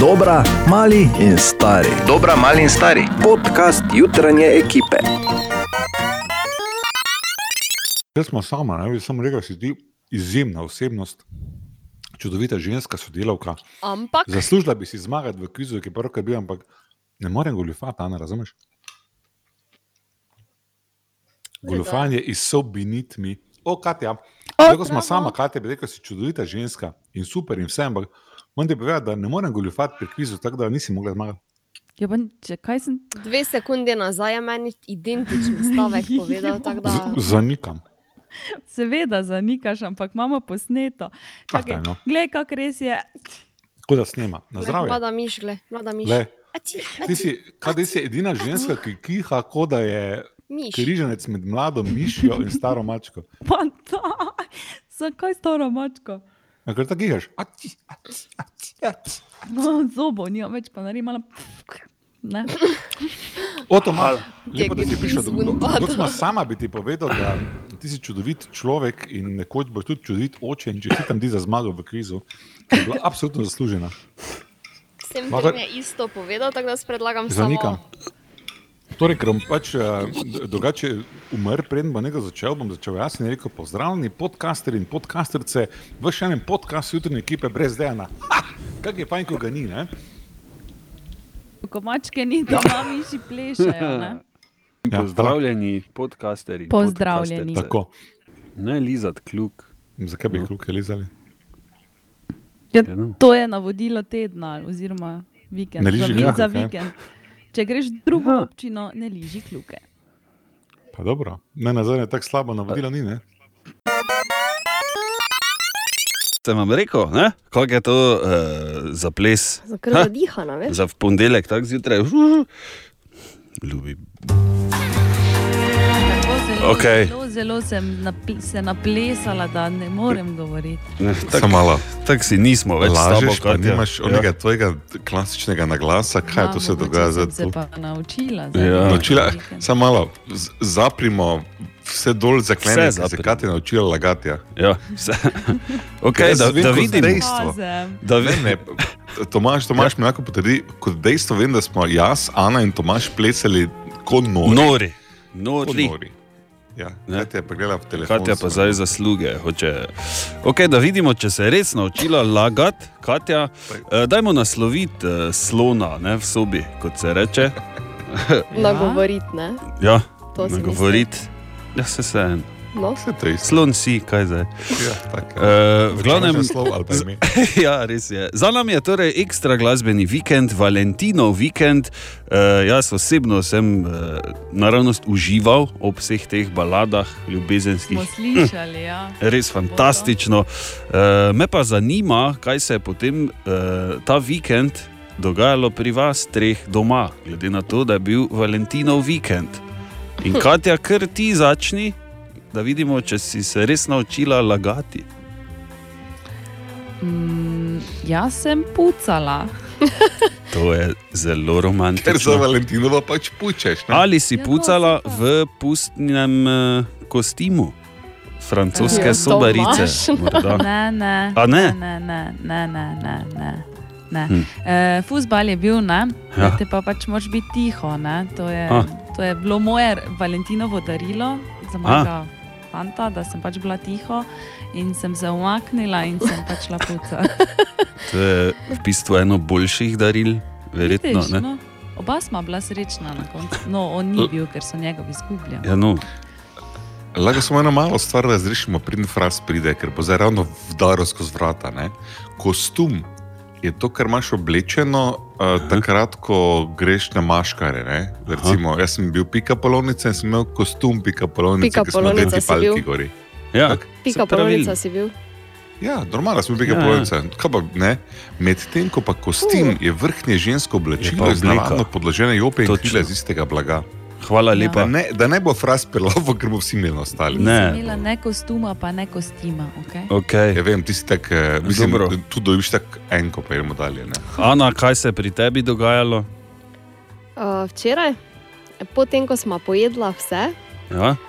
Dobra, mali in stari. Dobra, mali in stari. Podcast jutranje ekipe. Jaz smo sama, ne bi samo rekel, da si ti izjemna osebnost, čudovita ženska, sodelavka. Ampak, Zaslužila bi si zmagati v kvizu, ki je prvo, kar bi, ampak ne morem goljufati, Ana, razumeš? Goljufanje is so beneath me. O, Katja, ko smo sama, Katja bi rekel, si čudovita ženska in super in vse, ampak moram ti povedati, da ne morem goljufati pri kvizu, tako da nisi mogla zmagati. Ja, pa, če kaj sem. dve sekunde nazaj je meni identičen stavek povedal. Da... Z- Zanikam. Seveda zanikaš, ampak imamo posneto. Čakaj, daj, no. Glej, kako res je. Tako da snema. Na zdravje. Mlada miš, gle, mlada miš. Le, Ači, ti si, kaj, si edina ženska, ki kiha, kot da je miš. križanec med mlado mišjo in staro mačko. Pa da, zakaj staro mačko? Ja, ker tako aci. No, zobov nimam več, pa naredim malo. Ne. O, to malo. Lepo, da si prišel do bi tega. zbunil? Sama bi ti povedal, da ti si čudovit človek in nekoč boš tudi čudovit oče in čestitam ti za zmago v kvizu, ki je bila absolutno zaslužena. Sem jim je isto povedal, tako da predlagam Zanikam. samo. Torej, ker bom pač eh, drugače umrl, preden bo nekaj začel, bom začel jaz in rekel: Pozdravljeni, podcaster in podcasterce v še enem podkastu jutranje ekipe brez Dejana. Kaj je fajn, ko ga ni, ne? Ko mačke ni doma, miši plešajo. Ne? Ja, Pozdravljeni, podcasteri. Pozdravljeni. Tako. Ne lizat kluk. Zakaj bi kruke lizali? Ja, Ja, no. to je navodilo tedna, oziroma vikend. Ne liži za, vikend. Če greš v drugo Aha. občino, ne liži kljuke. Pa dobro, ne na zadnje tako slabo navodilo ni, ne? Sem vam rekel, ne? kako je to uh, za ples, Zakaj Ha? zadihana, veš? za v ponedeljek, tako zjutraj. Ljubi. Tako zelo, zelo, sem napl se naplesala, da ne morem govoriti. Ne, Samo Tako malo. tak si nismo več Lažeš, pa Katja. nimaš onega tvojega klasičnega naglasa, kaj Ja, to se mogoče dogaja zdaj Se pa naučila. Ja. Naučila, samo malo, z- zaprimo vse dol zaklenjene, Vse ki se zaprimo. Katja naučila lagati. Ja. Ja, vse. okay, da, da vidim, Dejstvo. da Ne, vidim. ne, Tomaš, Tomaš mi lahko potrdi, kot dejstvo vem, da smo jaz, Ana in Tomaš plesali kot nori. Nori, Kot nori. nori. Ja, Ne. Katja telefon. Katja pa zdaj zasluge. Hoče. Okay, da vidimo, če se je res naučila lagati. Katja, eh, dajmo nasloviti eh, slona ne, v sobi, kot se reče. Nagovoriti, ne? Ja, nagovoriti. Ja, se se en. No, Vse to je isto. Slon si, kaj zdaj. Ja, tako. Uh, v glavnem, slov ja, res je. Za nami je torej ekstra glasbeni vikend, Valentinov vikend. Uh, jaz osebno sem uh, naravnost užival ob vseh teh baladah, ljubezenskih. Smo slišali, ja. Res fantastično. Uh, me pa zanima, kaj se je potem uh, ta vikend dogajalo pri vas, treh doma, glede na to, da je bil Valentinov vikend. In Katja, kar ti začni, da vidimo, če si se res naučila lagati. Mm, jaz sem pucala. To je zelo Ker za romantično. Valentinovo pač pučeš. Ne? Ja, Ali si no, pucala v pustnem uh, kostimu, francoske Ja, sobarice? Tomaž. morda? Ne, ne. A ne? Ne, ne, ne, ne, ne. ne. Ne. Hm. E, Fusbal je bil, ne? Ja. te pa pač moraš biti tiho. Ne? To, je, A. to je bilo moje Valentinovo darilo za mojega fanta, da sem pač bila tiho in sem se umaknila in sem pač šla pucati. To je v bistvu eno boljših daril, verjetno. Vidiš, ne? no? Oba sva bila srečna na koncu. No, on ni bil, ker so njegov izgubljali. Ja, no. Lahko samo eno malo stvar razrešimo, preden fraz pride, ker bo zdaj ravno vdaro skozi vrata. Ne? Kostum je to, kar imaš oblečeno, uh, takrat, ko greš na maškare. Ne? Recimo, jaz sem bil pika polonica in sem imel kostum pika polonice, Pika ki smo polonica nadeti si bil? palki gori. Ja, Tak? pika polovica si bil. Ja, normalno smo bili Ja, ja. pa ne? Medtem ko pa kostim je vrhnje žensko Je oblačilo iz navadno podložene jope in krila iz istega blaga. Hvala Ja. lepa. Da ne, da ne bo fraz pelavo, ker bo vsi imeli ostali. Ne. Imela ne kostuma, pa ne kostima. Okay? Okay. Ja, vem, ti si tak, eh, mislim, Dobro. tu dobiš tako enko, pa gremo dalje. Ne? Ana, kaj se je pri tebi dogajalo? Uh, včeraj, potem ko smo pojedla vse, Ja?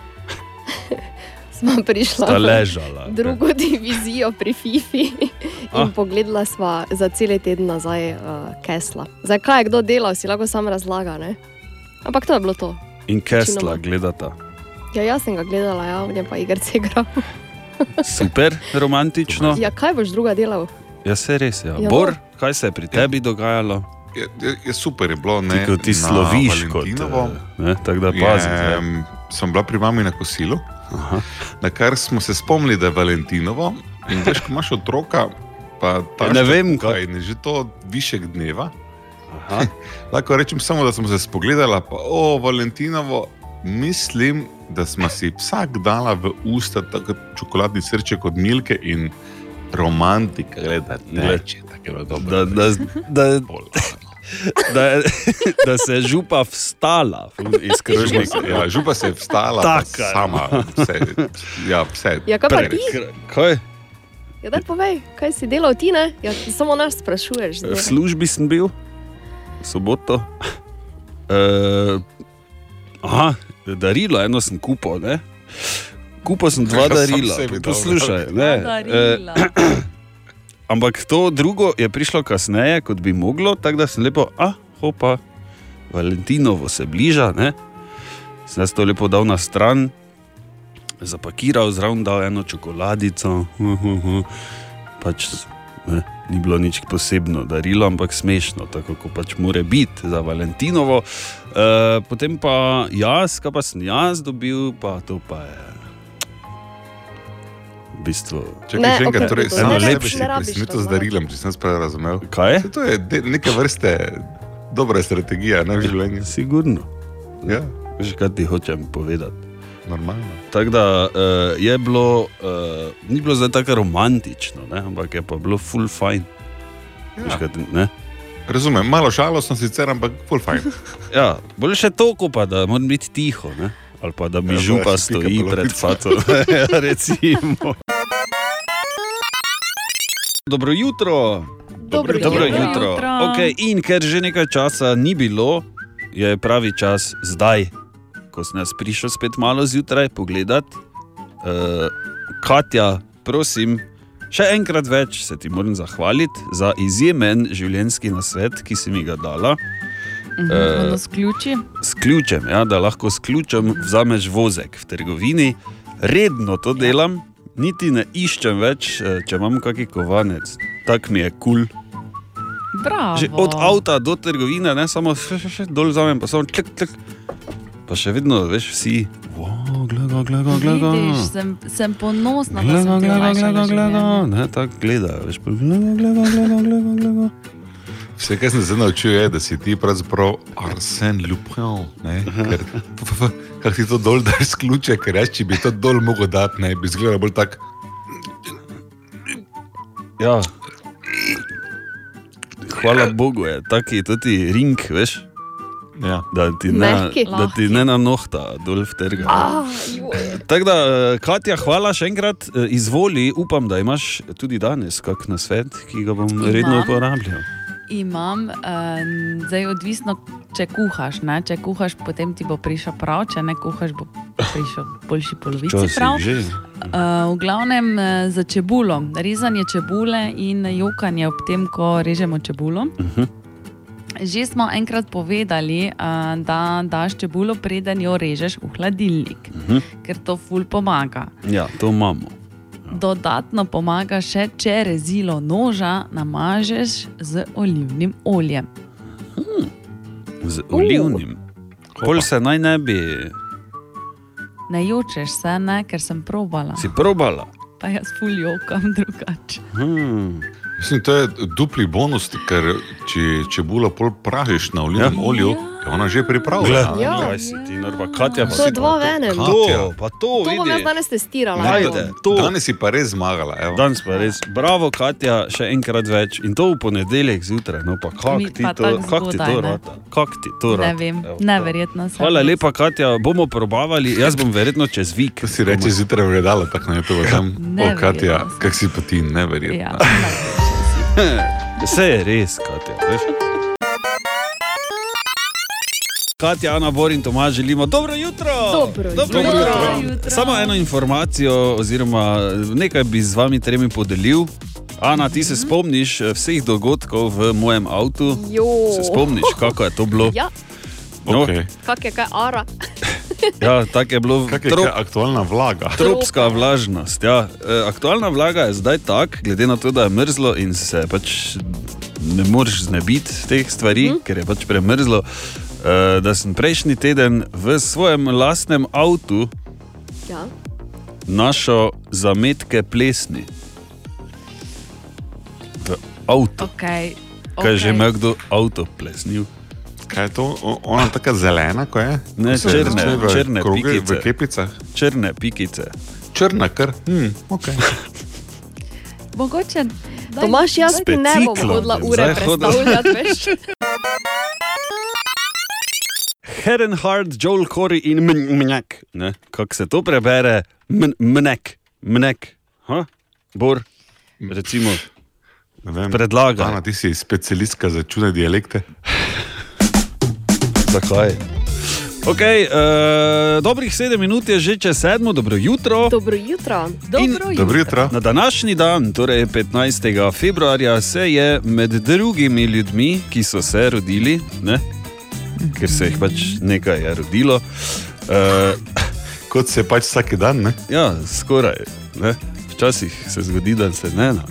Sva prišla sta v ležala. drugo divizijo pri FIFI in Ah. pogledala sva za cel teden nazaj uh, Kesla. Zdaj, kaj je kdo delal, si lahko sam razlaga. Ne? Ampak to je bilo to. In Večinoma. gledata. Ja, jaz sem ga gledala, ja, on je pa igrice igral. Super romantično. Ja, kaj boš druga delal? Ja, se res. Ja. Ja, Bor, kaj se je pri tebi dogajalo? Je, je, je super je bilo, Ti, ne? ko ti sloviš kot Valentinovo eh, ne, tako da je, pazi. em, Sem bila pri mami na kosilu, Aha. na kar smo se spomnili, da je Valentinovo. In veš, ko imaš otroka, pa ta Ja, ne vem, kaj je že to višek dneva. Aha. Lahko rečem samo, da smo se spogledali, pa o Valentinovo. Mislim, da smo si vsak dala v usta tako čokoladni srček od Milke in romantika, gledaj, teče, tako je bilo dobro. Da, da, da, Pol, da, da se je župa vstala iz krožnika. Ja, župa se je vstala, Taka. sama, vse, ja, vse. Ja, kaj pa ti? Kaj? Ja, daj povej, kaj si delal ti, ne? Ja, samo nas sprašuješ. V zdaj. službi sem bil, v soboto. Uh, aha, darilo, eno sem kupil. Ne? Kupil sem dva Ja, darila. dal, Poslušaj, ne, eh, Darila. ampak to drugo je prišlo kasneje, kot bi moglo, tako da sem lepo, ah, hopa, Valentinovo se bliža. Ne? Sem jaz to lepo dal na stran, zapakiral, zraven dal eno čokoladico. Uh, uh, uh. Pač, ne, ni bilo nič posebno darilo, ampak smešno, tako kot pač mora biti za Valentinovo. E, potem pa jaz, kaj pa sem jaz dobil, pa to pa je. V bistvu, Čakaj, Ne, še enkrat, okej, torej, to samo rabiš presenetil z darilom, če sem sprav razumel. kaj je? Saj To je neke vrste dobra strategija ne, v življenju. Sigurno. Ja, Veš, kaj ti hočem povedati. Normalno. Tako da uh, je bilo, uh, ni bilo zdaj tako romantično, ne? ampak je pa bilo full fine. Veš, Ja. kaj ti- ne? Razumem, malo žalostno sicer, ampak full fajn. Ja, bolj še toliko, pa, da moram biti tiho. Ne? Ali pa da mi Ja, župa stoji pred faco. ja, recimo. Dobro jutro. Dobro Dobro jutro. jutro. jutro. Okay, in ker že nekaj časa ni bilo, je pravi čas zdaj, ko sem jaz prišel spet malo zjutraj pogledat. Uh, Katja, prosim, še enkrat več se ti moram zahvaliti za izjemen življenjski nasvet, ki si mi ga dala. Mhm, Eh, s ključi. S ključem, ja, da lahko s ključem vzameš vozek v trgovini. Redno to delam, niti ne iščem več, eh, če imam kakšen kovanec. Tak mi je kul. Cool. Bravo. Že od avta do trgovine, ne samo še, še, še dol zamem, pa samo klik, klik. Pa še vedno, veš, vsi. Wow, gleda, gleda, gleda. Vidiš, sem, sem ponosna, da Gleda, sem ti gleda, gleda, gleda. Ne, tako gleda, veš, gleda, gleda, gleda, gleda, gleda. Vse, kar sem se naučil, je, da si ti pravzaprav Arsen Lupin. ne, ker- Kako ti to dol daš ključe, ker reči, če bi to dol mogel dati, ne bi izgledal bolj tak. Ja. Hvala Bogu je, taki tudi ring, veš. Ja. Da ti ne, Mehki. da ti ne na nohta dol v trga. Ah. Tako da, eh, Katja, hvala še enkrat. Eh, Izvoli, upam, da imaš tudi danes kak na svet, ki ga bom Imam. redno uporabljal. Imam, uh, zdaj odvisno, če kuhaš. Ne? Če kuhaš, potem ti bo prišel prav, če ne kuhaš, bo prišel boljši polovici prav. že. Uh, v glavnem za čebulo, rezanje čebule in jokanje ob tem, ko režemo čebulo. Uh -huh. Že smo enkrat povedali, uh, da daš čebulo, preden jo režeš v hladilnik, Uh -huh. ker to ful pomaga. Ja, to imamo. Dodatno pomaga še, če rezilo noža namažeš z olivnim oljem. Z olivnim. Pol se naj ne bi, Ne jočeš se, ne, ker sem probala. si probala. Pa jaz ful jokam drugače. Hmm. Mislim, to je dupli bonus, ker če čebula pol pražiš na olivnem Ja. olju, je ona že pripravljena. Glej, Ja. kaj si ti, norba, Katja, pa To je si dva pa v enem. Kaj? To, pa to, To bom jaz danes testirala. Ajde, to. Danes si pa res zmagala. evo. Danes pa res, bravo, Katja, še enkrat več in to v ponedeljek zjutraj. No, pa kak Mi ti pa to, kak ti to ne. rata? Kak ti to rata? Ne vem, Evo, to. neverjetno se. Hvala lepa, Katja, bomo probavali. Jaz bom verjetno čez vik. To si reče zjutraj vredala, tako na YouTube tam. O, Katja, kak si pa ti, neverjetno. Ja, si. Vse je res, Katja. Veš? Katja, Ana, Bor in Tomaž želimo dobro jutro. Dobro dobro jutro. Dobro jutro. Samo eno informacijo, oziroma nekaj bi z vami tremi podelil. Ana, ti se spomniš eh, vseh dogodkov v mojem avtu? Jo. Se spomniš, kako je to bilo? Ja, Okay. kak je kaj ara. ja, tako je bilo. Je Trop- kaj aktualna vlaga? Tropska vlažnost. Ja. E, aktualna vlaga je zdaj tak, glede na to, da je mrzlo in se pač ne moreš znebiti teh stvari, mm. ker je pač premrzlo. e, Da sem prejšnji teden v svojem lastnem avtu Ja. našel zametke plesni. V avtu. Okay. Kaj je že imel kdo avto plesnil? Kaj je to? O- Ona taka zelena, ko je? Ne, Ko črne, v črne kroge, pikice. V kepicah. Črne pikice. Črna kar. Hmm, okay. Mogoče. daj- Tomaš, jaz ti ne bom hodila ure predstavljati, veš. Helen Hart, Joel Corey in Mnek. Ne, Kako se to prebere? Mnek, Mnek. Ha? Bor, recimo, predlaga. Ana, ti si specialistka za čudne dialekte. Zakaj? Okay, uh, dobrih sedem minut je že čez sedmo, dobro jutro. Dobro jutro. Dobro Dobro jutro. Na današnji dan, torej 15. februarja, se je med drugimi ljudmi, ki so se rodili, ne, ker se jih pač nekaj je rodilo, uh, Kot se pač vsak dan, ne? ja, skoraj. Ne. Včasih se zgodi, da se ne. No,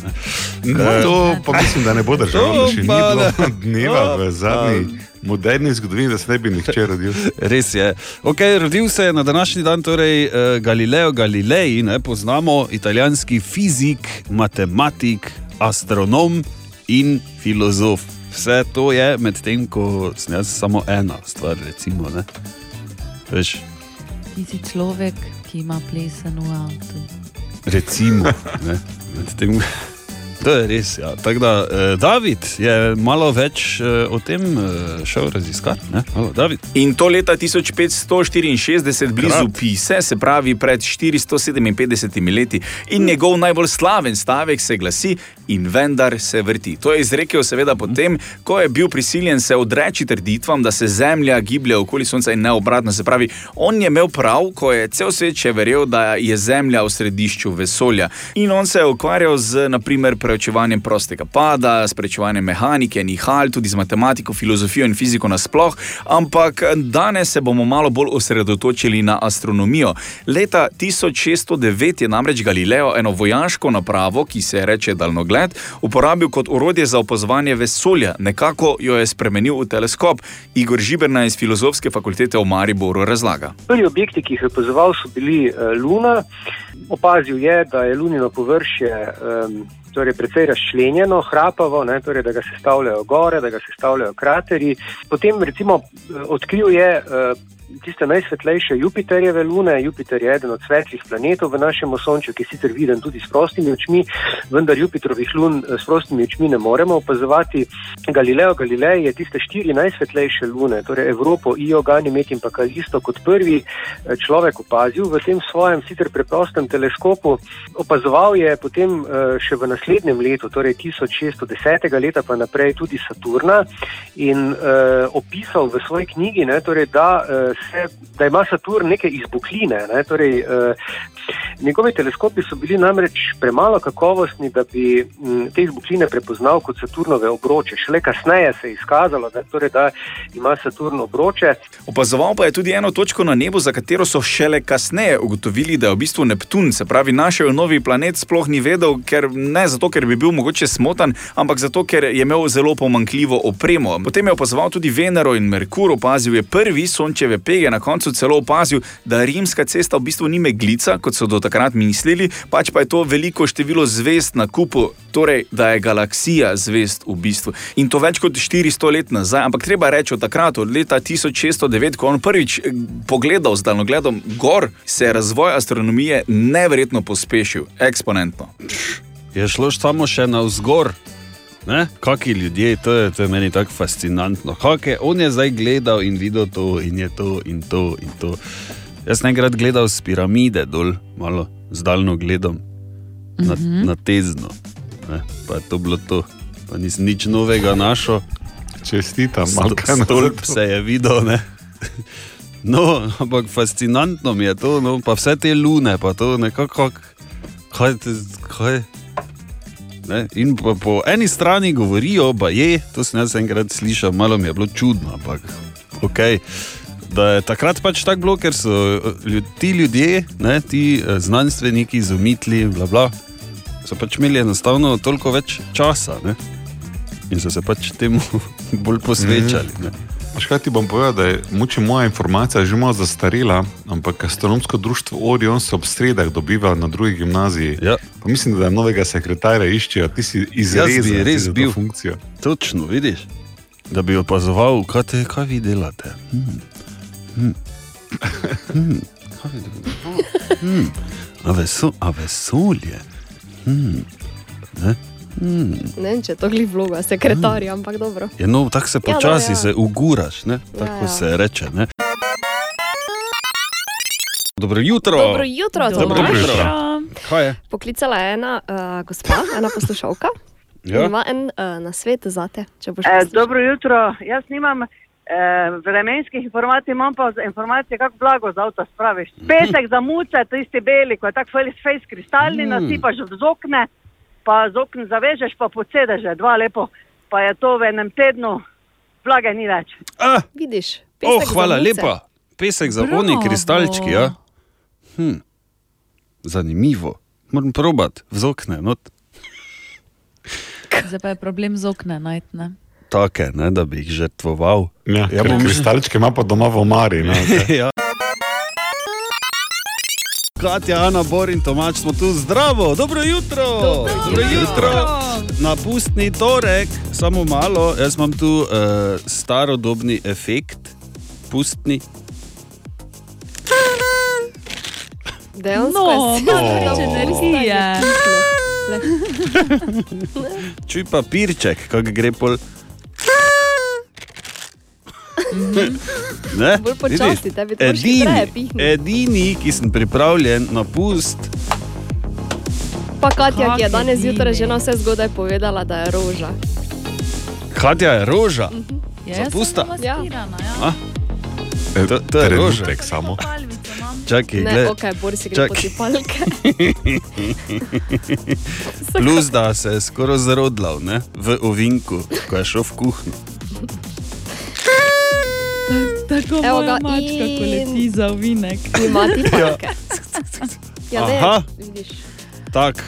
ne. No, to pa mislim, da ne bo držalo. da Še ni bilo ne. dneva v zadnji moderni zgodovini, da se ne bi nihče rodil. Res je. Okay, rodil se je na današnji dan torej, uh, Galileo Galilei, ne, poznamo italijanski fizik, matematik, astronom in filozof. Vse to je medtem, ko sem jaz samo ena stvar. Recimo, ne. Veš, Ti si človek, ki ima plesen v avtu. Recimo, ne, medtem, to je res. Ja. Tako da, eh, David je malo več eh, o tem eh, šel raziskati. ne. Halo, David. In to leta 1564, blizu Krat. Pise, se pravi pred 457 leti. In njegov najbolj slaven stavek se glasi: In vendar se vrti. To je izrekel, seveda, potem, ko je bil prisiljen se odreči trditvam, da se Zemlja giblje okoli Sonca in ne obratno. Se pravi, on je imel prav, ko je cel svet še verjel, da je Zemlja v središču vesolja. In on se je ukvarjal z, naprimer, preučevanjem prostega pada, s preučevanjem mehanike, nihal, tudi z matematiko, filozofijo in fiziko nasploh. Ampak danes se bomo malo bolj osredotočili na astronomijo. Leta 1609 je namreč Galileo eno vojaško napravo, ki se reče daljnogled, uporabil kot orodje za opazovanje vesolja, nekako jo je spremenil v teleskop. Igor Žiberna iz Filozofske fakultete v Mariboru razlaga. Prvi objekti, ki jih je opazoval, so bili eh, Luna. Opazil je, da je lunino površje um, torej precej razčlenjeno, hrapavo, ne, torej, da ga sestavljajo gore, da ga sestavljajo krateri. Potem, recimo, eh, odkril je uh, tiste najsvetlejše Jupiterjeve lune. Jupiter je eden od svetlih planetov v našem osončju, ki je sicer viden tudi s prostimi očmi, vendar Jupitrovih lun eh, s prostimi očmi ne moremo opazovati. Galileo Galilei je tiste štiri najsvetlejše lune, torej Evropo, Io, Ganymed in pa Kalisto, kot prvi eh, človek opazil v tem svojem sicer preprostem teleskopu. Opazoval je potem eh, še v naslednjem letu, torej 1610. leta pa naprej tudi Saturna in uh, opisal v svoji knjigi, ne, torej, da, uh, se, da ima Saturn neke izbukline. Ne, torej, uh, njegovi teleskopi so bili namreč premalo kakovostni, da bi m, te izbukline prepoznal kot Saturnove obroče. Šele kasneje se je izkazalo, da, torej, da ima Saturn obroče. Opazoval pa je tudi eno točko na nebu, za katero so šele kasneje ugotovili, da je v bistvu Neptun, se pravi, našel novi planet, sploh ni vedel, ker ne zato, ker bi bil mogoče smotan, ampak zato, ker je imel zelo pomankljivo opremo. Potem je opazoval tudi Venero in Merkur, opazil je prvi sončeve pege, na koncu celo opazil, da rimska cesta v bistvu ni meglica, kot so do takrat mislili, pač pa je to veliko število zvezd na kupu, torej da je galaksija zvezd v bistvu. In to več kot 400 let nazaj, ampak treba reči od takrat, od leta 1609, ko je on prvič eh, pogledal z daljnogledom gor, se je razvoj astronomije neverjetno pospešil, eksponentno. Je šlo samo še na vzgor. Kaki ljudje, to je, to je meni tako fascinantno. Kake, on je zdaj gledal in videl to, in je to, in to. In to. Jaz sem enkrat gledal z piramide dol, malo z daljno gledom, na, mm -hmm. na tezno. Ne? Pa je to bilo to, pa nisem nič novega našel. Čestitam, malo kaj na Stolp se je videl, ne? No, ampak fascinantno mi je to, no, pa vse te lune, pa to nekako, kaj, te- kaj. Ne? In po, po eni strani govorijo, da je, to sem jaz enkrat slišal, malo mi je bilo čudno, ampak ok. Da je takrat pač tako bilo, ker so eh, ljud, ti ljudje, ne, ti eh, znanstveniki, izumitli, bla, bla, so pač imeli enostavno toliko več časa ne? in so se pač temu bolj posvečali. Ne? Veš kaj ti bom povedal, da je moče moja informacija že malo zastarela, ampak astronomsko društvo Orion se ob sredah dobiva na drugi gimnaziji. Ja. Mislim, da novega sekretarja iščejo, ti si izrezal bi res bil. funkcijo. Točno, vidiš, da bi opazoval, kaj, te, kaj vi delate. Hmm. Hmm. Hmm. Kaj vi delate? Hmm. A, veso, a vesolje. Hmm. Ne? Hmm. Ne vem, če je to glih vloga sekretarja, ampak dobro. Je, no, tako se Ja, počasi ja. se uguraš, ne? tako Ja, ja. se reče. Ne? Dobro jutro. Dobro jutro, Dobro jutro. Kaj je? Poklicala je ena uh, gospa, ena poslušalka. Ja. Ima en uh, nasvet za te, če boš poslušal. dobro jutro. Jaz nimam eh, vremenskih informacij, imam pa informacije, kako blago za avto spraviš. Pesek za muce, tisti beli, ko je tako face, face kristalni, Mm. nasipaš z okne, pa z okne zavežeš, pa podsedeš, dva lepo. Pa je to v enem tednu, blage ni več. Ah, Vidiš, oh, pesek za hvala lepa. Pesek za oni Bravo. kristalčki. Ja? Hm. Zanimivo. Moram probat, vzokne. Not. Zdaj pa je problem z okne najti. ne. Take, ne, da bi jih žrtvoval. Ja, Ja, bom-. Kristalčke ima pa doma v omari. No, okay. ja. Katja, Ana, Bor in Tomač smo tu zdravo, dobro jutro. Dobro Dobro jutro. Na pustni torek, samo malo, jaz imam tu uh, starodobni efekt, pustni. Dejansko No, je več energije. Čuj papirček, kako gre pol. Ne? Bolj počasi, tebi to moraš hitreje edini, ki sem pripravljen na pust, Pa Katja, ki je Kak danes zjutraj že na vse zgodaj povedala, da je roža. Katja je roža. Ja, jaz Zapusta? sem maskirana, ja. A? To- to je roža. Samo. Čakaj, Ne, gled, ok, bori si gre Čakaj. po tipalke. plus da se je skoraj zarodlal ne? v ovinku, ko je šel v kuhinjo. Tako Evo ga, mačka, ko in- leti za ovinek. Ima tipalke. Ja, ne, Aha. vidiš. Tak.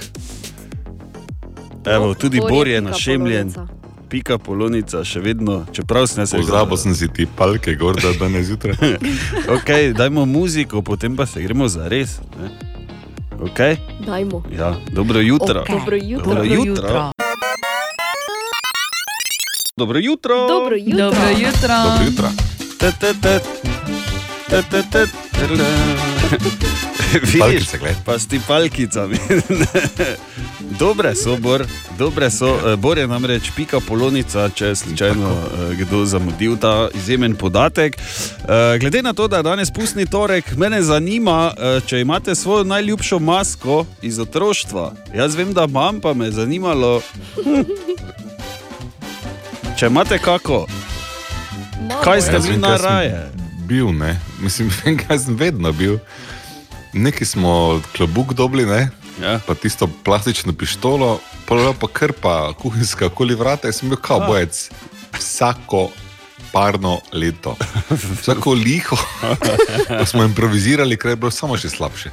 Evo, tudi Bor je našemljen, polonica. Pika polonica, še vedno, čeprav sem se Pozabil sem si ti palke, gor da danes zjutraj. Okay, dajmo muziko, potem pa se gremo za res. Okay? Dajmo. Ja, dobro jutro. Ok. Dobro jutro. Dobro jutro. Dobro jutro. Dobro jutro. Dobro jutro. Dobro jutro. Te, te. Te, te, te, tele. Vidiš, Palkice, pa s ti palkicami. Dobre so, Bor, dobre so. Eh, Bor je namreč pika polonica, če je slučajno eh, kdo zamudil ta izjemen podatek. Eh, Glede na to, da je danes pustni torek, mene zanima, če imate svojo najljubšo masko iz otroštva. Jaz vem, da imam, pa me je zanimalo. Če imate kako, kaj ste bili vem, na raje? Bil, ne. Mislim, kaj sem vedno bil. Neki smo klobuk dobili, ne? Ja. pa tisto plastično pištolo, pa pa krpa, kuhinjska, okoli vrata, in sem bil kao bojec. Vsako parno leto, vsako liho, pa smo improvizirali, ker je bilo samo še slabše.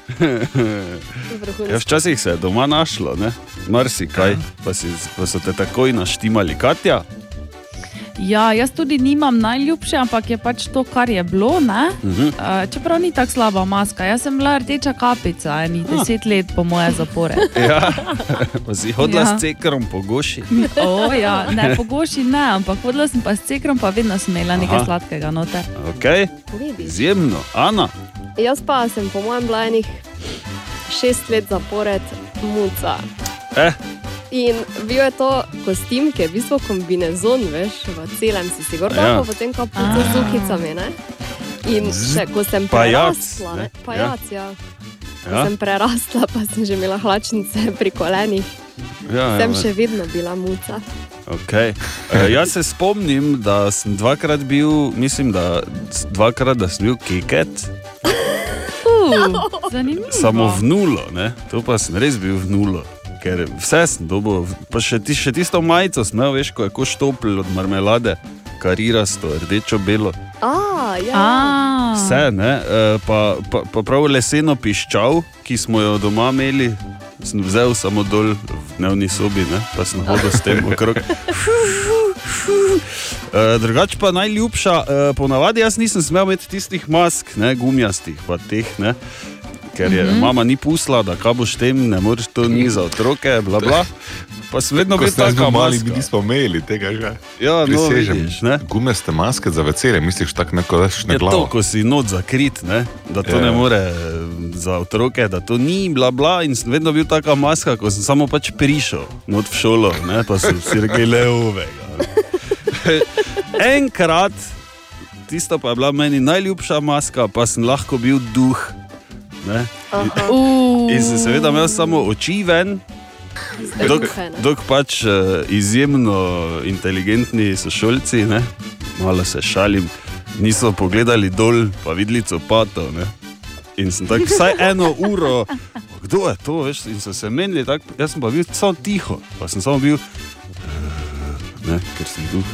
Ja, včasih se je doma našlo, ne? marsikaj, pa, si, pa so te takoj naštimali. Katja, Ja, jaz tudi nimam najljubše, ampak je pač to, kar je bilo. ne. Mhm. Uh, čeprav ni tako slaba maska, jaz sem bila rdeča kapica, enih deset let po moje zapore. ja. hodila Ja. s cekrom po goši. O, ja, ne, pogoši ne, ampak hodila sem pa s cekrom, pa vedno sem imela nekaj Aha. sladkega noter. Okay. Izjemno, Ana. Jaz pa sem po mojem bila enih šest let zapored muca. Eh, In bil je to kostim, ki je v bistvu kombinezon, veš, v celem si si gor Ja. dal, pa potem kapuco z Ah. ukicami, ne? In še, ko sem prerasla, ne? ne? Pajac, ja. Ko ja, sem prerasla, pa sem že imela hlačnice pri kolenih, ja, sem ja, še vedno bila muca. Okay. E, jaz se spomnim, da sem dvakrat bil, mislim, da dvakrat da sem bil keket, Uh, samo v nulo, ne? to pa sem res bil v nulo. Ker vse sem dobil, pa še, ti, še tisto majico imel, veš, ko je kot štopl od marmelade, karirasto, rdečo, belo. A, ja. A, Vse, ne, e, pa, pa, pa prav leseno piščal, ki smo jo doma imeli, sem vzel samo dol v dnevni sobi, ne, pa sem hodil s tem okrog. Uh, drugač pa najljubša, uh, ponavadi jaz nisem smel imeti tistih mask, ne, gumijastih, pa teh, ne, ker je mm -hmm. mama ni pusla, da kaj boš tem, ne moreš to ni za otroke, bla bla. Pa sem vedno bil ste tako mali, mi nismo imeli tega že. Ja, no, vidiš, ne. Gumaste maske za veselje, misliš tako neko več na Je to, glavo. ko si noč zakrit, ne? da to Ja. ja. ne more eh, za otroke, da to ni bla bla. In sem vedno bil taka maska, ko sem samo pač prišel not v šolo, ne? pa so si rekli le ovega. Enkrat, tisto pa je bila meni najljubša maska, pa sem lahko bil duh. Ne? uh, In sem seveda imel samo oči ven. Dok, pač uh, izjemno inteligentni sošolci, ne, malo se šalim, niso pogledali dol, pa videli copatov. Ne. In sem tako vsaj eno uro, kdo je to, veš, in so se menili, tak, jaz sem pa bil samo tiho, pa sem samo bil, eh, ne, ker sem duh.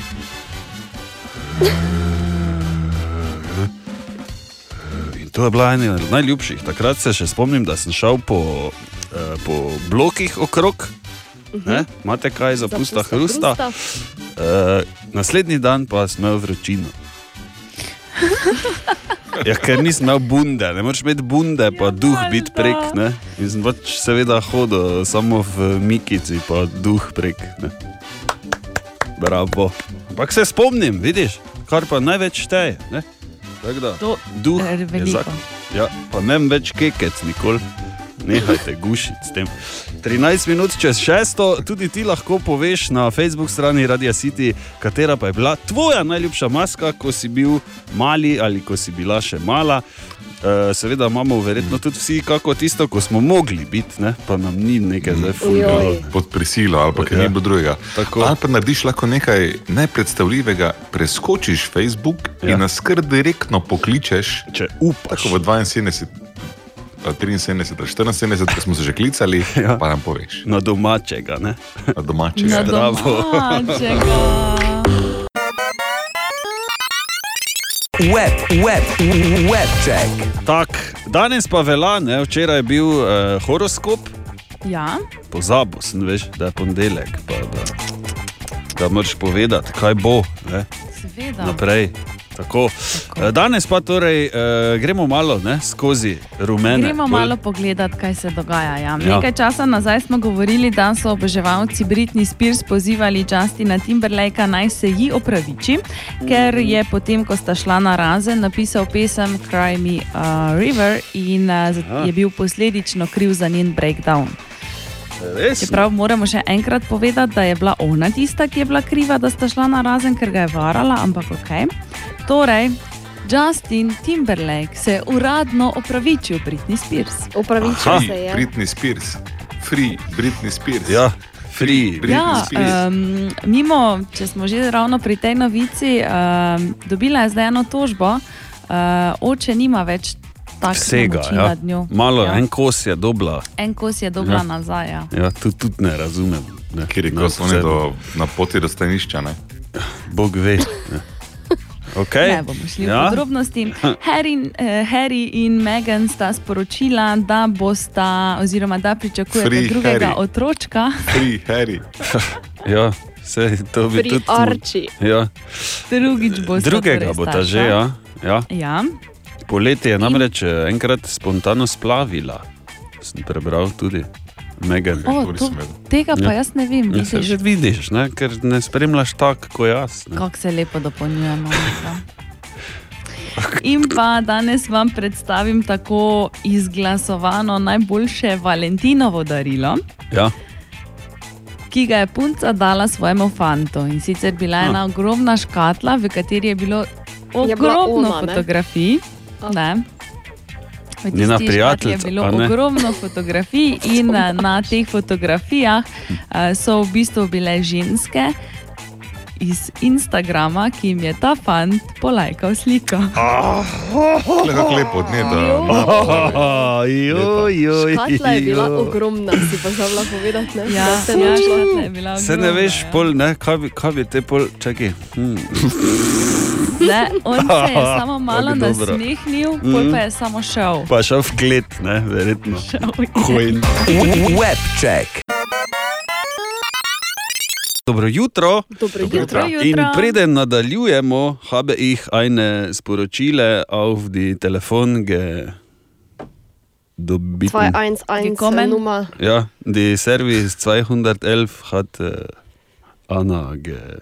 To je bila ena najljubših. Takrat se še spomnim, da sem šel po, eh, po blokih okrog. Ne? Imate kaj za pusta hrusta? Uh, naslednji dan pa sem imel vročino. Ja, ker nisem imel bunde, ne moreš imeti bunde, pa duh biti prek. Ne? In sem pač seveda hodil samo v Mikici, pa duh prek. Ne? Bravo. Ampak se spomnim, vidiš, kar pa največ šteje. ne. Da, To duh je veliko. zak. Ja, pa ne več kekec nikoli. Nehajte gušiti s tem. 13 minut čez šesto, tudi ti lahko poveš na Facebook strani Radia City, katera pa je bila tvoja najljubša maska, ko si bil mali ali ko si bila še mala. Uh, seveda imamo verjetno tudi vsi kako tisto, ko smo mogli biti, ne? pa nam ni nekaj zdaj fulgalo. Joj. Pod prisilo ali pa kaj Ja. drugega. Tako. Ali pa narediš lahko nekaj nepredstavljivega, preskočiš Facebook Ja. in nas kar direktno pokličeš, Če upaš. tako v 72, a 73, 74, ko smo se že klicali, Ja. pa nam poveš, Na domačega. Ne? na domačega. Na domačega. Web, web, web check. Tak, danes pa vela, ne? včeraj je bil uh, horoskop, Ja, pozabil sem, veš, da je ponedeljek. pa Da, da moraš povedati, kaj bo ne? seveda. naprej. Tako. Eh, Danes pa torej, uh, gremo malo ne, skozi rumene. Gremo Bolj- malo pogledat, kaj se dogaja. Ja. Ja. Nekaj časa nazaj smo govorili, da so oboževalci Britney Spears pozivali Justina Timberlakea naj se ji opraviči, ker je potem, ko sta šla na razen, napisal pesem Cry Me a River in uh, je bil posledično kriv za njen breakdown. Res? Čeprav moramo še enkrat povedati, da je bila ona tista, ki je bila kriva, da sta šla na razen, ker ga je varala, ampak ok. Torej, Justin Timberlake se je uradno opravičil Britney Spears. Upravičil Aha. se je. Britney Spears, free Britney Spears. Ja, free. Britney Ja, Spears. um, mimo, če smo že ravno pri tej novici, um, dobila je zdaj eno tožbo, uh, oče nima več takega Vsega, ja. nad njo. Malo, ja. en kos je dobla. en kos je dobila Ja. ja. nazaj. Ja. Ja, tudi, tudi ne razumem. Ne. Kjer je Na kot oni vse- do, na poti do stanišča. Ne? Bog ve. Ne. Okay. Ne bomo šli ja. v Ja. podrobnosti. Harry, eh, Harry in Meghan sta sporočila, da bosta, oziroma da pričakujete Free drugega Harry. otročka. Free Harry. Ja, vse to bi Pri tudi. Arči. Ja. Drugič bosta. Drugega bo ta že, ja. ja. ja. Poleti je namreč eh, enkrat spontano splavila. Sem prebral tudi. Megan. O, to tega pa Ja. jaz ne vem. Ja, že vidiš, ne? ker ne spremljaš tako kot jaz. Kako se lepo dopolnjujemo. In pa danes vam predstavim tako izglasovano najboljše Valentinovo darilo, Ja. ki ga je punca dala svojemu fantu. In sicer bila je ena ogromna škatla, v kateri je bilo Je ogromno ona, ne? fotografij. Ne. Njena tisti žgat je prijateljica, bilo ne? ogromno fotografij in eh, na teh fotografijah eh, so v bistvu bile ženske. Iz Instagrama, ki jim je ta fant polajkal sliko. Lepo, lepo od nje, da. Škatla je bila ogromna, si pa zabila povedati. Ne? Ja, Da se ja, škatla je bila Se ne ogromna, veš, ja. pol, ne, kaj, bi, kaj bi te pol, čakaj. Hmm. Ne, on se je samo malo Kako dobro. nasmehnil, pol Mhm. pa je samo šel. Pa šel v klet, ne, verjetno. Hojn. Webcheck. Dobro jutro. Dobro jutro. In jutro. preden nadaljujemo, habe ich eine sporočile auf die Telefon ge dobiti. 211 Gekommen. Nummer. Ja, die Service 211 hat äh, Anna ge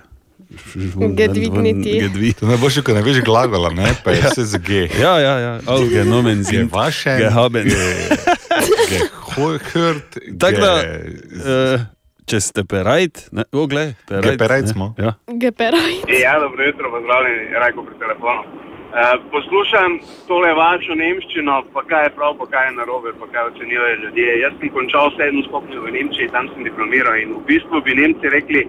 Gedvigniti. Gedvi. To najboljše, ko ne veš glagola, ne? pa je vse z G. Ja, ja, ja, aufgenommen Ge sind. vaše, Gehaben. ge hört, Tako da, äh, če ste perajt, ne, o, glej, perajt. Ge perajt ne, smo. Ja. Geperaj. Ja, dobro jutro, pozdravljeni, Rajko pri telefonu. Uh, poslušam tole vašo nemščino, pa kaj je prav, pa kaj je narobe, pa kaj ocenjujejo ljudje. Jaz sem končal sedmo stopnjo v Nemčiji, tam sem diplomiral in v bistvu bi Nemci rekli,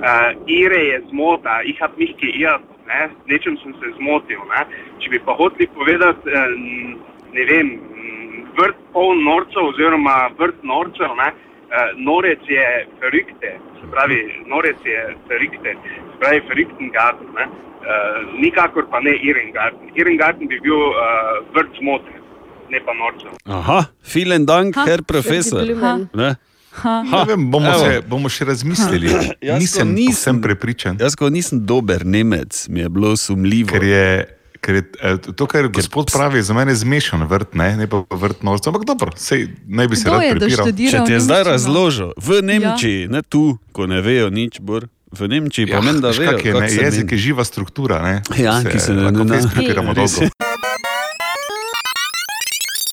uh, ire je zmota, ich hab mich geirrt, ne? nečem sem se zmotil. Ne? Če bi pa hoteli povedati, uh, ne vem, vrt poln norcev oziroma vrt norcev, ne? Uh, norec je ferikte, se pravi, norec je ferikte, se pravi, ferikten garten, ne? Uh, nikakor pa ne Irengarten. Irengarten bi bil uh, vrt zmote, ne pa norcev. Aha, vielen Dank, Ha, Herr Professor. Ha. Ne vem, bomo, Evo. se, bomo še razmislili. Nisem nisem- prepričan, Jaz, ko nisem dober Nemec, mi je bilo sumljivo. ker je. Ker je, eh, to, kar gospod pravi, je za mene zmešan vrt, ne, ne pa vrt norcev. Ampak dobro, sej, naj bi se Kdo rad je prepiral. Če ti je zdaj nemščino? razložil, v Nemčiji, ja. ne tu, ko ne vejo nič, bor, v Nemčiji pa meni, da vejo. je, ne, se jezik je živa struktura. Ne, Ja, ki se ne- lahko ne- fez ne- prepiramo Res dolgo. je.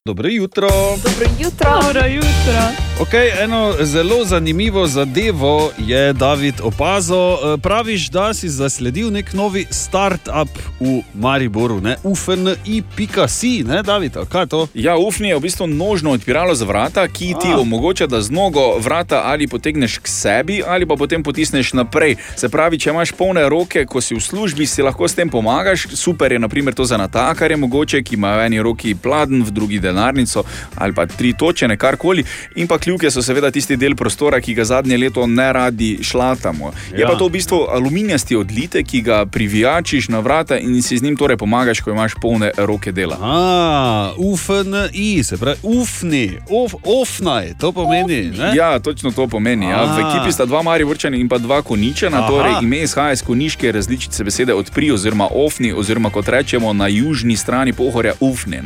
Dobro jutro. Dobro jutro. Dobro jutro. Okay, eno zelo zanimivo zadevo je David opazil. Eh, Praviš, da si zasledil nek novi start-up v Mariboru, ne? ufni.si, ne, David, kaj je to? Ja, ufni je v bistvu nožno odpiralo za vrata, ki ti A. omogoča, da z nogo vrata ali potegneš k sebi, ali pa potem potisneš naprej. Se pravi, če imaš polne roke, ko si v službi, si lahko s tem pomagaš. Super je naprimer to za natakarje, mogoče, ki imajo v eni roki pladen, v drugi denarnico ali pa tri točene, karkoli. In pa kljuke so seveda tisti del prostora, ki ga zadnje leto ne radi šlatamo. Je Ja. pa to v bistvu aluminijasti odlite, ki ga privijačiš na vrata in si z njim torej pomagaš, ko imaš polne roke dela. A, UFNI, se pravi, ufni, of, ofnaj, to pomeni. Ne? Ja, točno to pomeni. Ja. V ekipi sta dva Mariborčana in pa dva Koničana, Aha. torej ime izhaja iz koniške različice besede odpri oziroma ofni, oziroma kot rečemo na južni strani pohorja ufni.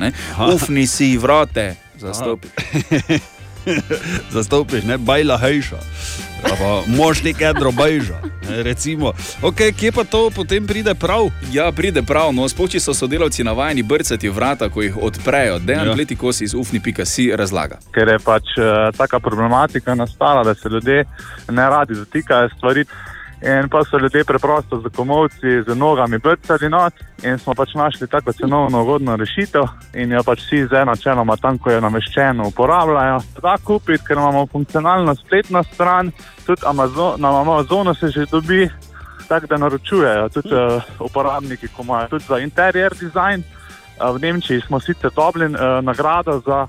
Ufni si vrate, zastopi. Zastopiš, ne, bajla hejša. Pa mož nekaj recimo. Okay, kje pa to potem pride prav? Ja, pride prav, no, spoči so sodelavci navajeni brcati vrata, ko jih odprejo. Dejan Ja. ja. Pletikos iz ufni.si razlaga. ker je pač uh, taka problematika nastala, da se ljudje ne radi dotikajo stvari. In pa so ljudje preprosto z komovci, z nogami brcali not, in smo pač našli tako cenovno ugodno rešitev, in jo pač vsi z načeloma tam, ko je nameščeno, uporabljajo. Da kupiti, ker imamo funkcionalno spletno stran, tudi Amazon, na Amazonu se že dobi, tako da naročujejo tudi uh, uporabniki, ko imajo tudi za interior design. Uh, v Nemčiji smo sicer dobili uh, nagrado za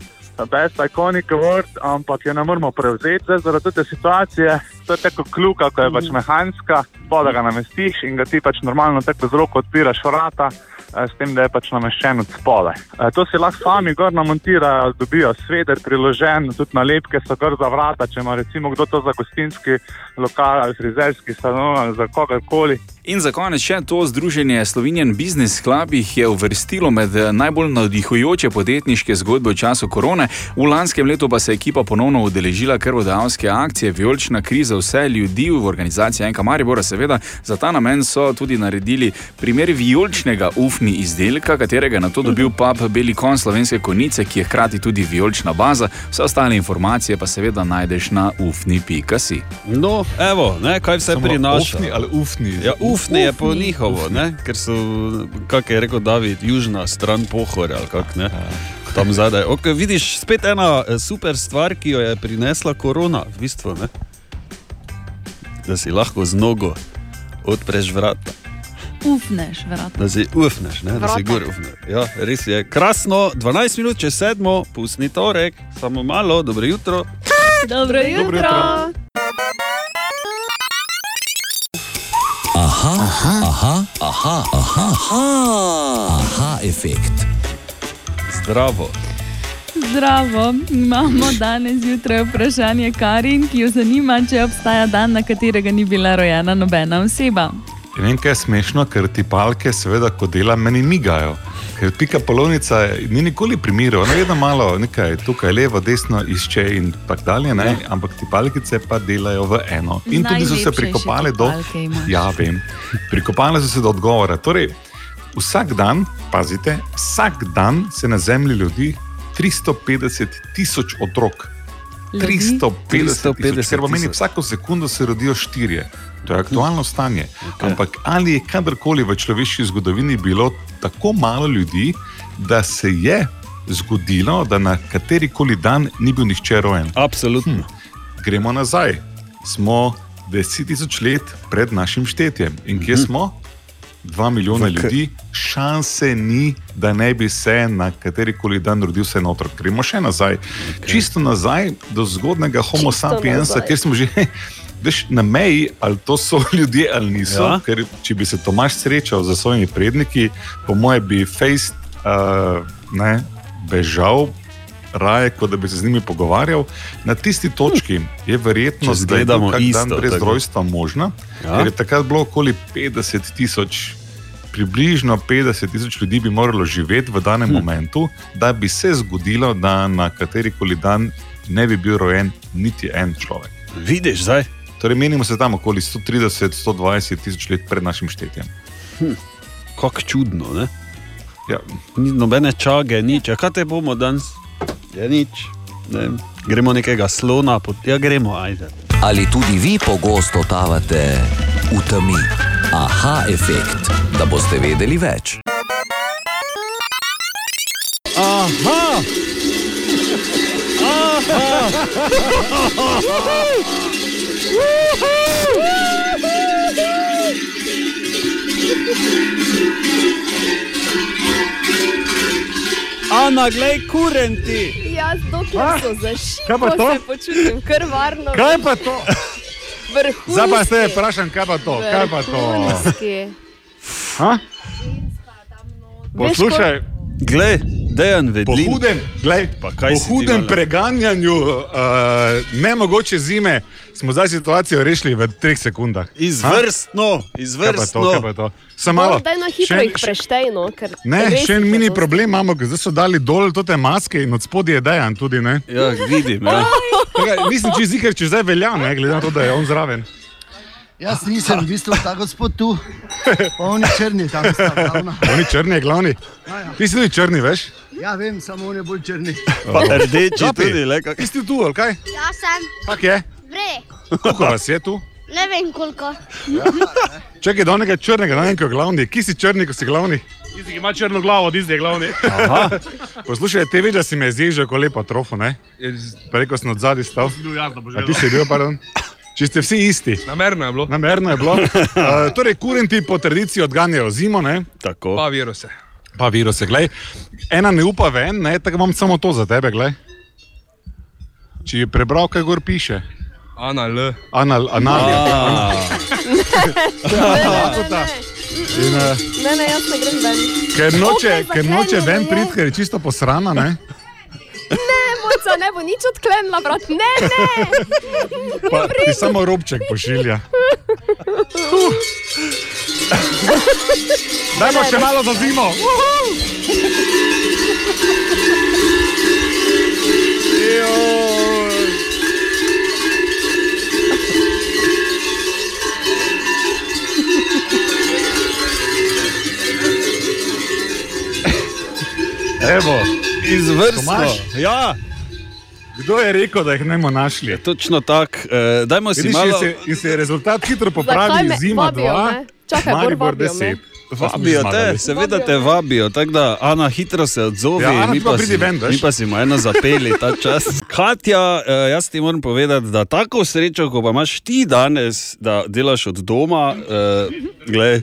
Best Iconic Award, ampak jo ne moremo prevzeti zdaj zaradi te situacije. To je tako kluka, ko je pač mehanska, pa da ga namestiš in ga ti pač normalno tako z roko odpiraš vrata. eh, S tem, da je pač nameščen od spodaj. Eh, To si lahko sami gor namontirajo, dobijo sveder priložen, tudi nalepke so gor za vrata, če ima recimo kdo to za gostinski lokal ali frizerski salon ali za kogarkoli. In za konec še to združenje Slovenian Business Club jih je uvrstilo med eh, najbolj navdihujoče podjetniške zgodbe v času korone. V lanskem letu pa se je ekipa ponovno udeležila krvodajalske akcije Vijolična kriza vse ljudi v organizaciji Enka Maribora. Seveda za ta namen so tudi naredili primer vijoličnega ufni izdelka, katerega je na to dobil pap Beli kon slovenske konice, ki je hkrati tudi vijolična baza. Vse ostale informacije pa seveda najdeš na ufni.si. No, evo, ne, kaj vse Samo prinaša. Ufni ali ufni? Ja, ufni je po njihovo, ne? ker so, kako je rekel David, južna stran pohorja. ali kak, ne. tam zadaj. Okay, vidiš, spet ena eh, super stvar, ki jo je prinesla korona, v bistvu. Ne? Da si lahko z nogo odpreš vrata. Ufneš, vrat. Da si ufneš, ne? da si gor ufneš. Ja, res je krasno, 12 minut čez sedmo, pusni torek, samo malo, dobro jutro. Dobro jutro. Aha, aha, aha, aha, aha, aha, aha, efekt. Zdravo. Zdravo, imamo danes zjutraj vprašanje Karin, ki jo zanima, če obstaja dan, na katerega ni bila rojena nobena oseba. In vem, kaj je smešno, ker ti palke, seveda, ko dela, meni migajo. Ker pika polovnica ni nikoli primirjena, ona vedno malo nekaj tukaj, levo, desno išče in tako dalje, ne? ampak ti palkice pa delajo v eno. In tudi so se prikopale še do. imaš. Ja, vem. Prikopale so se do odgovora. Torej, vsak dan, pazite, vsak dan se na zemlji ljudi 350 tisoč otrok. Ljudi? 350 tisoč, ker pomeni vsako sekundo se rodijo štirje. To je aktualno stanje. Okay. Ampak ali je kadarkoli v človeški zgodovini bilo tako malo ljudi, da se je zgodilo, da na kateri koli dan ni bil nihče rojen? Absolutno. Hm. Gremo nazaj. Smo 10 tisoč let pred našim štetjem. In kje Mhm. smo? 2 milijona V k- ljudi, šanse ni, da ne bi se na kateri koli dan rodil vse otrok. Gremo še nazaj, okay. čisto nazaj do zgodnega Homo Čisto sapiensa, nazaj. kjer smo že veš, na meji, ali to so ljudje ali niso. Ja. Ker če bi se Tomaš srečal z svojimi predniki, po mojem bi Face uh, ne, bežal. Raje, kot da bi se z njimi pogovarjal, na tisti točki je verjetno zdaj zgledamo kak dan brez tako. rojstva možna, Ja. ker je takrat bilo okoli 50 tisoč, približno 50 tisoč ljudi bi moralo živeti v danem hm. momentu, da bi se zgodilo, da na kateri koli dan ne bi bil rojen niti en človek. Vidiš zdaj? Torej, menimo se tam okoli 130-120 tisoč let pred našim štetjem. Hm. Kako čudno, ne? Ja. Ni nobene čage, nič. A kaj te bomo danes? Je nič. Ne. Gremo nekega slona, pot... ja gremo, ajde. Ali tudi vi pogosto totavate v temi? Aha, efekt, da boste vedeli več. Aha! Ana, glej, kurenti! Jaz, dokler so zašli, Kaj pa to? se počutim kar varno. Kaj pa to? Vrhunski. Zdaj pa se vprašam, kaj pa to? Kaj pa to? Vrhunski. Ha? Poslušaj, Glej, dejan po vedlin. hudem, glej, Pa kaj po si hudem preganjanju uh, nemogoče zime smo zdaj situacijo rešili v treh sekundah. Izvrstno, to? izvrstno. Kaj pa to? Samo malo. Daj na hitro Še- jih preštej, no, ker Ne, res še en jih mini ne problem imamo, ker so dali dol te maske in od spodaj je dejan tudi. Ne? Ja, vidim. Ja. Nisem čez ziger, če zdaj velja, ne, glede na to, da je on zraven. Jaz nisem, v bistvu ta gospod tu, oni črni tam sta glavna. Oni črni je glavni. Ti si tudi črni, veš? Ja, vem, samo on je bolj črni. Pa rdeči Žapi, tudi, le kak. Ti si tu, ali kaj? Ja, sem Kak je? vre, Koliko vas je tu? ne vem koliko. Čakaj, do nekega črnega, da nekaj glavni. Ki si črni, ko si glavni? Tisti, ki ima črno glavo, tisti je glavni. Aha. Poslušaj, te veš, da si me zježal, ko lepo trofo, ne? Pa rekel sem od zadaj stal. Bil jasno, A ti si bil, pardon? Če ste vsi isti. Namerno je bilo. Namerno je bilo. Uh, torej, kurenti po tradiciji odganjajo zimo, ne? Tako. Pa viruse. Pa viruse, glej. Ena ne upa ven, ne, tako imam samo to za tebe, glej. Če je prebral, kaj gor piše. Ana L. Anal, anal. A, Tako ta. In, uh, Ne, ne, jaz ne grem ven. ker noče, Okej, ker noče ven je. priti, ker je čisto posrana, ne? Ne, moca ne bo nič odklenila, brat. Ne, ne. Pa ti samo robček pošilja. Dajmo še malo za zimo. Evo, izvrstno. Ja, kdo je rekel, da jih ne bomo našli? točno tako. E, dajmo si Vidiš, malo. in se, in se je rezultat hitro Zakaj popravi, me zima vabijo, 2, ne? Čakaj, Maribor vabijo me. 10. Vabijo te, seveda te vabijo, tako da Ana hitro se odzovi, Ja, Ana, mi, pa si, ven, mi pa si mu eno zapeli ta čas. Katja, eh, jaz ti moram povedati, da tako srečo, ko pa imaš ti danes, da delaš od doma, eh, glej,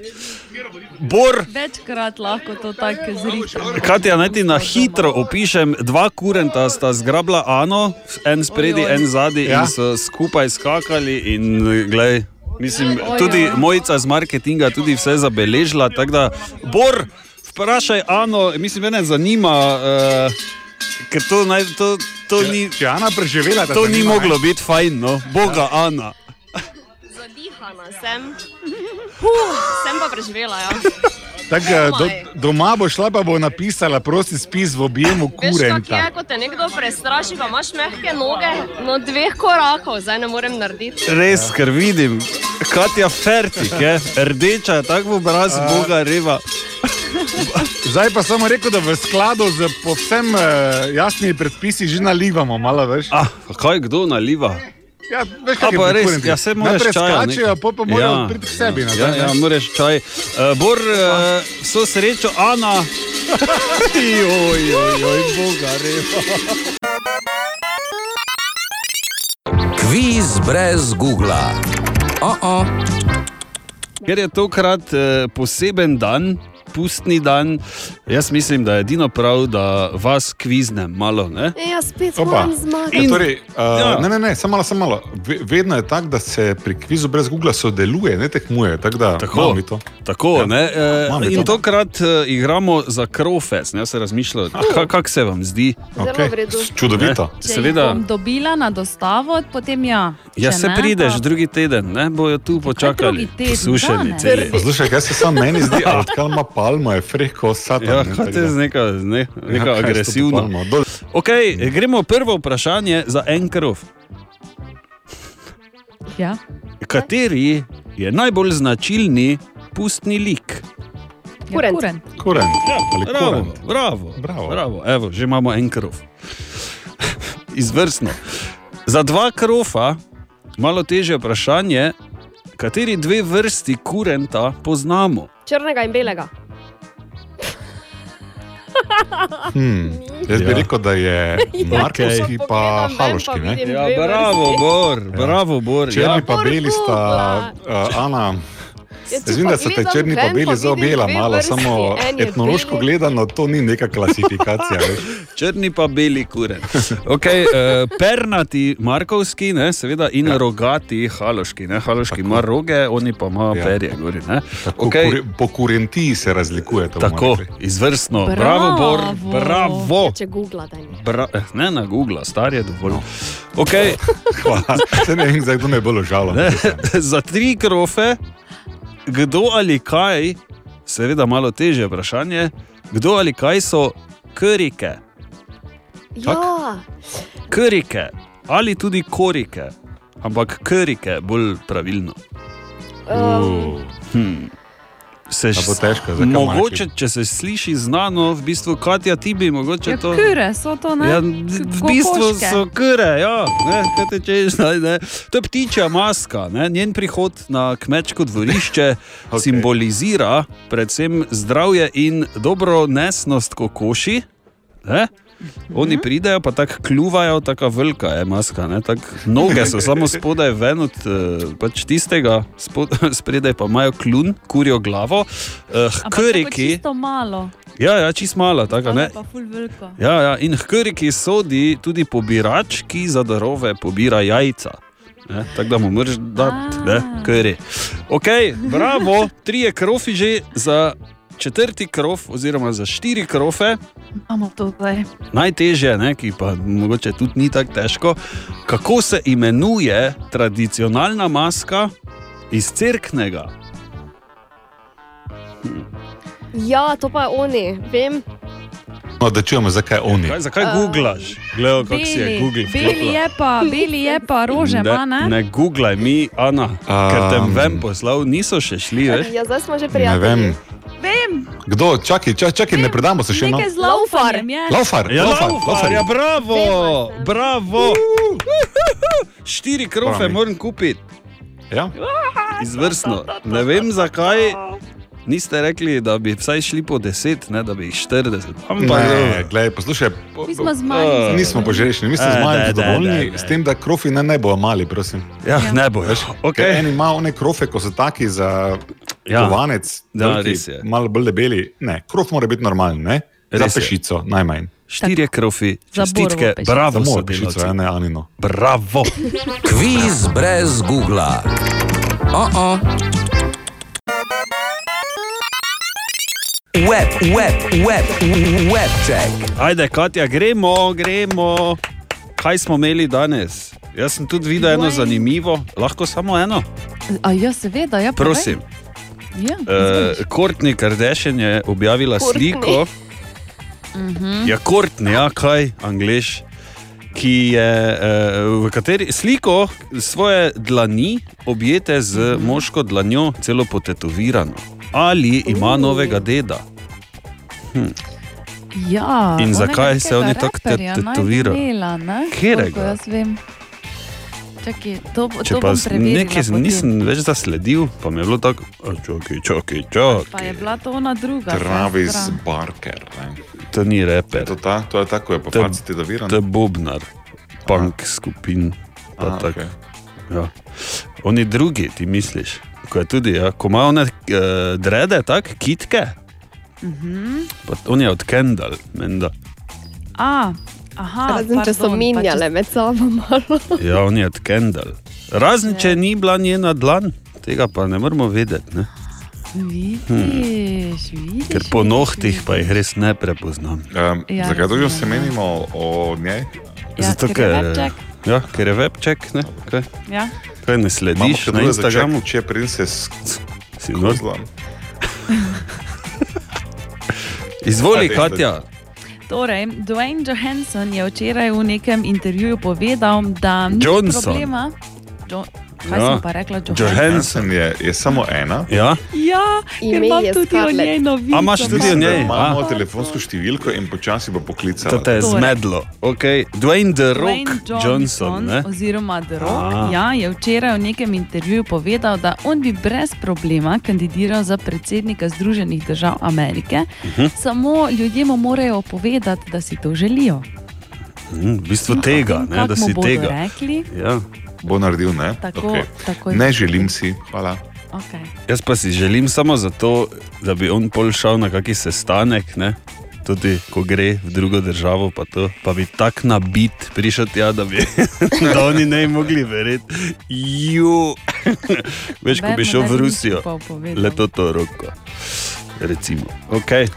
Bor, Večkrat lahko to tako zrišem. Katja, naj ti na hitro opišem, dva kurenta sta zgrabila Ano, en spredi, en zadnji Ja. in so skupaj skakali. In, glej, mislim, tudi mojica z marketinga tudi vse zabeležila. tako Da, Bor, vprašaj Ano, mislim, mene zanima, uh, ker to, naj, to, to ni. Če Ana preživela, To ni zanima, moglo ne? biti fajn, no, boga Ana. Zadihana sem. Huh, sem pa preživela, ja. Tak, eh, do, doma bo šla pa bo napisala prosti spis v objemu Veš, kako je, kurenta. ko te nekdo prestraši, pa imaš mehke noge, no dveh korakov zdaj ne morem narediti. Res, ker vidim, Katja Fertik je, rdeča tako v obraz, boga reva. Zdaj pa samo rekel, da v skladu z povsem jasnimi predpisi že nalivamo, malo več. Ah, kaj kdo naliva? Ja, veš, je pa res, ja, se moraš čaja. skačejo, pol pa morajo priti k sebi Ja, nazaj, ja, ne? moraš čaj. Uh, Bor, uh, so srečo, Ana. Joj, joj, joj, boga reva. Kviz brez Google. Oh -oh. Ker je tokrat eh, poseben dan, pustni dan, jaz mislim, da je edino prav, da vas kviznem malo. Ne? E, jaz spet Opa. moram zmagati. Ja, torej, uh, Ja. Ne, ne, ne, samo malo, samo malo. Ve- Vedno je tako, da se pri kvizu brez Google sodeluje, ne tekmuje. Tako da Tako. imamo mi to. Tako, Ja. ne, e, Imam in to. tokrat e, igramo za krofec. Ne, jaz se razmišljam, ka, kako se vam zdi. Redu. Čudovito. Ne, Če Seveda, bom dobila na dostavo, potem ja. ja, Če se ne, prideš pa- drugi teden, ne bojo tu počakali. Poslušaj, kaj se samo meni zdi, ali odkal ima palmo, je frehko satan. Ja, ne, kaj da- z neka, ne, Ja, neka palmo? Dol. Okay, gremo prvo vprašanje za en krov. Ja. Kateri je najbolj značilni pustni lik? Kurent. Ja, kurent. Kurent. Ali Bravo, kurent. bravo, Bravo. bravo. Evo, že imamo en krov. Izvrstno. Za dva krofa, malo težje vprašanje, kateri dve vrsti kurenta poznamo? Črnega in belega. Hmm. Jaz bi Ja. rekel, da je Markovski Ko pa Haloški. Ne? Ja, bravo. Bor, bravo, Bor. Črni Ja. pa beli sta, uh, Ana. Ja, pa da so te črni ven, beli zaobjela, malo, samo etnološko beli. gledano, to ni neka klasifikacija. Črni pa beli kurent. Okay, uh, pernati, markovski, ne, seveda, in ja. rogati, haloški. Ne. Haloški ima roge, oni pa imajo Ja. perje. Gori, ne. Tako, Okej. okay. Po kurentiji se razlikuje. to Tako, izvrstno. Bravo, Bor, bravo. Ja, Če googla, da ni. Bra eh, ne na Google, star je dovolj. No. Okay, Hvala. Se ne vem, zdaj kdo me bolj žalo. ne, za tri krofe, kdo ali kaj, seveda malo težje vprašanje, kdo ali kaj so krike. Ja, Krike ali tudi korike, ampak krike bolj pravilno. um, Hm. Se A bo težko, zakaj mogoče, če se sliši znano, v bistvu Katja ti bi mogoče Ja, to. Kure so to, ne? Ja, v bistvu so kure, ja, ne, kaj te češ, ne, ne. To je ptičja maska. Ne. Njen prihod na kmečko dvorišče okay. Ok. simbolizira predvsem zdravje in dobro nesnost kokoši. Ne. Oni pridejo, pa tako kljuvajo, tako velika je maska. Ne, tak, noge so samo spodaj ven od eh, pač tistega, spod, spredaj pa imajo kljun, kurjo glavo. Eh, Ampak to je pa Hkriki, čisto malo. ja, ja, čist malo, tako To ne. je. Ja, ja, in hkriki sodi tudi pobirač, ki za darove pobira jajca. Ne, Tako da mu moraš dati, ne, kri. Ok, bravo, tri je krofi že za četrti krof, oziroma za štiri krofe. Imamo to zdaj. Najtežje, ne, ki pa mogoče tudi ni tako težko, kako se imenuje tradicionalna maska iz crknega. ja, to pa je oni, vem. No, da čujemo, zakaj oni. Kaj, zakaj googlaš? Gledaj, kako si je Google. beli je pa, beli je pa rože, ne, ne? ne googlaj mi, Ana, ker te Um, vem poslal, niso še šli. Veš? Ja, zdaj smo že Ne prijatelji. Vem. Vem, Kdo? Čakaj, čakaj, čakaj ne predamo se še eno. nekaj z laufarjem je. Laufar, Ja, laufar, laufar, ja, bravo, Vemo se. bravo. Štiri krofe moram kupiti, Ja? izvrstno. Ne vem zakaj, Niste rekli, da bi vsaj šli po 10, ne da bi jih 40. Ampak, Ne, glej, poslušaj, po- Mi smo zmagali. nismo požrešni, mi smo Eh, z da, manj da, zadovoljni, da, da. s tem, da krofi ne, ne bojo mali, prosim. Ja, ne bo. Okay. Eni imajo one krofe, ko so taki za Ja. kovanec, Ja, veliki, je. malo bolj debeli. Ne, krof mora biti normalen, ne? Za Res je. pešico, najmanj. Štirje krofi, Za čestitke, bravo, Za sodelavci. pešico, ja, ne Anino. Bravo. Kviz brez Google. Oh -oh. Web, web, web, web check. Ajde, Katja, gremo, gremo. Kaj smo imeli danes? Jaz sem tudi videl eno zanimivo, lahko samo eno. A ja, seveda, ja, povej. Prosim. Ja, Uh, Kortni Kardashian je objavila Kourtney. sliko. Mhm. Ja, Kortni, ja, kaj, angliš. Ki je uh, v kateri sliko svoje dlani objete z Mhm. moško dlanjo, celo potetovirano. Ali ima novega deda? Hm. Ja, In zakaj se oni tako te- reperja naj bi Čakaj, to, Če to pa nekaj nisem več zasledil, pa mi je bilo tako, "A, čakaj, čakaj, čakaj. Pa je bila to ona druga. Travis sestra. Barker. Ne. To ni reper. To, ta, to je tako, je pa To je- faci tetoviran. To je Bobnar, punk skupin. pa Aha, tako. okej. Ja. Oni drugi, ti misliš, ko je tudi, ja, ko imajo one uh, drede, tako kitke, Mhm. pa on je od Kendall, menda. A, aha, Razen če so pardon, pa minjale med sabo malo. Ja, on je od Kendall. Razen če ni bila njena dlan, tega pa ne moramo vedeti. Ne? Vidiš, vidiš. Ker po nohtih pa jih res ne prepoznam. Um, Ja, zakaj dolgo se menimo o njej? Ja, Zato, ker je webček. Ja, ker je webček, ne? Kaj, Ja. kaj ne slediš na Instagramu? začetke, Če princ se Si nor? skozlam. Izvoli, Katja. Torej, Dwayne Johansson je včeraj v nekem intervjuju povedal, da ni Johnson. problema. Jo Kaj Ja. sem pa rekla, Johansson? Johansson je, je samo ena. Ja. Ja, ker imam tudi o Scarlett. njej novico. A imaš tudi o njej? Imamo telefonsko številko in počasi bo poklicala. To te je Torej. zmedlo. Okay. Dwayne The Rock Dwayne Johnson. Johnson, ne? oziroma The Rock, A. ja, je včeraj v nekem intervjuju povedal, da on bi brez problema kandidiral za predsednika Združenih držav Amerike, Mhm. samo ljudje mu morajo povedati, da si to želijo. Hm, v bistvu tega, ne, Kako da si tega. rekli? Ja. Bo naredil, ne? Tako- Okej. tako ne želim si, hvala. Okay. Jaz pa si želim samo zato, da bi on pol šel na kakšen sestanek, ne? tudi ko gre v drugo državo, pa, to, pa bi tako nabit prišel tja, da bi da oni ne bi mogli verjeti. Veš, ko bi šel v Rusijo, leto to roko. Recimo. Okay.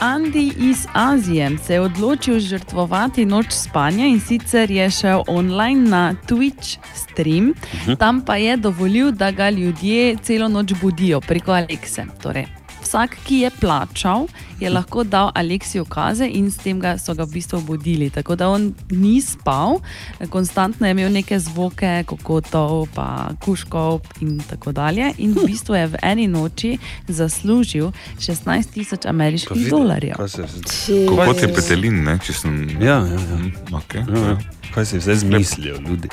Andy iz Azije se je odločil žrtvovati noč spanja in sicer je šel online na Twitch stream, Mhm. tam pa je dovolil, da ga ljudje celo noč budijo preko Alexe. Torej, vsak, ki je plačal, je lahko dal Aleksi ukaze in s tem ga so ga v bistvu budili. Tako da on ni spal, konstantno je imel neke zvoke, kokotov, pa kuškov in tako dalje. In v bistvu je v eni noči zaslužil 16 tisoč ameriških dolarjev. Kot je petelin, ne? če sem. Ja, ja, ja. Okay. Ja, ja. Kaj si vse zmislijo ljudi?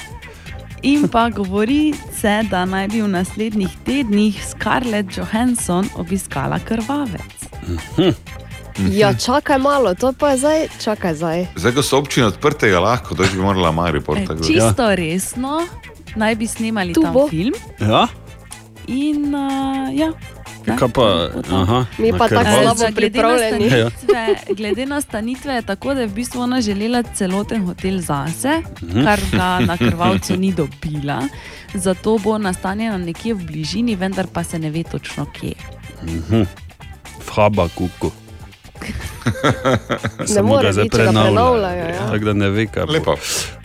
In pa govori se, da naj bi v naslednjih tednih Scarlett Johansson obiskala krvavec. Ja, čakaj malo, to pa je zdaj, čakaj zdaj. Zdaj, ko so občine odprte, je lahko, da bi morala Maripor. E, čisto resno, naj bi snemali Tu tam bo. film. Ja? In uh, ja. Kaj pa, aha, Mi pa tako slabo pripravljeni. nastanitve- Glede na stanitve je tako, da je v bistvu ona želela celoten hotel zase, Mhm. kar ga na krvavcu ni dobila. Zato bo nastanjena nekje v bližini, vendar pa se ne ve točno kje. Mhm. V Habakuku. Ne Samo če ga prenavljajo. ja. Tako da ne ve, kaj. Lepo.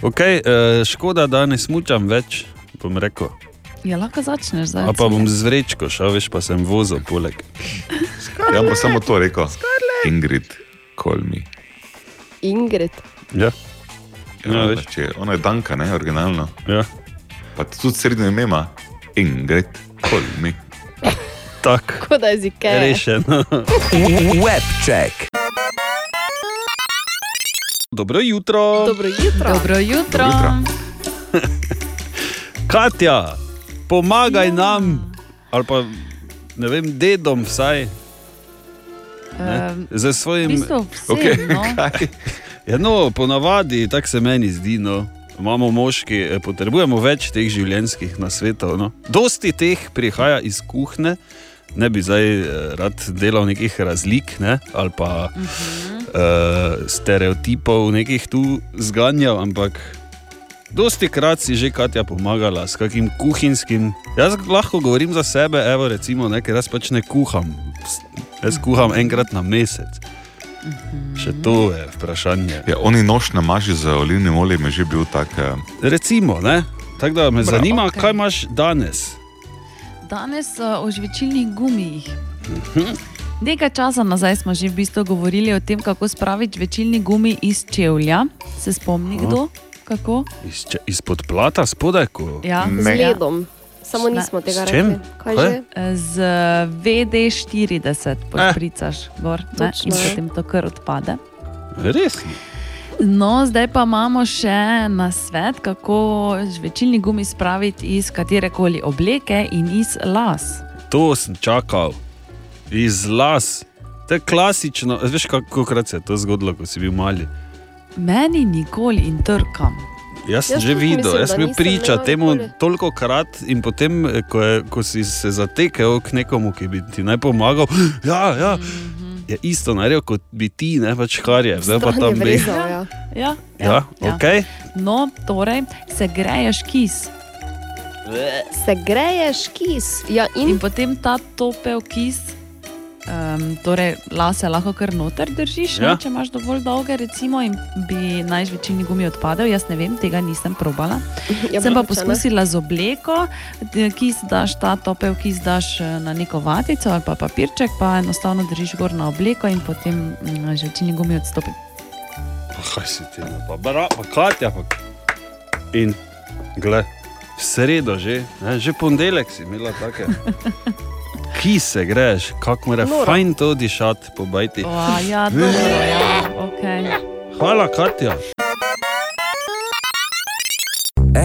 Okay, uh, škoda, da ne smučam več, bom rekel. Ja, lahko začneš zdaj. A pa bom z vrečko šel, veš, pa sem vozil poleg. Ja, pa samo to rekel. Ingrid, call me. Ingrid. Ja. Ja, ja, če, ona je Danka, ne, originalno. Ja. Pa tudi srednjo ime ima. Ingrid, call me. Tako. Kot da je zike. Rešeno. Webcheck. Dobro jutro. Dobro jutro. Dobro jutro. Katja, pomagaj nam. Ali pa ne vem, dedom vsaj. Ehm, Za svojim. v bistvu vsem, Okej, no. kaj? Ja, no, ponavadi, tako se meni zdi. No. Imamo moški, eh, potrebujemo več teh življenjskih nasvetov. No. Dosti teh prihaja iz kuhne, ne bi zdaj eh, rad delal nekih razlik ne, ali pa uh -huh. uh, stereotipov nekih tu zganjal, ampak dosti krat si že Katja pomagala s kakim kuhinjskim. Jaz lahko govorim za sebe, evo, recimo, ne, ker jaz pač ne kuham. Jaz kuham enkrat na mesec. Še to je vprašanje. Ja, oni nož namaži z olivnim oljem, je že bil tak. eh, Recimo, ne? tako da me Bravo. zanima, Okej. kaj imaš danes. Danes uh, o žvečilnih gumijih. Nekaj časa nazaj smo že v bistvu govorili o tem, kako spraviti žvečilni gumi iz čevlja. Se spomni Aha. kdo? Kako? Iz, če, izpod plata, spodaj, ko Ja, Z ledom. Samo Ne. nismo tega čim? rekli. Kaj Kaj? že? Z VD40 pošpricaš gor ne? in potem to kar odpade. Res? No, zdaj pa imamo še na svet, kako žvečilni gumi spraviti iz katerekoli obleke in iz las. To sem čakal, iz las. To je klasično. Veš, kako krat se je to zgodilo, ko si bil mali. Meni nikoli in trkam. Jaz sem že videl, mislim, jaz sem bil priča temu toliko krat, in potem, ko, je, ko si se zatekel k nekomu, ki bi ti naj pomagal, ja, ja, je isto naredil kot bi ti, ne pač kar je, zdaj pa tam bi. Ja, ja, Ja, ok. No, torej, se greješ kis. Se greješ kis. Ja, in? in potem ta topel kis, um, torej lase lahko kar noter držiš, Ja. ja. ne, če imaš dovolj dolge, recimo, in bi naj večini gumi odpadel. Jaz ne vem, tega nisem probala. Ja, Sem pa poskusila z obleko, kis daš, ta topel kis daš eh, na neko vatico ali pa papirček, pa enostavno držiš gor na obleko in potem mm, večini gumi odstopi. Pa kaj si ti, no, pa, bra, pa Katja. Pa. In gled, sredo že, ne, že ponedeljek si imela take. Ki se greš, kako mora Noro. fajn to dišati po bajti. O, ja, dobro, ja, okay. Hvala, Katja.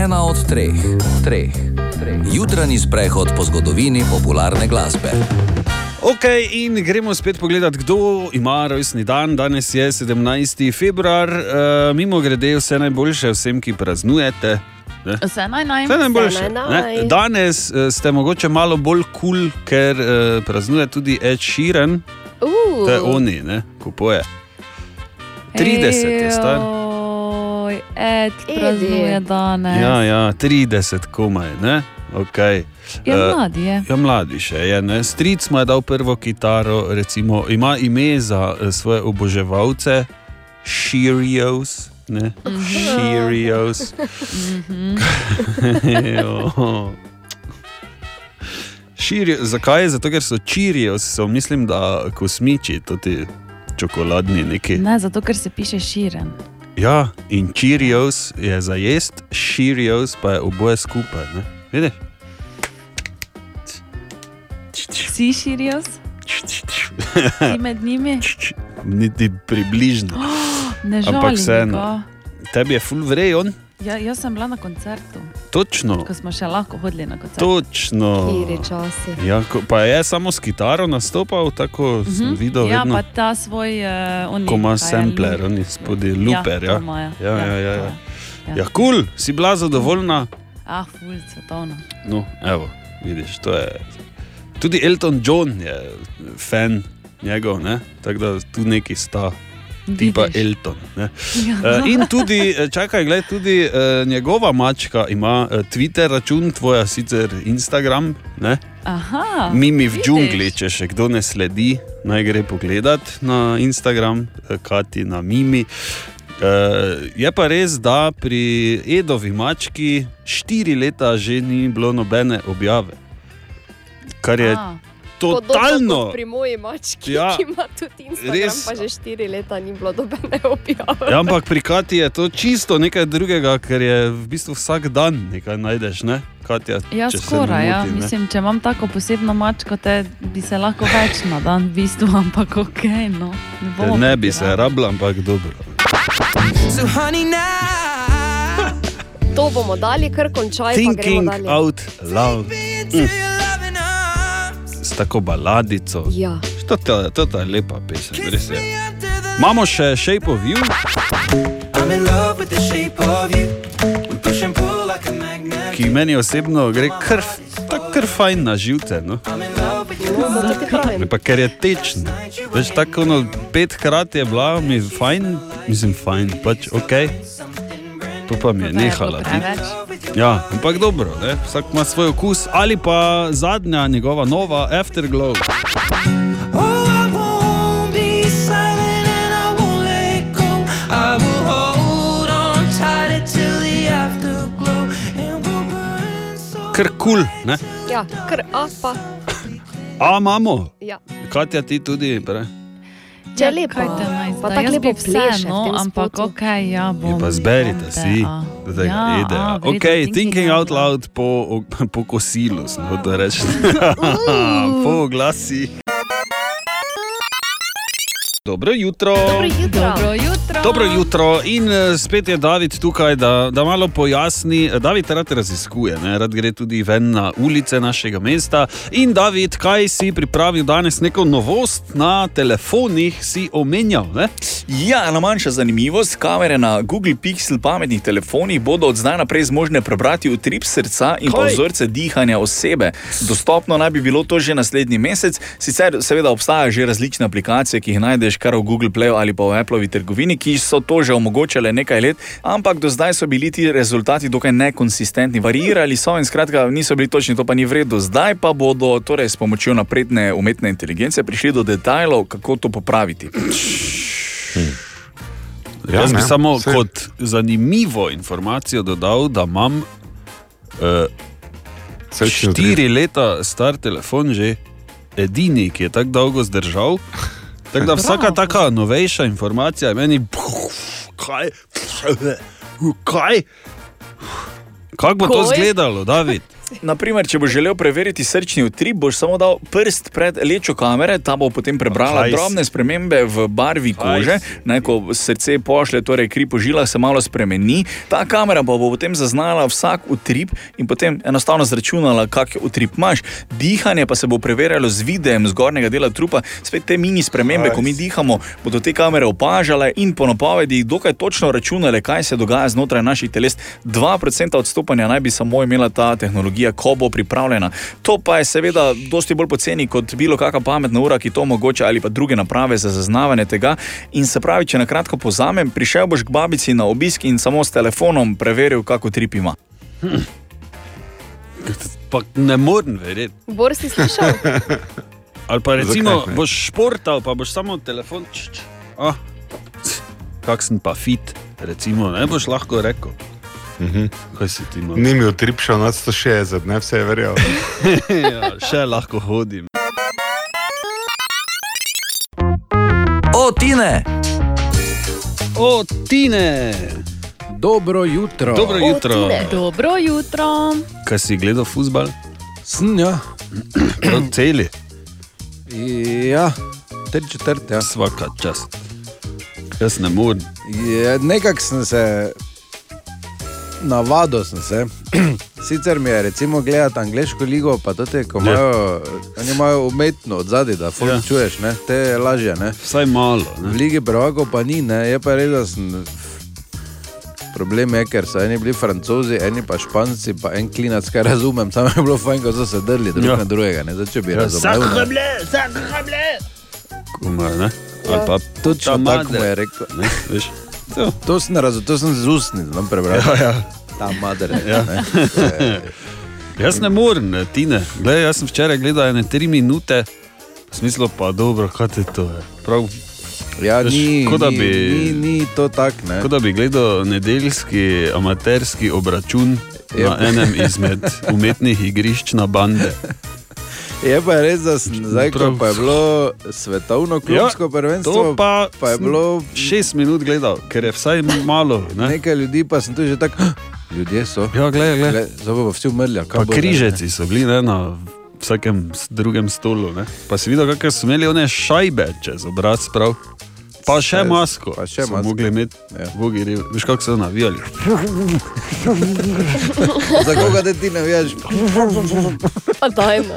Ena od treh, treh, treh. Jutranji sprehod po zgodovini popularne glasbe. Ok, in gremo spet pogledat, kdo ima rojstni dan. Danes je 17. februar, uh, mimo grede, vse najboljše vsem, ki praznujete. Ne? Vse naj naj. Vse najboljše. Ne? Danes uh, ste mogoče malo bolj kul, cool, ker uh, praznuje tudi Ed Sheeran, Uh. to je oni, ne, kupuje. 30 je star. Oj, Ed, praznuje danes. Ja, ja, 30 komaj, ne? Okay. Ja, mladi je. Ja, mladi še je. Ne? Stric mu je dal prvo kitaro, recimo, ima ime za eh, svoje oboževalce, Cheerios. Ne? Cheerios. Jo. Cheerios. Zakaj? Zato, ker so Cheerios, so mislim, da kosmiči, ti čokoladni neki. Ne, zato ker se piše širen. Ja, in Cheerios je za jesti, Cheerios pa je oboje skupaj. Ne? Vidiš? Si širios? Si med njimi? Niti približno. Ne Ampak žalim. vseeno. ga. Tebi je full vrejon, Ja, jaz sem bila na koncertu, točno. ko smo še lahko hodili na koncert. Točno. Kiri časi. Ja, ko, pa je samo s kitaro nastopal, tako uh -huh. sem videl. Ja, vedno. pa ta svoj, uh, oni, Ko ima je, sampler, loop. oni spodaj luper. to Ja, imajo. ja, ja. ja, ja. ja. ja kul, cool, si bila zadovoljna. Ah, ful, svetovno. No, evo, vidiš, to je. Tudi Elton John je fan njegov, ne? tako da tu neki sta. Tipa. Elton. ne. Ja. Eh, In tudi, eh, čakaj, gled, tudi eh, njegova mačka ima eh, Twitter račun, tvoja sicer Instagram, ne? Aha, Mimi v džungli, če še kdo ne sledi, naj gre pogledat na Instagram, Kati na Mimi. Uh, je pa res, da pri Edovi mački štiri leta že ni bilo nobene objave. Kar je A. totalno. Pri moji mački, Ja, ja, ki ima tudi Instagram, res. pa že štiri leta ni bilo dobene objave. Ja, ampak pri Kati je to čisto nekaj drugega, ker je v bistvu vsak dan nekaj najdeš. Ne? Katja, Ja, skoraj. Ja. ne. Mislim, če imam tako posebno mačko, te bi se lahko več na dan, v bistvu, ampak ok. No. Ne, Ne bi se rabila, ampak dobro. So honey now. To bomo dali, kar končaj, pa Thinking gremo dalje. out loud. Mm. S tako baladico. Ja. To, to, to, to je lepa pesem, res je. Imamo še Shape of You, I'm in love with the shape of you. We push and pull like a magnet. ki meni osebno gre kar, tako kar fajn na živce. No? Pa ker je tečen. Veš, tako no, petkrat je bila mi fajn, mislim fajn, pač ok. To pa mi je nehala. biti. Ja, ampak dobro, ne? vsak ima svoj okus. Ali pa zadnja njegova nova Afterglow. Kar kul, cool, Ja, kar a pa. a imamo. Ja. Katja, ti tudi. Pre? Če je lepo, pa tako lepo pleše no, ampak ok, ja bom. Pa zberite si, a. da Ja, ja, a, Ok, thinking out loud po, po kosilu, sem hotel reči. po glasi. Dobro jutro. Dobro jutro. Dobro jutro. Dobro jutro in eh, spet je David tukaj, da, da malo pojasni. David rad raziskuje, ne? rad gre tudi ven na ulice našega mesta. In David, kaj si pripravil danes, neko novost na telefonih si omenjal? Ne? Ja, ena manjša zanimivost. Kamere na Google Pixel pametnih telefonih bodo od zdaj naprej zmožne prebrati utrip srca in vzorce dihanja osebe. Dostopno naj bi bilo to že naslednji mesec. Sicer seveda obstajajo že različne aplikacije, ki jih najdeš kar v Google Playu ali pa v Appleovi trgovini, ki so to že omogočale nekaj let, ampak do zdaj so bili ti rezultati dokaj nekonsistentni. Variirali so in skratka niso bili točni, to pa ni vredno. Zdaj pa bodo torej s pomočjo napredne umetne inteligence prišli do detajlov, kako to popraviti. Ja, Jaz bi ne, samo saj- kot zanimivo informacijo dodal, da imam uh, štiri leta star telefon, že edini, ki je tako dolgo zdržal. Tako da vsaka taka novejša informacija je meni, kaj, kaj, kako bo to Kaj? izgledalo, David? Naprimer, če boš želel preveriti srčni utrip, boš samo dal prst pred lečo kamere, ta bo potem prebrala Kaj s- drobne spremembe v barvi kože. Naj, ko srce pošlje, torej kri po žilah se malo spremeni. Ta kamera pa bo potem zaznala vsak utrip in potem enostavno zračunala, kakšen utrip imaš. Dihanje pa se bo preverjalo z videem zgornjega dela trupa. Spet te mini spremembe, ko mi dihamo, bodo te kamere opažale in po napovedih dokaj točno računale, kaj se dogaja znotraj naših teles. 2% odstopanja naj bi samo imela ta tehnologija, ko bo pripravljena. To pa je seveda dosti bolj poceni kot bilo kakšna pametna ura, ki to omogoča, ali pa druge naprave za zaznavanje tega. In se pravi, če na kratko pozamem, prišel boš k babici na obisk in samo s telefonom preveril, kako trip ima. Pa ne morem verjeti. Bor si slišal? Ali pa recimo, Zakaj boš športal, pa boš samo telefon. Ah, kakšen pa fit, recimo, ne boš lahko rekel. Mhm. Kaj si ti imel? Ni mi utrip šel nad 160, ne vse je verjel. ja, še lahko hodim. O, Tine! O, Tine! Dobro jutro. Dobro jutro. Dobro jutro. Kaj si gledal futbal? Sem ja. Prav celi. Ja, tri četrt, ja. Svaka čast. Jaz ne morem. Nekako sem se navadil, sem se. Sicer mi je recimo gledati angliško ligo, pa tudi, ko Ja. imajo, oni imajo umetno od zadaj, da Ja. ja. čuješ, ne? te je lažje. Ne? Vsaj malo. V Ligi prvakov pa ni, ne? je pa res, da sem. Problem je, ker so eni bili francozi, eni pa španci, pa en klinac, kaj razumem, samo je bilo fajn, ko so se drli drug Ja. ja. na drugega. Ne? Zdaj, če bi Ja, razumel. ne. Kuma, ne? Ali pa Točno tako mu je rekel. Ne, veš? To. To sem razumel, to sem z ustnic nam prebral. Ja, ja. Ta madre. Ja. ne. Jaz ne morem, ne, Tine. Glej, jaz sem včeraj gledal ene tri minute, v smislu pa dobro, kaj te to je. Prav, Ja, veš, ni, kot da bi, ni, ni to tako. ne. kot da bi gledal nedeljski amaterski obračun Je na enem izmed umetnih igrišč na bande. Je pa res, da sem zdaj, ko pa je bilo svetovno klubsko prvenstvo, to pa, pa je bilo šest minut gledal, ker je vsaj malo. Ne? nekaj ljudi, pa sem tu že tako. Ljudje so. Ja, gledaj, gledaj. Gled, Zdaj bodo vsi umrli. križeci so bili ne, na vsakem drugem stolu. Ne. Pa si videl, kakšne so imeli one šajbe čez obraz. Prav. Pa še masko. Pa še masko. mogli imeti, ja. bogi, rev- veš kako so navijali. Za koga da ti navijaš? Pa dajmo.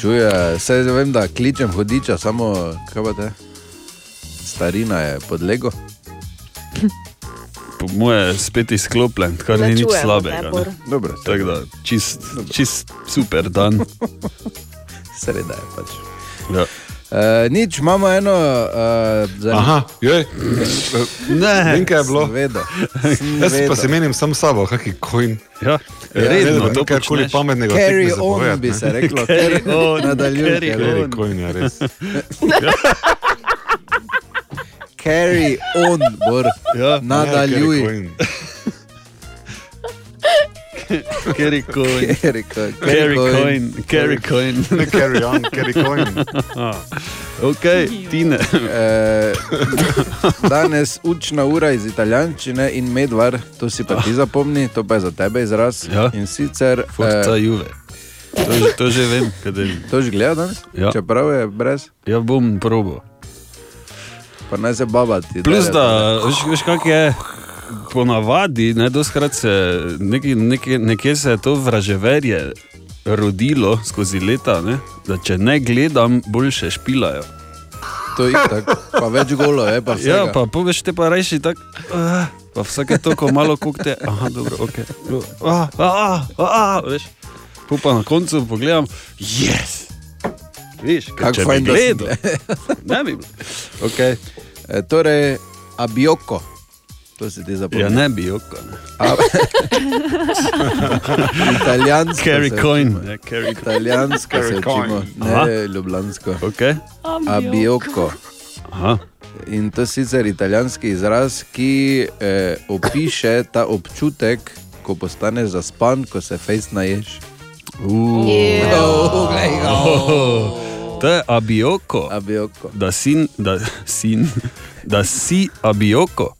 Čuje, se vem, da kličem hodiča, samo kaj pa te? Starina je podlego. Po moje spet izklopljen, kar Ne ni nič slabega. Dobro. Tako da, čist, čist super dan. Sreda je pač. Ja. Uh, nič, imamo eno. Uh, Aha, joj. Ne, Vem, kaj je bilo. Jaz pa se menim sam s sabo, kakšen coin. Ja, redno to karkoli počneš. pametnega. Carry on zapovedati, bi se reklo. Carry on, Nadaljuj, carry Carry on. coin, ja, res. Carry on, bor. Ja. Nadaljuj. Ja, carry coin. Carry coin. Carry coin. Carry coin. Carry coin. Ne carry on, carry coin. ok, Tine. Eh, Danes učna ura iz italijanščine in medvar, to si pa ti zapomni, to pa je za tebe izraz. Ja. In sicer. Forza Juve. To, to že vem, kaj To že gledal danes? Ja. Čeprav je brez. Ja, bom probo. Pa naj se babati. Plus, da veš, veš kak je. Ponavadi, ne, doskrat se neki, neki, nekje se je to vraževerje rodilo skozi leta, ne, da če ne gledam, boljše špilajo. To je tako, pa več golo je, pa vse. Ja, pa poveš te pa reči tako, uh, pa vsake toliko malo kukte, aha, dobro, ok. Ah, ah, ah, ah, veš. Pa na koncu pogledam, yes! Ker Kako da si gledal, ne bi bilo. Okay. E, torej, abioko. To si ti zapomnil. Ja, ne bi joko. Italijansko. Carry se coin. učimo. Ja, carry coin. Italijansko se Carry učimo, Aha. ne ljubljansko. Okay. Abioko. Aha. In to je sicer italijanski izraz, ki eh, opiše ta občutek, ko postaneš zaspan, ko se fejs naješ. Uh. Oh, glej ga. To je abioko. abioko. Da, sin, da, sin, da si abioko.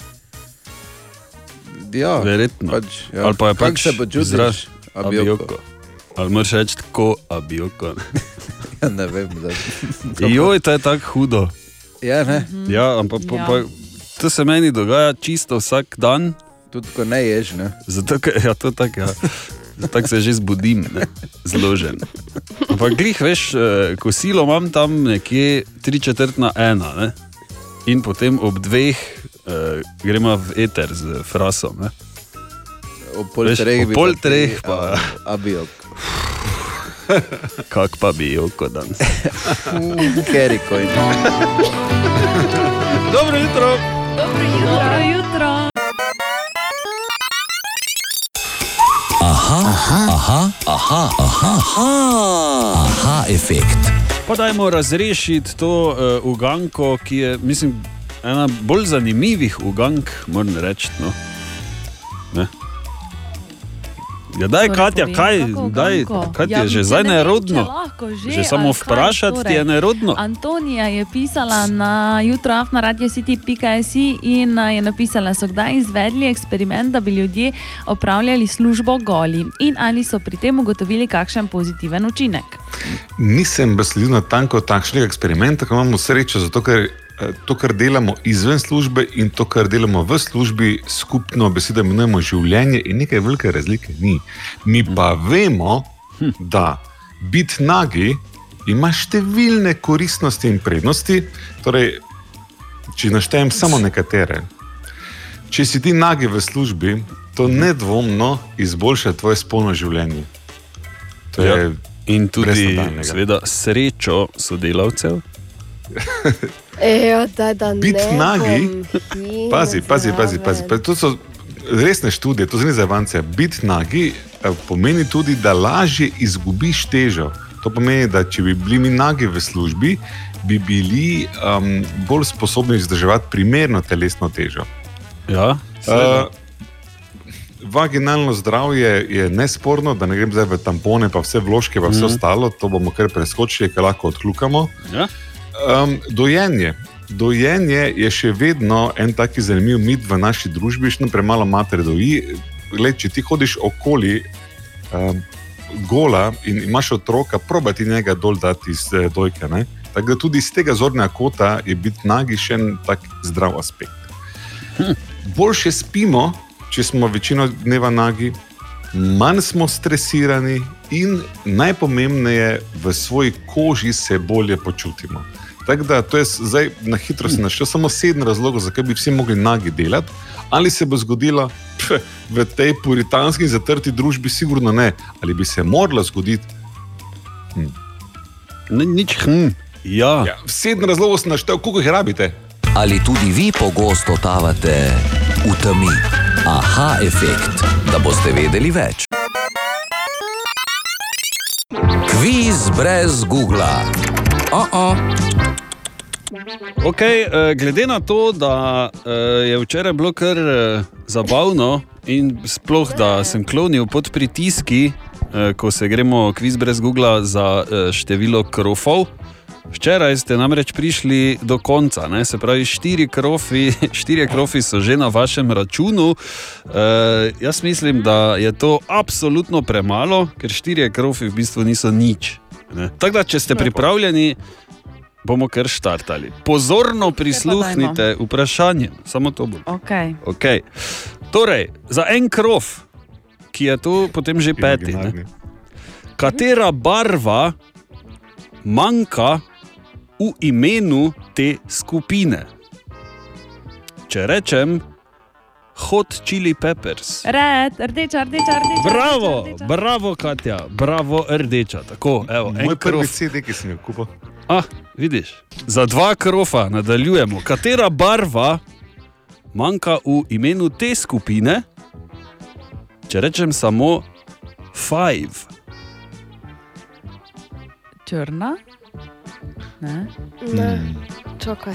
Ja, Verjetno. pač, ja. Ali pa je Kako pač se počutiš? izraz Abioko. abioko. Ali moraš reči tako abioko. Ja, ne vem. zdaj. Joj, to je tako hudo. Ja, ne. Ja, ampak Ja. ja. Pa, to se meni dogaja čisto vsak dan. Tudi ko ne ješ. Ne? Zato, ker ja, to tako. Ja. Tako se že zbudim, ne? zložen. Ampak glih, veš, eh, kosilo imam tam nekje tri četrt na ena. Ne? In potem ob dveh uh, gremo v eter z frasom. Ne? Ob pol Veš, treh ob pol treh pa. a- Abiok. Kak pa bi joko danes. Carry coin. Dobro jutro. Dobro jutro. jutro. Aha, aha, aha, aha, aha, aha, aha efekt. Pa dajmo razrešiti to uh, uganko, ki je, mislim, ena bolj zanimivih ugank, moram reči. No. Ne? Ja, daj, Torej, Katja, povem, kaj, kako daj, uganko? kaj ti Ja, je že saj zdaj nerodno? že, že samo vprašati ti je torej. nerodno. Antonija je pisala na jutroaf na radiocity.si in a, je napisala, so kdaj izvedli eksperiment, da bi ljudje opravljali službo goli in ali so pri tem ugotovili kakšen pozitiven učinek. Nisem sledil na tanko takšnega eksperimenta, ko imamo srečo, zato ker eh, to, kar delamo izven službe in to, kar delamo v službi, skupno besedo imenujemo življenje in nekaj velike razlike ni. Mi pa vemo, da biti nagi ima številne koristnosti in prednosti. Torej, če naštejem samo nekatere. Če si ti nagi v službi, to nedvomno izboljša tvoje spolno življenje. To je Ja. In tudi, seveda, srečo sodelavcev. Ejo, daj, da Biti nagi, pazi, pazi, pazi, pazi. Pa To so resne študije, to ni za avance. Biti nagi pomeni tudi, da lažje izgubiš težo. To pomeni, da če bi bili mi nagi v službi, bi bili um, bolj sposobni vzdrževati primerno telesno težo. Ja, Uh, vaginalno zdravje je nesporno, da ne grem zdaj v tampone, pa vse vložke, pa vse mm. ostalo, to bomo kar preskočili, ker lahko odkljukamo. Ja? Um, dojenje. Dojenje je še vedno en taki zanimiv mit v naši družbi, še premalo mater doji. Gled, če ti hodiš okoli um, gola in imaš otroka, probati njega dol dati iz eh, dojke. Ne? Tako da tudi iz tega zornega kota je biti nagi še en tak zdrav aspekt. Boljše spimo, če smo večino dneva nagi, manj smo stresirani in najpomembneje v svoji koži se bolje počutimo. Tako da to je zdaj na hitro se našel samo sedem razlogov, zakaj bi vsi mogli nagi delati. Ali se bo zgodilo pf, v tej puritanski zatrti družbi, sigurno ne. Ali bi se moralo zgoditi? Hm. Ne, nič, hm. ja. ja. Sedem razlogov sem naštel, koliko jih rabite. Ali tudi vi pogosto totavate v temi? Aha, efekt, da boste vedeli več. Kviz brez Google. Oh -oh. Okay, eh, glede na to, da eh, je včeraj bilo kar eh, zabavno in sploh, da sem klonil pod pritiski, ko se gremo kviz brez Google za število krofov. Včeraj ste namreč prišli do konca, ne? se pravi, štiri krofi, štirje krofi so že na vašem računu. E, jaz mislim, da je to absolutno premalo, ker štirje krofi v bistvu niso nič. ne. Tako da, če ste pripravljeni, bomo kar štartali. Pozorno prisluhnite vprašanjem, samo to bo. Okay. Okay. Torej, za en krov, ki je tu potem že peti, ne? katera barva manjka v imenu te skupine? Če rečem hot chili peppers. Red, rdeča, rdeča, rdeča. Bravo, bravo, Katja, bravo, rdeča. Tako, evo, Moj prvi krov. CD, ki sem jo kupil. Ah, vidiš, za dva krofa nadaljujemo. Katera barva manjka v imenu te skupine? Če rečem samo five. Črna. Ne. Ne, čakaj.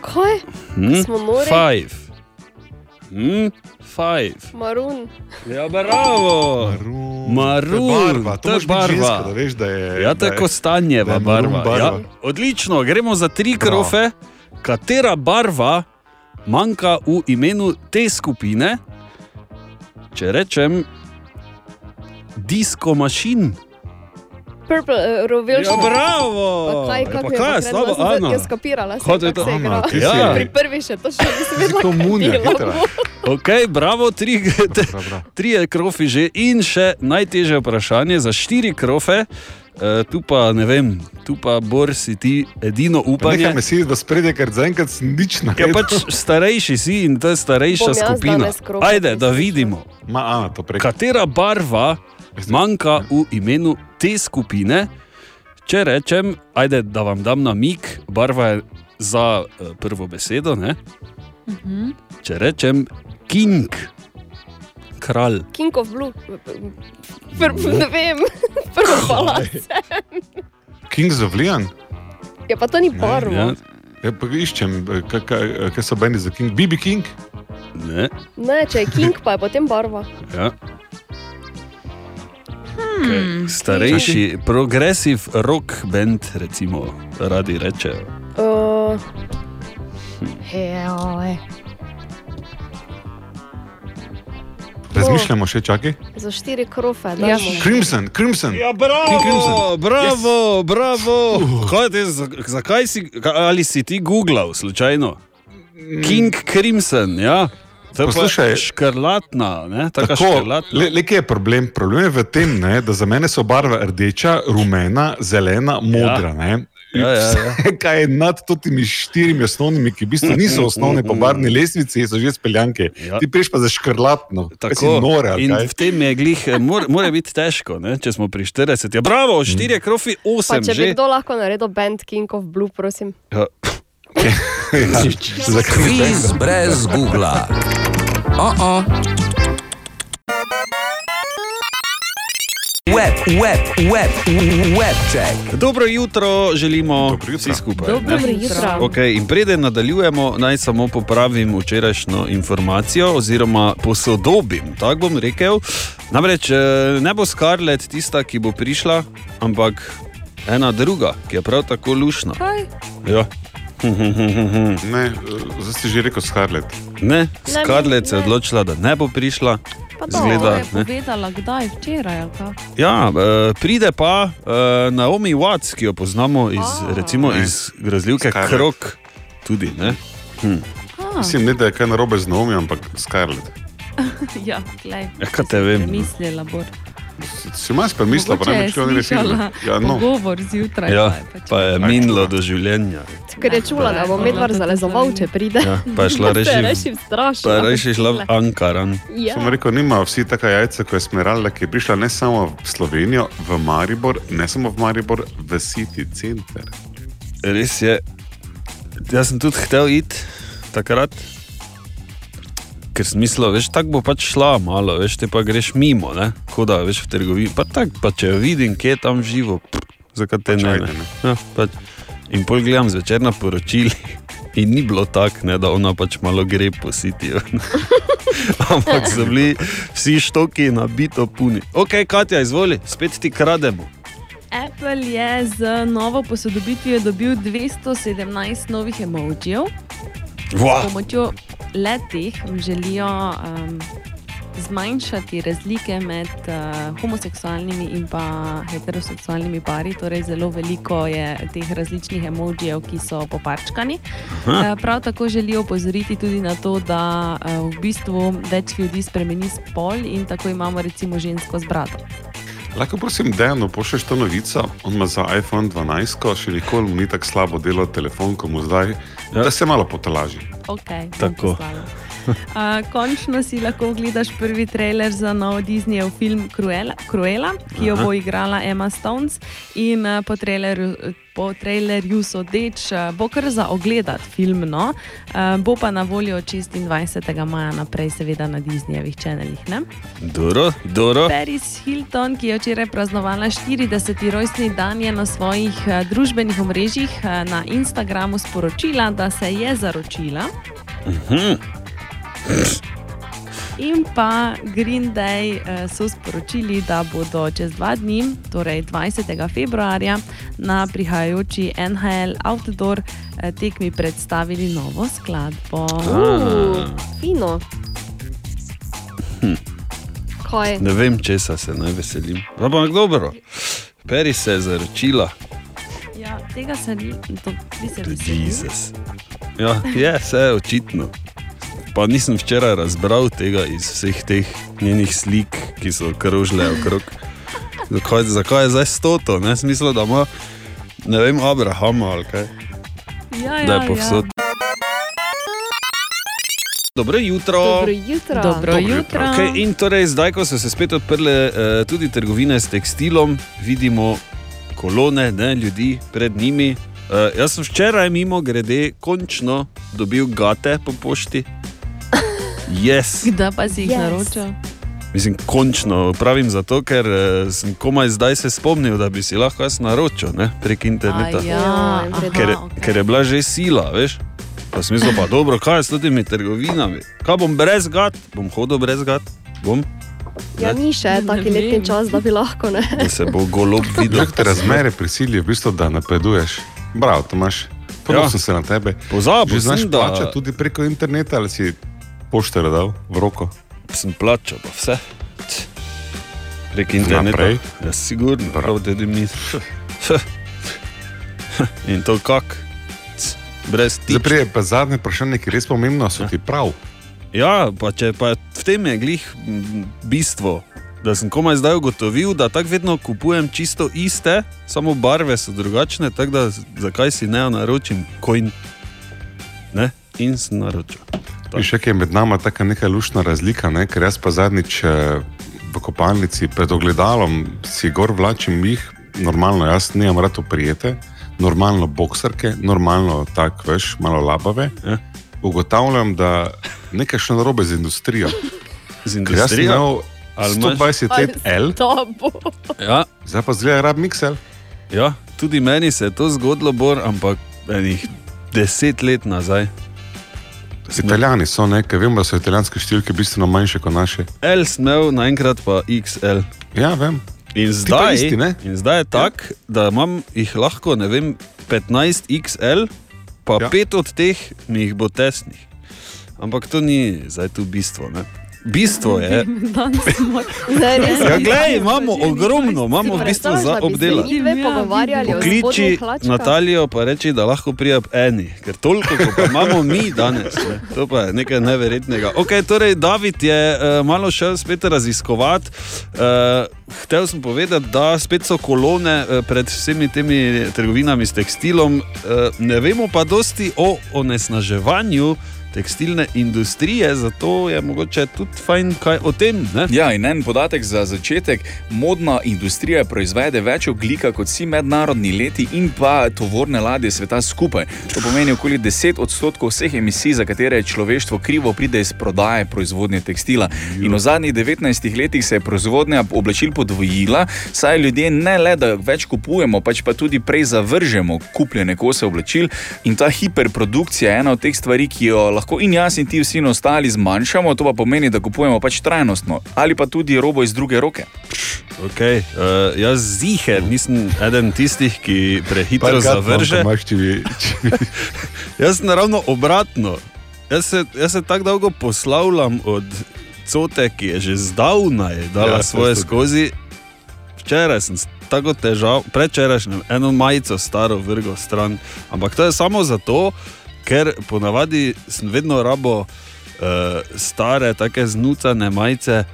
Kaj? Hm? Smo nori? Five. Hm? Five. Marun. Ja, bravo. Marun, To je barva, to to je barva. ženska, da veš, da je- Ja, da je- tako stanjeva da je marun barva. barva. Ja, odlično, gremo za tri krofe. Katera barva manjka v imenu te skupine? Če rečem, disko mašin. Purple, uh, rovilš. Ja, bravo! Pa kaj, Ja, kako pa je kaj je bilo s predno? tabo, Sem zdaj- Ana? Jaz skapirala, sem, je kako to? se igra. Ti si- Pri prvi še to še nisem vedela. munja, kako hitra. Ok, bravo, tri, tri krofi že in še najtežje vprašanje za štiri krofe. Uh, tu pa ne vem, tu pa bor si ti edino upanje. Nekaj me sedi v spredje, ker zaenkrat nič na Ja, pač starejši si in to je starejša Bom skupina. Ajde, da vidimo. Ma, Ana, to prej. Katera barva manjka v imenu te skupine? Če rečem, ajde, da vam dam namig, barva je za eh, prvo besedo. Ne? Mhm. Če rečem king, kralj. King of Blue. Pr, ne vem, prvo palace. Kings of Leon. Ja, pa to ni barva. Ja, pa iščem, eh, kaj, kaj, kaj so bendi za King. BB King? Ne. Ne, če je King, pa je potem barva. Ja. Hmm. Starejši, progresiv rock band, recimo, radi rečejo. Uh, Hej, Razmišljamo še, čakaj. za štiri krofe. Ja. dajmo. Crimson, Crimson. Ja, bravo, Crimson. bravo, yes. bravo. Kaj te, za- zakaj si, ali si ti googlal slučajno? King Crimson, ja. Pa Poslušaj. škrlatna, ne? Taka Tako, škrlatna. le, le, kje je problem? Problem je v tem, ne, da za mene so barve rdeča, rumena, zelena, modra. Ja. Ja, ja, ja. Vse, kaj je nad temi štirimi osnovnimi, ki v bistvu niso osnovne po barvni lestvici, so že speljanke. Ja. Ti priješ pa za škrlatno, tako nore. in kaj? v tem je glih, eh, mora, mora biti težko, ne? če smo pri 40. Ja, bravo, štiri krofi, Pa osem če bi že. kdo lahko naredil band King of Blue, prosim. Ja. Kviz brez Google. Oh -oh. Web, web, web, web check. Dobro jutro želimo Dobro jutro. vsi skupaj. Dobro ne? jutro. Okay, in preden nadaljujemo, naj samo popravim včerajšnjo informacijo, oziroma posodobim. Tako bom rekel. Namreč eh, ne bo Scarlett tista, ki bo prišla, ampak ena druga, ki je prav tako lušna. Kaj? Ja. Ne, zdaj si že rekel Scarlett. Ne, Scarlett se je odločila, da ne bo prišla. Pa to Zgleda, je ne. povedala, kdaj, včeraj. Ja, uh, pride pa uh, Naomi Watts, ki jo poznamo iz, Ah. recimo, Ne. iz grozljivke Scarlett. Krok. Tudi, ne? Hm. Ah. Mislim, ne, da je kaj narobe z Naomi, ampak Scarlett. ja, glej. Ja, kaj te vem. Mislila bo. Si imaš pa Mogoče ne je bi šel ne slišala Ja, no. pogovor zjutraj. Ja, pa je pač- pa je minilo do življenja. Ker je čula, da bo medvar zalezoval, če pride. Ja, pa je šla je reči, pa je reči šla v Ankaran. Ja. Sem rekel, nima vsi taka jajca, kot je Smeralda, ki je prišla ne samo v Slovenijo, v Maribor, ne samo v Maribor, v City Center. Res je. Jaz sem tudi hotel iti takrat, ker sem mislil, veš, tako bo pač šla malo, veš, te pa greš mimo, ne, koda, veš, v trgovini. Pa tako, pa če vidim, kje je tam živo, zakaj te Pač ne. ajde, ne. Ja, pač. In pol gledam zvečer na poročili. In ni bilo tako, ne, da ona pač malo gre po sitiju. Ampak so bili vsi štoki nabito puni. Ok, Katja, izvoli, spet ti krademo. Apple je z novo posodobitvijo dobil 217 novih emojijev. Wow. S pomočjo letih želijo um, zmanjšati razlike med uh, homoseksualnimi in pa heteroseksualnimi pari. Torej, zelo veliko je teh različnih emojijev, ki so poparčkani. Uh, prav tako želijo opozoriti tudi na to, da uh, v bistvu več ljudi spremeni spol in tako imamo recimo žensko z bratom. Lahko prosim, Dejano, pošlješ to novico, on ima za iPhone 12, ko še nikoli mu ni tako slabo delal telefon, kot mu zdaj, ja. Da se malo potolaži. Okay, Tako. Uh, končno si lahko ogledaš prvi trailer za nov Disneyjev film Cruella, Cruella ki jo Aha. bo igrala Emma Stones. In uh, po trailerju, po trailerju sodeč, uh, bo kar za ogledat film, no? uh, bo pa na voljo od 26. maja naprej, seveda na Disneyjevih čanelih. ne? Doro, doro. Paris Hilton, ki je včeraj praznovala 40. rojstni dan, je na svojih eh, družbenih omrežjih eh, na Instagramu sporočila, da se je zaročila. Mhm. In pa Green Day eh, so sporočili, da bodo čez dva dni, torej 20. februarja, na prihajajoči NHL Outdoor eh, tekmi predstavili novo skladbo. Uh, fino. Hm. Kaj? Ne vem, česa se naj veselim. Ampak dobro, Peri se je zaročila. Ja, tega se ni, to bi se veselil. Jezus. Ja, je, vse je očitno. Pa nisem včeraj razbral tega iz vseh teh njenih slik, ki so krožile okrog. Zakaj, zakaj je zdaj stoto? Ne smisel, da ima, ne vem, Abrahama ali kaj. Ja, Da ja, je povsod. Ja. Dobro jutro. Dobro jutro. Dobro jutro. Okay, in torej, zdaj, ko so se spet odprle eh, tudi trgovine s tekstilom, vidimo kolone ne, ljudi pred njimi. Eh, jaz sem včeraj mimo grede končno dobil gate po pošti. Yes. Kdaj pa si jih Yes. naročil? Mislim, končno pravim zato, ker eh, sem komaj zdaj se spomnil, da bi si lahko jaz naročil ne, prek interneta. A ja, redu. ker, aha, okay. ker je bila že sila, veš. Pa sem mislil, pa dobro, kaj je s temi trgovinami? Kaj bom brez gat? Bom hodil brez gat? Bom? Ja, ni še Ne taki vem. letni čas, da bi lahko. Ne? Da se bo golob videl. Kako te razmere prisilijo, v bistvu, da napreduješ? Bravo, Tomaš. Ponosen Ja. sem na tebe. Pozabil Že znaš sem, da- plačati tudi preko interneta ali si pošter dal v roko? sem plačal, pa vse. Prek interneta. Ja, sigurno, prav te misliš. In to kak? Brez Zdaj tega. prije pa zadnje vprašanje, ki je res pomembno, so ti prav. Ja, pa če pa v tem je glih bistvo. Da sem komaj zdaj ugotovil, da tako vedno kupujem čisto iste, samo barve so drugačne, tako da zakaj si ne naročim coin. Ne? In sem naročil. In še kaj je med nama tako neka lušna razlika, ne? ker jaz pa zadnjič eh, v kopalnici pred ogledalom si gor vlačim jih, normalno, jaz nimam rad oprijete, normalno boksarke, normalno tako, veš, malo labave. Ja. Ugotavljam, da nekaj še narobe z industrijo. Z Ker Jaz sem industrijo? imel Ali imaš- 120 let L, To bo. Ja, zdaj pa zgleda rab miksel. ja, tudi meni se je to zgodilo, Bor, ampak enih deset let nazaj. Italijani so nekaj, vem, da so italijanske številke bistveno manjše kot naše. L sem imel, naenkrat pa XL. Ja, vem. In zdaj, isti, ne? in zdaj je tako, ja. da imam jih lahko ne vem, 15 XL, pa ja. pet od teh mi jih bo tesnih. Ampak to ni zdaj tu bistvo. Ne? Bistvo je. Res Ja, glej, imamo ogromno, imamo v bistvu za obdelati. o Pokliči? Natalijo, pa reči, da lahko prija eni, ker toliko, imamo mi danes, ne, to pa je nekaj neverjetnega. Okay, torej, David je uh, malo šel spet raziskovati. Uh, Hotev sem povedati, da spet so kolone uh, pred vsemi temi trgovinami s tekstilom, uh, ne vemo pa dosti o onesnaževanju. Tekstilne industrije, zato je mogoče tudi fajn kaj o tem. Ne? Ja, in en podatek za začetek. Modna industrija proizvede več oglika kot vsi mednarodni leti in pa tovorne ladje sveta skupaj. To pomeni okoli 10 odstotkov vseh emisij, za katere je človeštvo krivo, pride iz prodaje proizvodnje tekstila. In v zadnjih 19 letih se je proizvodnja oblačil podvojila, saj ljudje ne le da več kupujemo, pač pa tudi prej zavržemo kupljene kose oblačil. In ta hiperprodukcija je ena od teh stvari, ki jo lahko in jaz in ti vsi ostali zmanjšamo, to pa pomeni, da kupujemo pač trajnostno ali pa tudi robo iz druge roke. Okay, uh, jaz ziher nisem eden tistih, ki prehitro zavrže. če bi- jaz sem ravno obratno. Jaz se, jaz se tako dolgo poslavljam od cote, ki je že zdavnaj dala Ja, svoje skozi. Včeraj sem tako težav, predvčerajšnjem, eno majico staro vrgo stran. Ampak to je samo zato, ker ponavadi sem vedno rabo uh, stare, take znucane majice.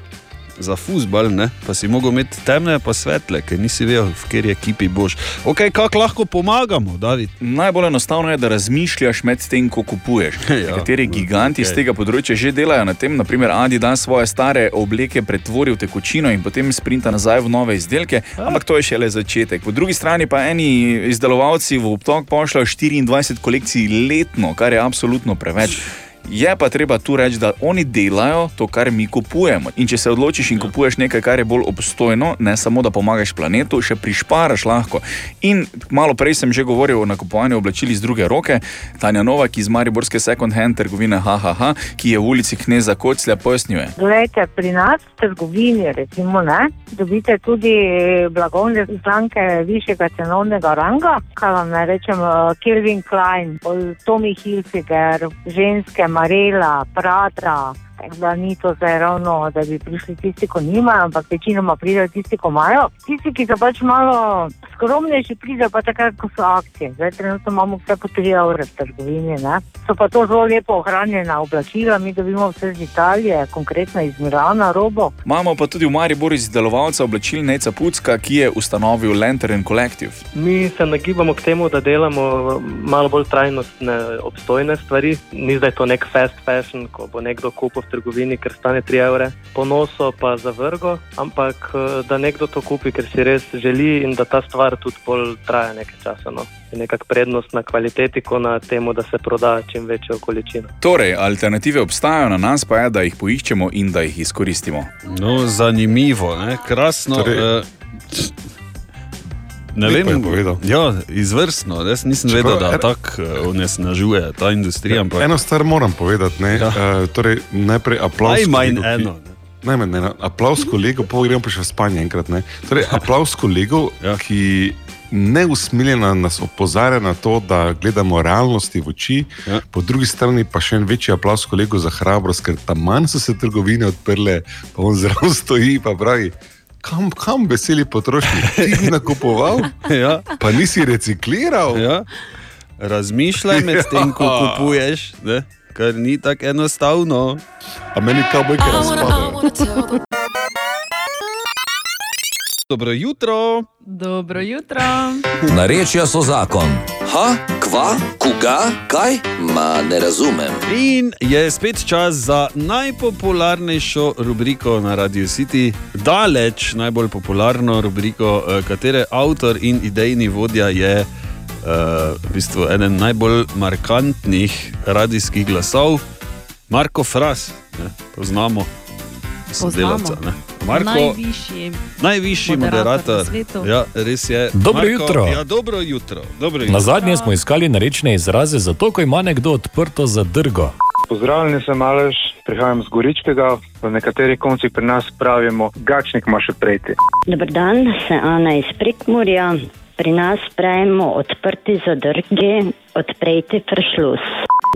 Za fusbal, pa si mogel imeti temne, pa svetle, ker nisi vedel, v kateri ekipi boš. Okay, kako lahko pomagamo, David? Najbolj enostavno je, da razmišljaš med tem, ko kupuješ. Ja. Nekateri giganti iz okej. tega področja že delajo na tem, naprimer Adidas svoje stare obleke pretvori v tekočino in potem sprinta nazaj v nove izdelke, ampak to je šele začetek. Po drugi strani pa eni izdelovalci v obtok pošljajo 24 kolekcij letno, kar je absolutno preveč. Je pa treba tu reči, da oni delajo to, kar mi kupujemo. In če se odločiš in kupuješ nekaj, kar je bolj obstojno, ne samo da pomagaš planetu, še prišparaš lahko. In malo prej sem že govoril o nakupovanju oblačil iz druge roke. Tanja Novak iz Mariborske second-hand trgovine HHH, ki je v ulici Kneza Koclja, pojasnjuje. Glejte, pri nas v trgovini, recimo, ne, dobite tudi blagovne znamke višjega cenovnega ranga, kaj vam rečem, eh, Kelvin Klein, pol Tommy Hilfiger, ženske Marela, Pratra, Tako da ni to zdaj ravno, da bi prišli tisti, ko nimajo, ampak večinoma pridejo tisti, ko imajo. Tisti, ki so pač malo skromnejši, pridejo pa takrat, ko so akcije. Zdaj trenutno imamo vse po 3 evre v trgovini. Ne? So pa to zelo lepo ohranjena oblačila, mi dobimo vse iz Italije, konkretno iz Milana, robo. Imamo pa tudi v Mariboru izdelovalca oblačil Neca Pucka, ki je ustanovil Lantern Collective. Mi se nagibamo k temu, da delamo malo bolj trajnostne, obstojne stvari. Ni zdaj to nek fast fashion, ko bo nekdo kupil v trgovini, ker stane 3 evre, ponoso pa za vrgo, ampak eh, da nekdo to kupi, ker si res želi in da ta stvar tudi bolj traja nekaj časa. No. Je nekak prednost na kvaliteti, kot na temu, da se proda čim večjo količino. Torej, alternative obstajajo, na nas pa je, da jih poiščemo in da jih izkoristimo. No, zanimivo, ne? krasno. Torej- uh, Ne Lepo vem, je povedal. Ja, izvrstno. Jaz nisem Čeprav vedel, da er- tako eh, onesnažuje ta industrija. Ampak... Eno stvar moram povedati. Ne, ja. uh, torej, najprej aplaus. Najmanj kolegu, ki- eno, Najmanj eno. Aplaus kolegu, pa gremo pa še v Španijo enkrat. Ne. Torej, aplaus kolegu, ja. ki neusmiljeno nas opozarja na to, da gledamo realnosti v oči, ja. po drugi strani pa še en večji aplaus kolegu za hrabrost, ker tam manj so se trgovine odprle, pa on zraven stoji in pravi. Kam, kam veseli potrošnik, ti bi nakupoval, ja. pa nisi recikliral. Ja. Razmišljaj med tem, ko kupuješ, ne? kar ni tako enostavno. A meni kavbojke razpadajo. Dobro jutro. Dobro jutro. Narečja so zakon. Ha, kva, koga, kaj? Ma ne razumem. In je spet čas za najpopularnejšo rubriko na Radio City, daleč najbolj popularno rubriko, eh, katere avtor in idejni vodja je uh, v bistvu eden najbolj markantnih radijskih glasov, Marko Fras, ne, poznamo sodelavca. ne. Marko, Najvišji. najvišji moderator moderator. na svetu. Ja, res je. Dobro Marko, jutro. Ja, dobro jutro. Dobro jutro. Na zadnje smo iskali narečne izraze za to, ko ima nekdo odprto zadrgo. Pozdravljeni, sem Alež, prihajam z Goričkega, v nekaterih koncih pri nas pravimo, gačnik ima še prejti. Dobar dan, sem Ana iz Prekmurja. Pri nas pravimo odprti zadrgi, odprejte pršlus.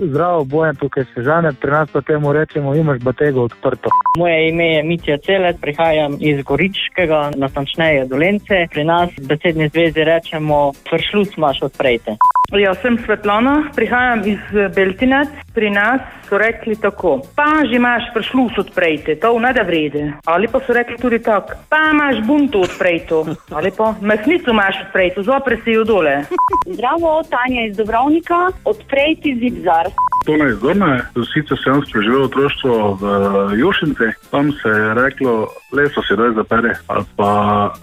Zdravo, bojem tukaj se žene, pri nas pa temu rečemo, imaš batego odprto. Moje ime je Mitja Celec, prihajam iz Goričkega, natančneje Dolence. Pri nas v besedni zvezi rečemo, pršlus imaš odprejte. Ja, sem Svetlana, prihajam iz Beltinec. Pri nas so rekli tako: pa že imaš pršlus odprejte, to ne da vrede. Ali pa so rekli tudi tako: pa imaš bunto odprejto, ali pa mesnico imaš odprejto, zopre si jo dole. Zdravo, Tanja iz Dobrovnika, odprejte zibzar. Tone iz Gorne, sicer sem preživel otroštvo v Jušinci, tam se je reklo, leso si daj zapere, ali pa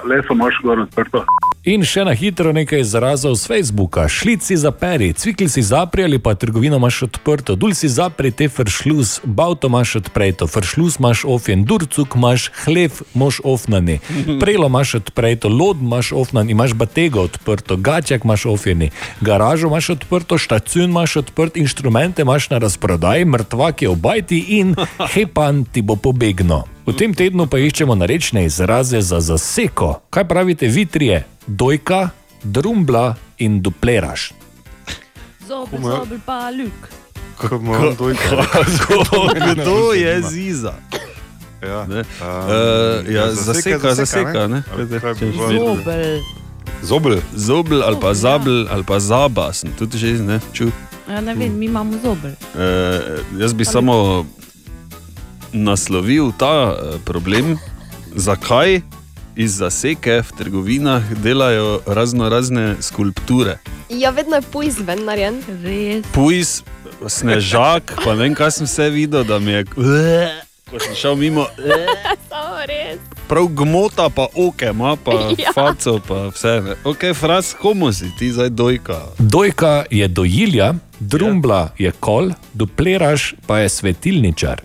leso imaš gor odprto. In še na hitro nekaj izrazov z Facebooka. Šlici zaperi, cvikli si zapri ali pa trgovino imaš odprto, dul si zapri te fršlus, bavto imaš odpreto, fršlus imaš ofjen, durcuk imaš, hlev imaš ofnani, prelo imaš odpreto, lod imaš ofnan, imaš batego odprto, gačak imaš ofjeni, garažo imaš odprto, štacion imaš odprt, inštrumente imaš na razprodaji, mrtvak je obajti in hepan ti bo pobegno. V tem tednu pa iščemo narečne izraze za zaseko. Kaj pravite vi trije? Dojka, drumbla in dupleraš. Zobel, Kuma- zobel pa luk. Kako imamo dojka? Kdo je ziza? Ja, Ne. um, Eh, ja, zaseka, zaseka, ne? Ali kaj bi Če- bilo? Zobel. Zobel. Zobel ali pa zabel ali pa zaba, sem tudi že ne čutil. Ja, ne vem, mi imamo zobel. Uh, jaz bi samo naslovil ta uh, problem, zakaj iz zaseke v trgovinah delajo razno razne skulpture. Ja, vedno je pujs ven narejen. Pujs, snežak, pa ne vem, kaj sem vse videl, da mi je, ko sem šel mimo, Samo res. prav gmota, pa oke, ima pa Ja. faco, pa vse. Ne. Ok, fraz, komu si ti zdaj dojka? Dojka je dojilja, drumbla je kol, dupleraš pa je svetilničar.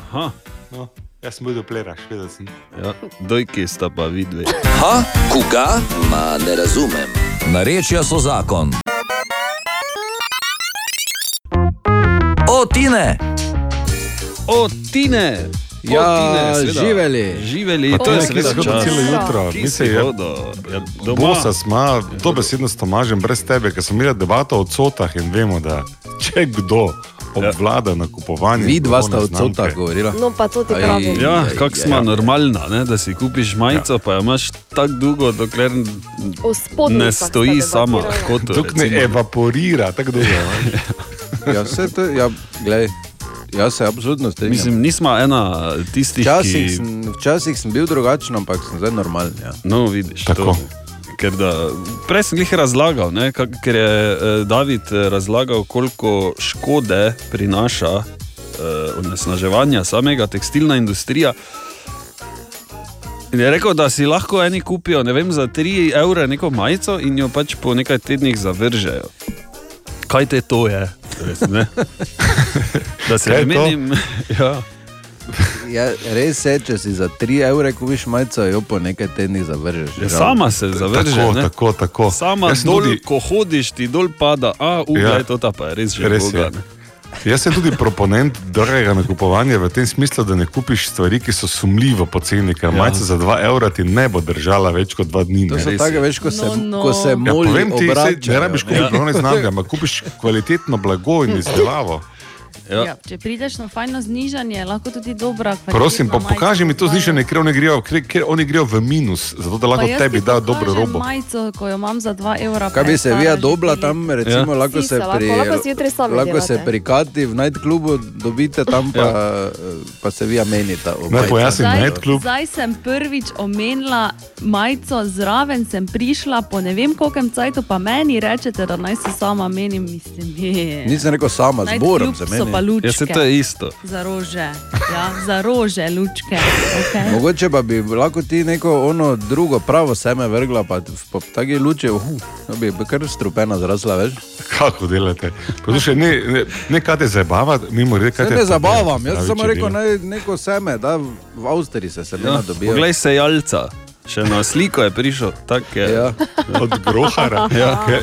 Aha. No, jaz sem bil dopleraš, vedel sem. Ja, dojki sta pa vidve. Ha, koga? Ma ne razumem. Narečja so zakon. O, Tine! O, Tine! Ja, Tine, živeli. Živeli, Pa to je nekaj čas. celo jutro. Mislim, je-? Ja, doma. Bosa smo, to besedno s Tomažem brez tebe, ker smo imeli debato o cotah in vemo, da če kdo obvlada nakupovanje. Vi dva sta blagovne o cotah znamke- govorila. No, pa to ti Aj, pravim. Ja, aj, smo ja. normalna, ne? da si kupiš majico, pa jo imaš tako dolgo, dokler ne stoji sama. Kot Dok ne evaporira, tako dolgo. Ja, vse to, ja, glej, jaz se absolutno strinjam. Mislim, nismo ena tistih, Včasih, ki. sem, včasih sem bil drugačen, ampak sem zdaj normalen. Ja. No, vidiš. Tako. To. Ker da, prej sem jih razlagal, ne, kak, ker je eh, David eh, razlagal, koliko škode prinaša eh, onesnaževanja samega tekstilna industrija. In je rekel, da si lahko eni kupijo ne vem, za 3 evre neko majico in jo pač po nekaj tednih zavržejo. Kaj te to je? Res, ne? da se menim. Ja. Ja, res je, če si za 3 evre kupiš majico, jo po nekaj tednih zavržeš. Ja, sama se zavrže. Tako, ne? tako, tako. Sama Jaz dol, tudi- ko hodiš, ti dol pada, a ugaj, Ja. ja. to ta pa je res že Res Boga, je. ne. Jaz sem tudi proponent dragega nakupovanja v tem smislu, da ne kupiš stvari, ki so sumljivo poceni, ker ja. majica za 2 evra ti ne bo držala več kot 2 dni. To je. veš, ko se, No, no. ko se Ja, moli povem ti, obračajo, ne rabiš kupiti ne. pravne znamke, ampak kupiš kvalitetno blago in izdelavo. Ja. Ja, če prideš na fajno znižanje, lahko tudi dobra kvaliteta. Prosim, pa pokaži mi to znižanje, ker oni grejo, ker, ker oni grejo v minus, zato da lahko tebi da dobro robo. Majico, ko jo imam za 2 evra. Kaj pa bi se dobla tri tam, recimo, Ja. lahko se lahko, pri, lahko sami lahko se delate. pri Kati v nightklubu dobite, tam pa, Ja. pa se o Naj majicah. pojasnim, Zdaj, Nightclub. zdaj sem prvič omenila majico, zraven sem prišla po ne vem kolkem cajtu, pa meni rečete, da naj se sama menim, mislim, je. Nisem rekel sama, z Borom se So pa meni. lučke. Ja, se to je isto. Za rože, ja, za rože, lučke. Okay. Mogoče pa bi lahko ti neko ono drugo pravo seme vrgla, pa po taki luči, uh, bi kar strupena zrasla, veš? Kako delate? Poslušaj, ne, ne, ne kaj te zabava, mimo rede, kaj Se te ne zabavam, jaz sem rekel, naj neko seme, da v Avstriji se semena Ja, ja, dobijo. poglej se jalca, še na sliko je prišel, tak je. Ja. Od grohara. Ja.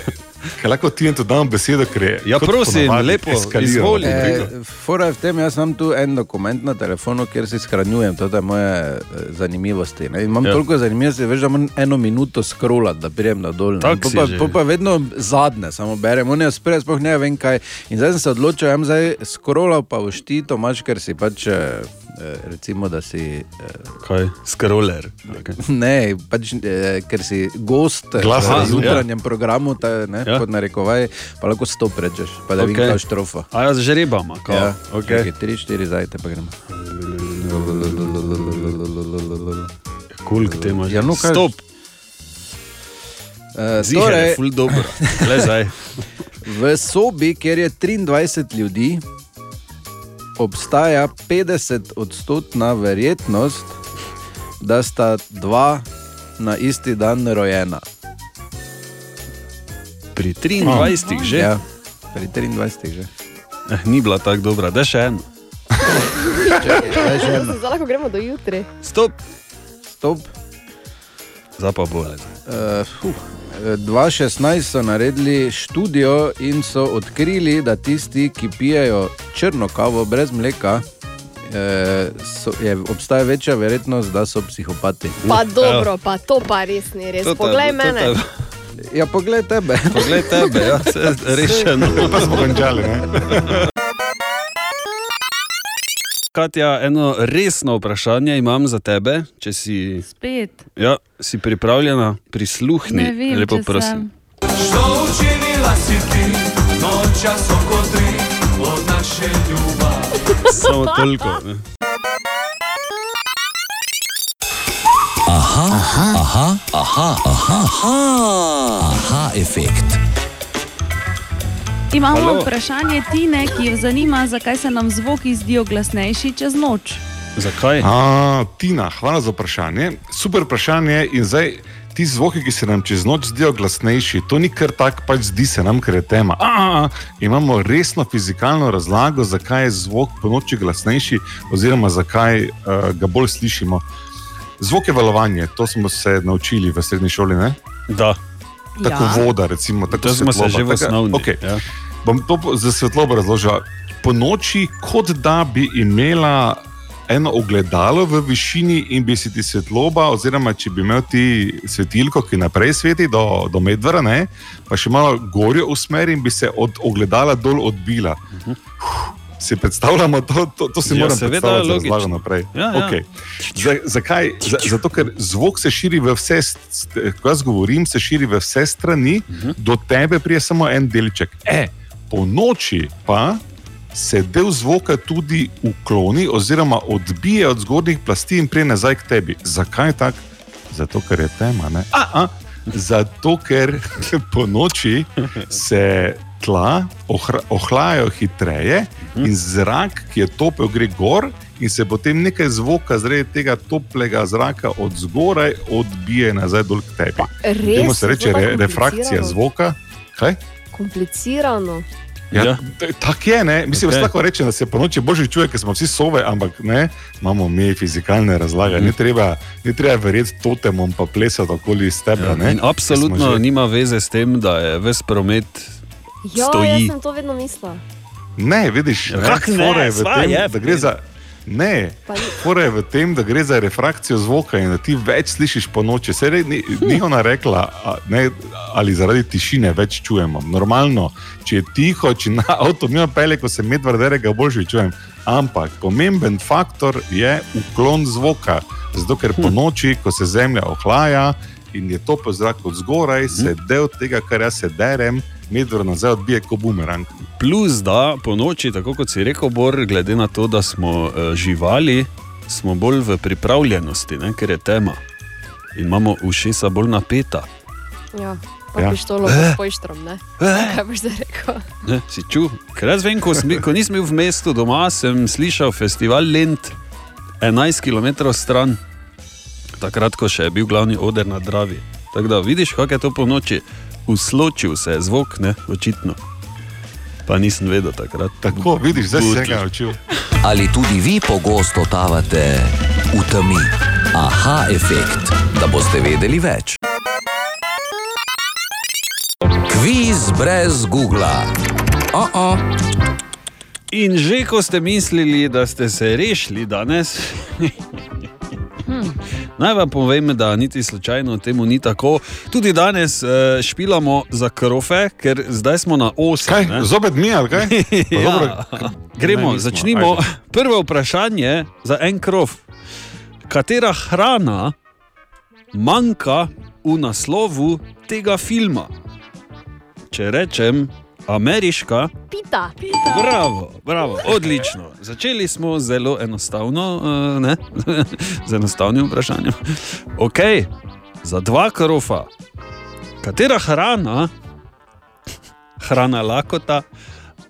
Kaj lahko ti in to dam besedo, ker je. Ja, prosim, lepo, izvoli. E, Fora je v tem, jaz imam tu en dokument na telefonu, kjer si shranjujem to, je moje eh, zanimivosti. Ne? Imam Ja. toliko zanimivosti, veš, da moram eno minuto scrollati, da pridem na dol. Po si pa, po pa vedno zadnje, samo berem, oni sprej sploh ne vem kaj. In zdaj sem se odločil, da bom zdaj scrollal pa v štito, mač, ker si pač. eh, Recimo, da si. Kaj, scroller. Okay. Ne, pač, eh, ker si gost Glas v jutranjem ja. programu, ta, ne, Ja. ja. pod narekovaj, pa lahko sto prečeš, pa da okay. Vidiš štrofa. A jaz žrebam, a kao? Ja, Okej. okay. tri, štiri zajte pa gremo. Koliko te imaš? Ja, no, kaj? Stop. Uh, Ziher je ful dobro. Le zdaj. v sobi, kjer je 23 ljudi, obstaja 50 odstotna verjetnost, da sta dva na isti dan rojena. Pri 23 že? Ja, pri 23 že. Eh, ni bila tako dobra, da še eno. Zdaj lahko gremo do jutri. Stop. Stop. Zdaj pa bo. Uh, fuh. 2016 so naredili študijo in so odkrili, da tisti, ki pijejo črno kavo brez mleka, eh, so, je, obstaja večja verjetnost, da so psihopati. Pa dobro, pa to pa res ni res. Ta- Poglej to mene. ta- Ja, poglej tebe. Poglej tebe, ja, vse rešeno. Pa smo končali, ne? Katja, eno resno vprašanje imam za tebe, če si, Spet. ja, si pripravljena, prisluhni. Vem, Lepo prosim. Što učinila si ti nočas oko tri od naše ljubavi? Samo toliko. Ne? Aha, aha, aha, aha, aha, aha, aha efekt. Imamo Halo. vprašanje Tine, ki jo zanima, zakaj se nam zvoki zdijo glasnejši čez noč. Zakaj? A, Tina, hvala za vprašanje. Super vprašanje. In zdaj ti zvoki, ki se nam čez noč zdijo glasnejši, to ni kar tako, pač zdi se nam, ker je tema. A, a, a, imamo resno fizikalno razlago, zakaj je zvok po noči glasnejši, oziroma zakaj uh, ga bolj slišimo. Zvok je valovanje, to smo se naučili v srednji šoli. Ne? Da. Tako Ja. voda, recimo. Tako To smo se že v osnovni, okej. ja. Bom to za svetlobo razložil. Po noči, kot da bi imela eno ogledalo v višini in bi si ti svetloba, oziroma če bi imel ti svetilko, ki naprej sveti do, do medvra, ne, pa še malo gorjo usmeri in bi se od ogledala dol odbila. Si predstavljamo to, to, to si Ja, moram seveda, predstavljati, da razlagam naprej. Ja, ja. Okej. Za, zakaj? Za, zato, ker zvok se širi v vse, ko jaz govorim, se širi v vse strani, uh -huh. do tebe prije samo en delček. E, po noči pa se del zvoka tudi ukloni, oziroma odbije od zgornjih plasti in prije nazaj k tebi. Zakaj tako? Zato, ker je tema. Ne? A, a, zato, ker po noči se tla ohra, ohlajajo hitreje in zrak, ki je topel, gre gor. In se potem nekaj zvoka zaradi tega toplega zraka od zgoraj odbije nazaj dol k tebi. res? Temu se reče re, refrakcija zvoka. Kaj? Komplicirano. Ja, ja. Tako je, ne? mislim, okay. lahko rečem, da se po noči božji čuje, ker smo vsi sove, ampak ne, imamo mi fizikalne razlage. Mm. Ni, treba, ni treba verjeti totemom, pa plesati okoli stebra. Ja, absolutno že- nima veze s tem, da je ves promet Ja, jaz sem to vedno mislila. Ne, vidiš, Ja, ne, kak ne, fora je v sva tem, je, da gre za. Ne, fora je v tem, da gre za refrakcijo zvoka in da ti več slišiš po noči. Se re, ni, ni ona rekla, a, ne, ali zaradi tišine več čujemo. Normalno, če je tiho, če na avto mimo pele, ko se medvard dere, ga boljše čujem. Ampak pomemben faktor je uklon zvoka. Zato, ker po noči, ko se zemlja ohlaja in je topel zrak od zgoraj, se del tega, kar jaz se derem, medvard nazaj odbije kot bumerang. Plus, da po noči, tako kot si rekel, Bor, glede na to, da smo uh, živali, smo bolj v pripravljenosti, ne, ker je tema. In imamo ušesa bolj napeta. Ja, pa Ja. pištolo Eh. s pojštrom, ne? Eh. Kaj boš zdaj rekel? Ne, si čutil? Ker jaz vem, ko, smi, ko nisem bil v mestu doma, sem slišal festival Lent 11 km stran, takrat, ko še je bil glavni oder na Dravi. Tako da vidiš, kako je to po noči, usločil se je zvok, ne, očitno. Pa nisem vedel takrat. Tako, vidiš, zdaj se ga naučil. Ali tudi vi pogosto totavate v temi? Aha, efekt, da boste vedeli več. Kviz brez Google. Oh -oh. In že ko ste mislili, da ste se rešili danes, naj vam povem, da niti slučajno temu ni tako. Tudi danes uh, špilamo za krofe, ker zdaj smo na osi. Kaj, zopet mi ali kaj? Dobro, ja. k- Gremo, ne, začnimo. ajde. Prvo vprašanje za en krof. Katera hrana manjka v naslovu tega filma? Če rečem ameriška, Pita. Bravo, bravo, odlično. Začeli smo zelo enostavno, uh, ne, z enostavnim vprašanjem. Ok, za dva krofa. Katera hrana, hrana lakota,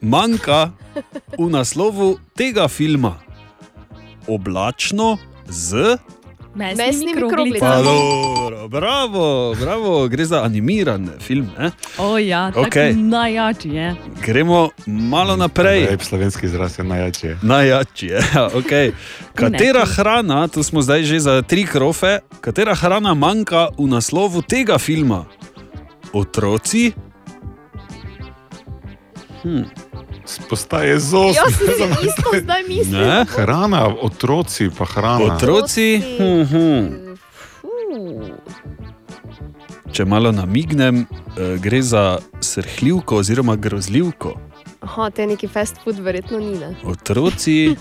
manjka v naslovu tega filma? Oblačno z. Mesnimi Pa kroglicami. dobro, bravo, bravo, gre za animiran film. Ne? O ja, Okej. najjači je. Gremo malo naprej. Lep slovenski izraz je. Najjači je. Ja, okay. Katera hrana, tu smo zdaj že za tri krofe, katera hrana manjka v naslovu tega filma? Otroci? Hm. Postaje mislil. Ne? Hrana, otroci pa hrana. Otroci? Hm, hm. Če malo namignem, eh, gre za srhljivko oziroma grozljivko. Aha, te neki fast food verjetno ni. Ne? Otroci. Hm.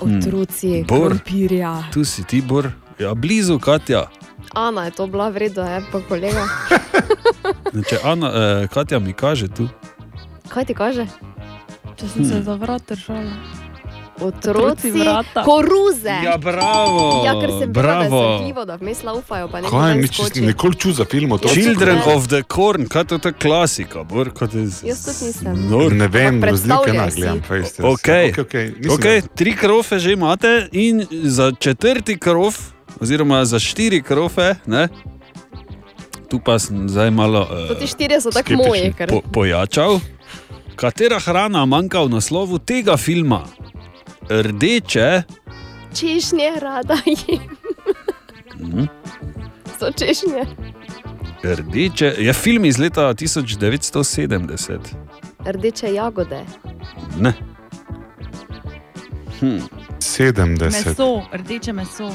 Otroci, Bor. krompirja. Tu si ti, Bor. Ja, blizu, Katja. Ana je to bila vredno, je pa kolega. Če Ana, eh, Katja mi kaže tu. Kaj ti kaže? Če sem se Hm. za vrat držala. Otroci, vrata. koruze. Ja, bravo. Ja, ker sem bila bravo. nesrhljivo, da vmes laufajo, Kaj, mi čisto nikoli čutil za film otroci. Children Ne. of the Corn, kaj to je ta klasika, Bor, kot je z... Jaz tudi nisem. Nor. Ne vem, razlike predstavljaj ne si. gledam. fejst, jaz. Okay. Okej, okej, nisem Okay, tri krofe že imate, in za četrti krof, oziroma za štiri krofe, ne, tu pa sem zdaj malo To ti uh, štirje so tako moji. ker- po, pojačal. Katera hrana manjka v naslovu tega filma? Rdeče, Češnje rada jem. Mhm. So češnje. rdeče, je film iz leta 1970. Rdeče jagode. Ne. Hm. 70. Meso, rdeče meso.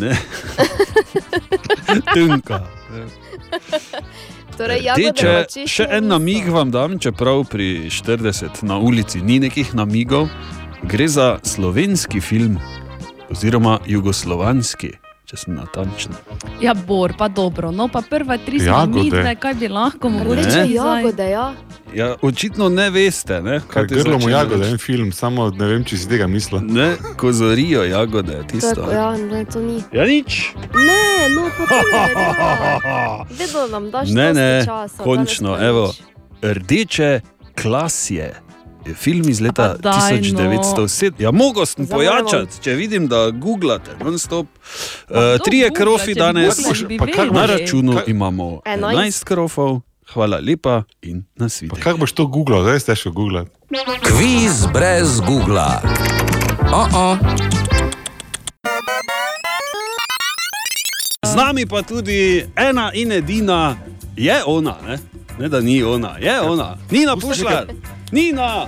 Ne. Tunka. Torej, jagode Rdeče, še en namig vam dam, čeprav pri 40 na ulici ni nekih namigov. Gre za slovenski film, oziroma jugoslovanski, če sem natančen. Ja, bor, pa dobro. No, pa prva tri svamitve, kaj bi lahko Rdeče zdaj- jagode, ja. Ja, očitno ne veste, ne, Kaj te grlo mu jagode, reči. en film, samo ne vem, če si tega mislil. Ne, ko zorijo jagode, tisto. ja, ne, to ni. Ja, nič. Ne, no, pa to ne velja. Vedno nam daš Ne, ne, časa, končno, evo, rdeče klasje. Je film iz leta daj, no. 1907. Ja, mogo sem pojačati, če vidim, da googlate, non-stop. Uh, trije googla, krofi danes, googlali, bi pa kar na računu Kaj- imamo Enajst. 11 krofov. Hvala lepa in nasvidenje. Kako boš to googlal, zdaj si težko googlati. Kviz brez Google. Oh -oh. Z nami pa tudi ena in edina, je ona, ne, ne da ni ona, je ona, Nina Pušlar, Nina.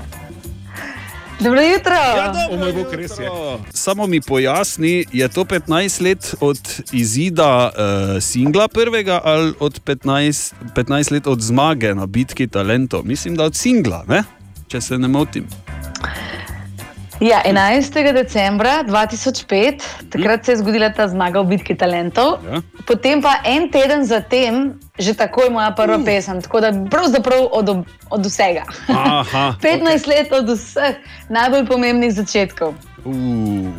Dobro jutro. Ja, dobro jutro. Samo mi pojasni, je to 15 let od izida uh, singla prvega ali od 15, 15 let od zmage na bitki talentov? Mislim, da od singla, ne? če se ne motim. Ja, 11. decembra 2005, takrat se je zgodila ta zmaga v bitki talentov. Ja. Potem pa en teden zatem, že takoj moja prva uh. pesem, tako da pravzaprav od, od vsega. Aha, 15 let od vseh najbolj pomembnih začetkov. Uh,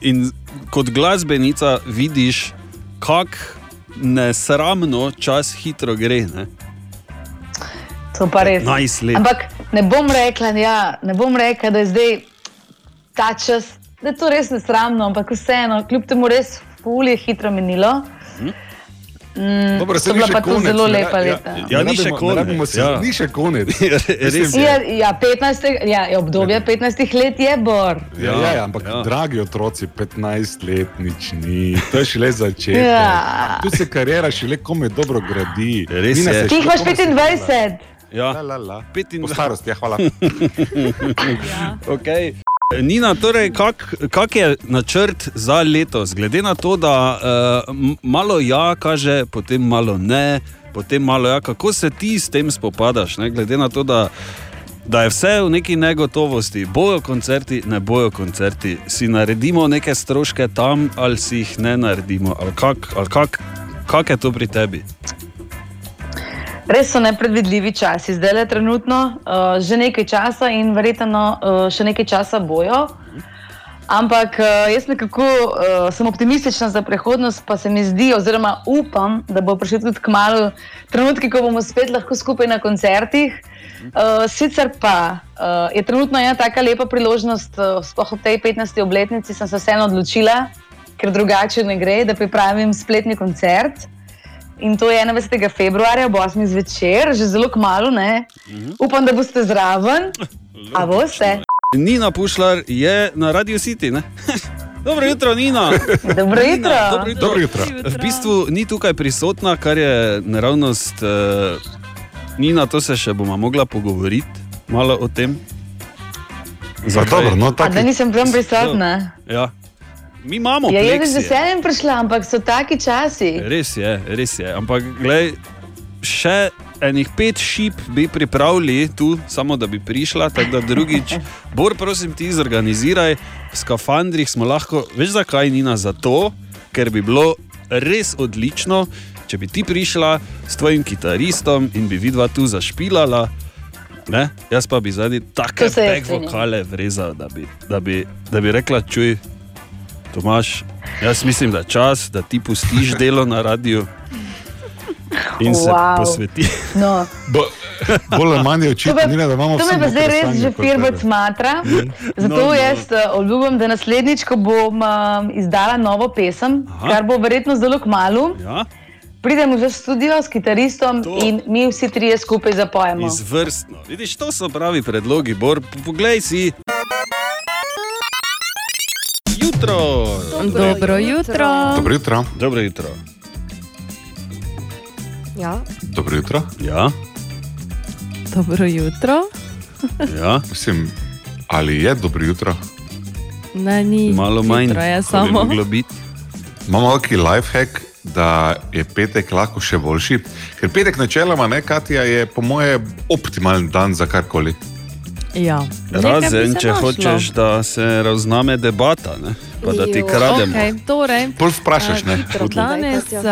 in kot glasbenica vidiš, kako nesramno čas hitro gre. Ne? To pa res. 15 let. Ampak ne bom rekla, ja, ne bom rekla, da je zdaj ta čas, da je to res nesramno, ampak vseeno, kljub temu res fulje hitro minilo. Hm? Mm, Dobro, se je pa to konec. zelo ne lepa ra- leta. Ja, ne ni še konec, ne rabimo se- ja. Ni še konec. Res Ja, ja, 15, ja, je obdobje 15 let je bor. Ja, ja, ja, ampak ja. dragi otroci, 15 let nič ni, to je šele začetek. Ja. Tu se karijera šele kome dobro gradi. Res Nina je. se Ti imaš komaj se 25. Ja. La, la, la. 25. Po starosti, ja, hvala. Okay. Nina, torej, kak, kak je načrt za letos, glede na to, da uh, malo ja kaže, potem malo ne, potem malo ja, kako se ti s tem spopadaš, ne? glede na to, da, da je vse v neki negotovosti, bojo koncerti, ne bojo koncerti, si naredimo neke stroške tam ali si jih ne naredimo, ali kak, ali kak, kak je to pri tebi? Res so nepredvidljivi časi, zdaj le trenutno, uh, že nekaj časa in verjetno uh, še nekaj časa bojo. Ampak uh, jaz nekako uh, sem optimistična za prihodnost, pa se mi zdi, oziroma upam, da bo prišel tudi k malu trenutki, ko bomo spet lahko skupaj na koncertih. Uh, sicer pa uh, je trenutno ena tako lepa priložnost, uh, sploh ob tej 15. obletnici, sem se vseeno odločila, ker drugače ne gre, da pripravim spletni koncert. In to je 21. februarja, ob 8. zvečer, že zelo kmalo. Ne? Upam, da boste zraven. A boste? Nina Pušlar je na Radio City. Ne? Dobro jutro, Nina. Dobro jutro. Nina, dobro jutro. Dobro jutro. V bistvu ni tukaj prisotna, kar je naravnost. Uh, Nina, to se še bomo mogla pogovoriti malo o tem. dobro, no, A da nisem tam prisotna. Ja. Mi imamo Ja, jaz bi z veseljem prišla, ampak so taki časi. Res je, res je. Ampak, glej, še enih pet šip bi pripravili tu, samo da bi prišla, tako da drugič. Bor, prosim, ti zorganiziraj, v skafandrih smo lahko. Veš zakaj, Nina? Zato, ker bi bilo res odlično, če bi ti prišla s tvojim kitaristom in bi vidva tu zašpilala. Ne? Jaz pa bi zadnji take vokale vrezal, da bi, da, bi, da bi rekla, čuj, Tomaš, jaz mislim, da je čas, da ti pustiš delo na radiju in se Wow. posveti. No. Bo, bolj ali manj je To, očitno, da imamo to me pa zdaj res že tebe. smatra. Zato No, no, jaz uh, obljubim, da naslednjič, ko bom um, izdala novo pesem, Aha. kar bo verjetno zelo kmalo, Ja? pridem v studio s kitaristom to. in mi vsi trije skupaj zapojemo. Izvrstno. Vidiš, to so pravi predlogi, Bor. Poglej si. Jutro. Dobro jutro. Dobro jutro. Dobro jutro. Ja. Dobro jutro. Ja. Dobro jutro. Ja. Mislim, ali je dobro jutro? Ne, ni. Malo manj, Jutro je samo. Imamo neki lifehack, da je petek lahko še boljši. Ker petek načeloma, ne, Katja, je po moje optimalen dan za karkoli. Ja. Razen, če našlo. hočeš, da se razname debata, ne? pa da ti krademo. okej, torej, Pol vprašaš, ne? eh, Danes uh,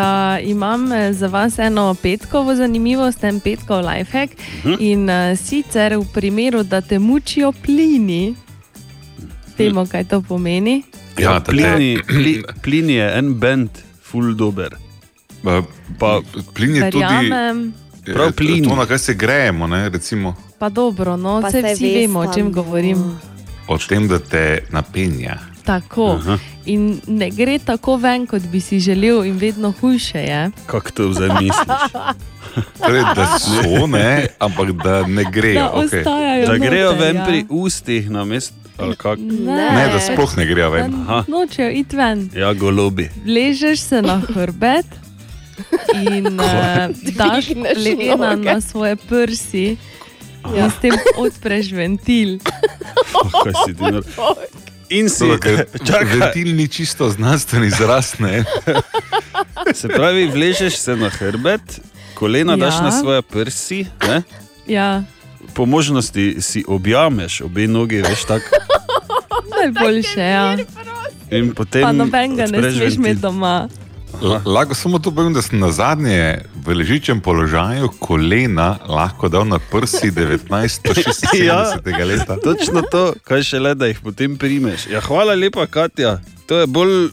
imam eh, za vas eno petkovo zanimivost, en petkov lifehack. Mhm. In uh, sicer v primeru, da te mučijo plini, vemo, kaj to pomeni. Ja, plini, pli, plin je en bend, full dober. Pa, plin je tudi- Verjamem. Prav plin. To, na kaj se grejemo, ne, recimo, Pa dobro, no, Pa vse vsi veste, vemo, o čem no. govorim. o tem, da te napenja. Tako. Aha. In ne gre tako ven, kot bi si želel, in vedno hujše je. Kako to zdaj misliš? Torej, da so, ne, ampak da ne grejo. Da okej. ostajajo Da grejo noter, ven ja. pri ustih na mestu. Ne. Ne, da sploh ne grejo ven. Da Nočejo iti ven. Ja, golobi. Ležeš se na hrbet in uh, daš noge. na svoje prsi. Ja. In s tem odpreš ventil. Ti nor- In si, Dobro, ker čakaj, Ventil ni čisto znanstven izraz, ne. se pravi, vležeš se na hrbet, kolena ja. daš na svoje prsi, ne? Ja, po možnosti si objameš obe nogi, veš tako. najboljše je. Ja. In potem Pa nobenega ne smeš imeti doma. La- Lahko samo to povem, da sem na zadnje v ležičem položaju kolena lahko dal na prsi 1976. Ja. leta. Točno to, kaj še le, da jih potem primeš. Ja, hvala lepa, Katja. To je bolj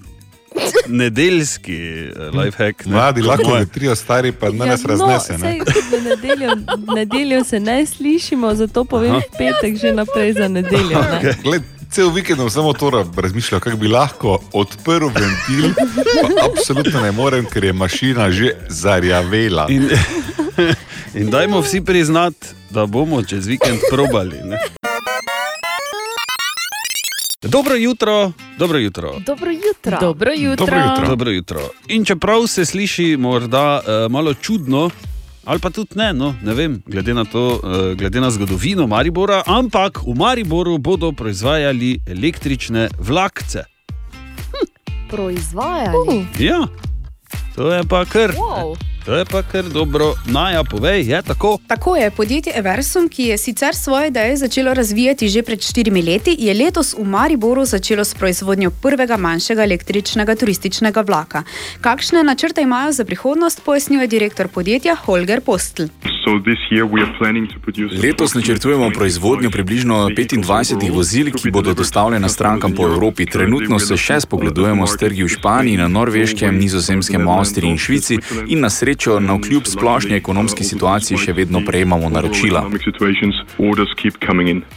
nedeljski eh, lifehack. ne, Mladi lahko moje. vetrijo, stari pa nas Ja, raznese. No, ne. sej, v nedeljo, nedeljo se ne slišimo, zato povem Aha. v petek že naprej za nedeljo. ne. Gled, Cel vikend sem samo to razmišljal, kako bi lahko odprl ventil, pa absolutno ne morem, ker je mašina že zarjavela. In, in dajmo vsi priznati, da bomo čez vikend probali. Ne? Dobro jutro, dobro jutro. Dobro jutro. Dobro jutro. Dobro jutro. Dobro jutro. In čeprav se sliši morda uh, malo čudno, ali pa tudi ne, no, ne vem, glede na, to, uh, glede na zgodovino Maribora, ampak v Mariboru bodo proizvajali električne vlakce. Proizvajali. Ja, to je pa kar. Wow. To je pa kar dobro. Naja, povej, je tako. Tako je podjetje Eversum, ki je sicer svoje ideje začelo razvijati že pred štirimi leti, je letos v Mariboru začelo s proizvodnjo prvega manjšega električnega turističnega vlaka. Kakšne načrte imajo za prihodnost, pojasnjuje direktor podjetja Holger Postl. Letos načrtujemo proizvodnjo približno 25 vozil, ki bodo dostavljena strankam po Evropi. Trenutno se še spogledujemo s trgi v Španiji, na Norveškem, Nizozemskem, Avstriji in Švici in na srečo, na vkljub splošni ekonomski situaciji, še vedno prejemamo naročila.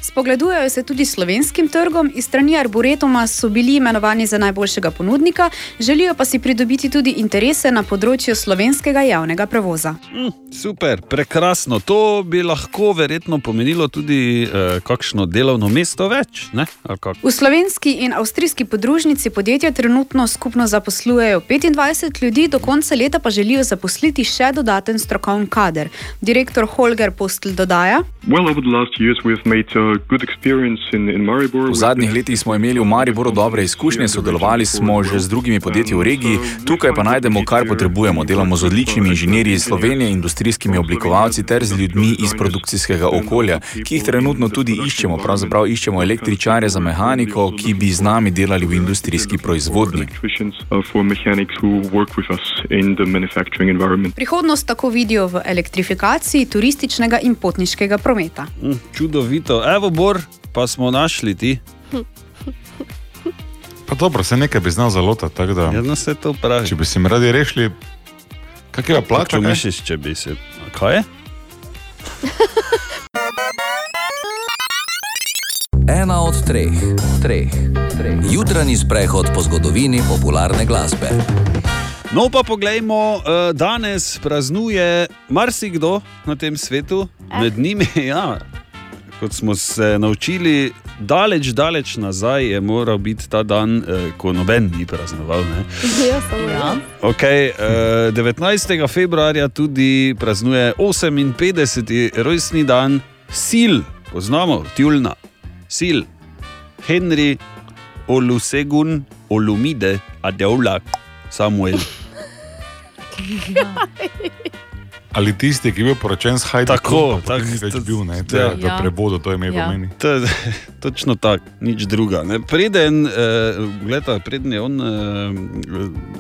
Spogledujejo se tudi slovenskim trgom, iz strani Arboretuma so bili imenovani za najboljšega ponudnika, želijo pa si pridobiti tudi interese na področju slovenskega javnega prevoza. Mm, super, prekrasno. To bi lahko verjetno pomenilo tudi eh, kakšno delovno mesto več. Ne? Ali kako? V slovenski in avstrijski podružnici podjetja trenutno skupno zaposlujejo 25 ljudi, do konca leta pa želijo zaposliti še dodaten strokovni kader. Direktor Holger Postl dodaja. V zadnjih letih smo imeli v Mariboru dobre izkušnje, sodelovali smo že z drugimi podjetji v regiji, tukaj pa najdemo, kar potrebujemo. Delamo z odličnimi inženirji iz Slovenije, industrijskimi oblikovalci ter z ljudmi iz produkcijskega okolja, ki jih trenutno tudi iščemo. Pravzaprav iščemo električare za mehaniko, ki bi z nami delali v industrijski proizvodnji. Prihodnost tako vidijo v elektrifikaciji turističnega in potniškega prometa. Mm, čudovito. Evo, Bor, pa smo našli ti. Pa dobro, se nekaj bi znal zalotati. tako Da, ja, se to pravi. Če bi se mi radi rešili, kak je plača? Kako kaj? misliš, če bi se. A Kaj je? Ena od treh, treh, treh. Jutranji sprehod po zgodovini popularne glasbe. No, pa poglejmo, eh, danes praznuje marsikdo na tem svetu, med njimi, ja, kot smo se naučili, daleč, daleč nazaj je moral biti ta dan, eh, ko noben ni praznoval. Ne? Ja, samo ja. Okay, eh, 19. februarja tudi praznuje 58. rojstni dan Sil, poznamo, Tjulna, Sil, Henry, Olusegun, Olumide, Adeola, Samuel. Ali tisti, ki je bil poročen s Hajdom, Tako, tako ni več bil, ne, to je ja. v prevodu, to ime Ja. pomeni. To je točno tako, nič druga. Ne. Preden, eh, gleda, preden je on eh,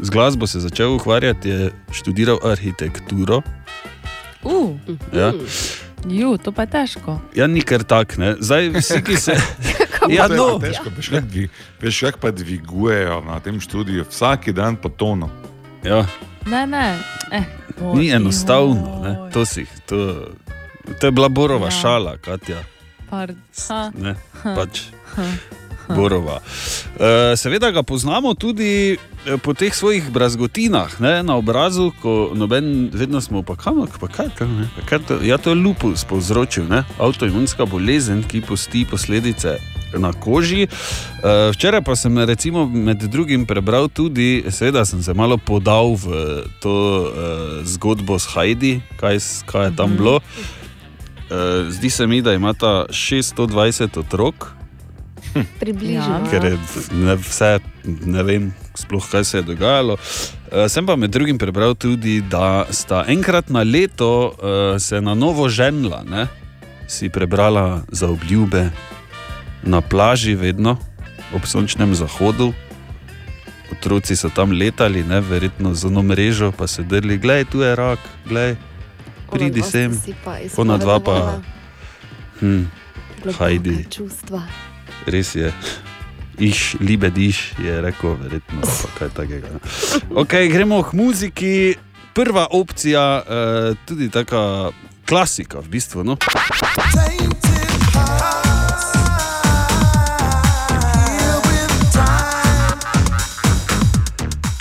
z glasbo se začel ukvarjati, je študiral arhitekturo. Uh, Ja. Ju, to pa je težko. Ja, ni kar tak, ne. Zdaj vsi, ki se. Ja, no, težko, veš, kako dvi- veš, kako pa dvigujejo na tem študiju, vsak dan po tono. Ja. Ne, ne. Eh, Ni enostavno, ne. To, si, to, to je bila Borova ja. šala, Katja. Ha, Ne, ha, pač. ha. Borova. E, seveda ga poznamo tudi eh, po teh svojih brazgotinah ne, na obrazu, ko noben, vedno smo pa kam, pa kaj, kaj, ne, pa kaj to, ja, to je lupus povzročil, ne, avtoimunska bolezen, ki pusti posledice na koži. E, včeraj pa sem recimo med drugim prebral tudi, seveda sem se malo podal v to e, zgodbo s Heidi, kaj, kaj je tam bilo. E, zdi se mi, da imata 620 otrok. Približno. Ker je ne, vse, ne vem, sploh kaj se je dogajalo. Uh, sem pa med drugim prebral tudi, da sta enkrat na leto uh, se na novo ženila, ne? si prebrala za obljube na plaži, vedno ob sončnem zahodu. Otroci so tam letali, ne, verjetno z eno mrežo, pa se drli, gledaj, tu je rak, gledaj, pridi sta sem. Ona dva pa, hm, Hajdi. Čustva. Res je. Iš, libe diš, je rekel, verjetno pa kaj takega. Okay, gremo k muziki. Prva opcija, eh, tudi taka klasika, v bistvu. No?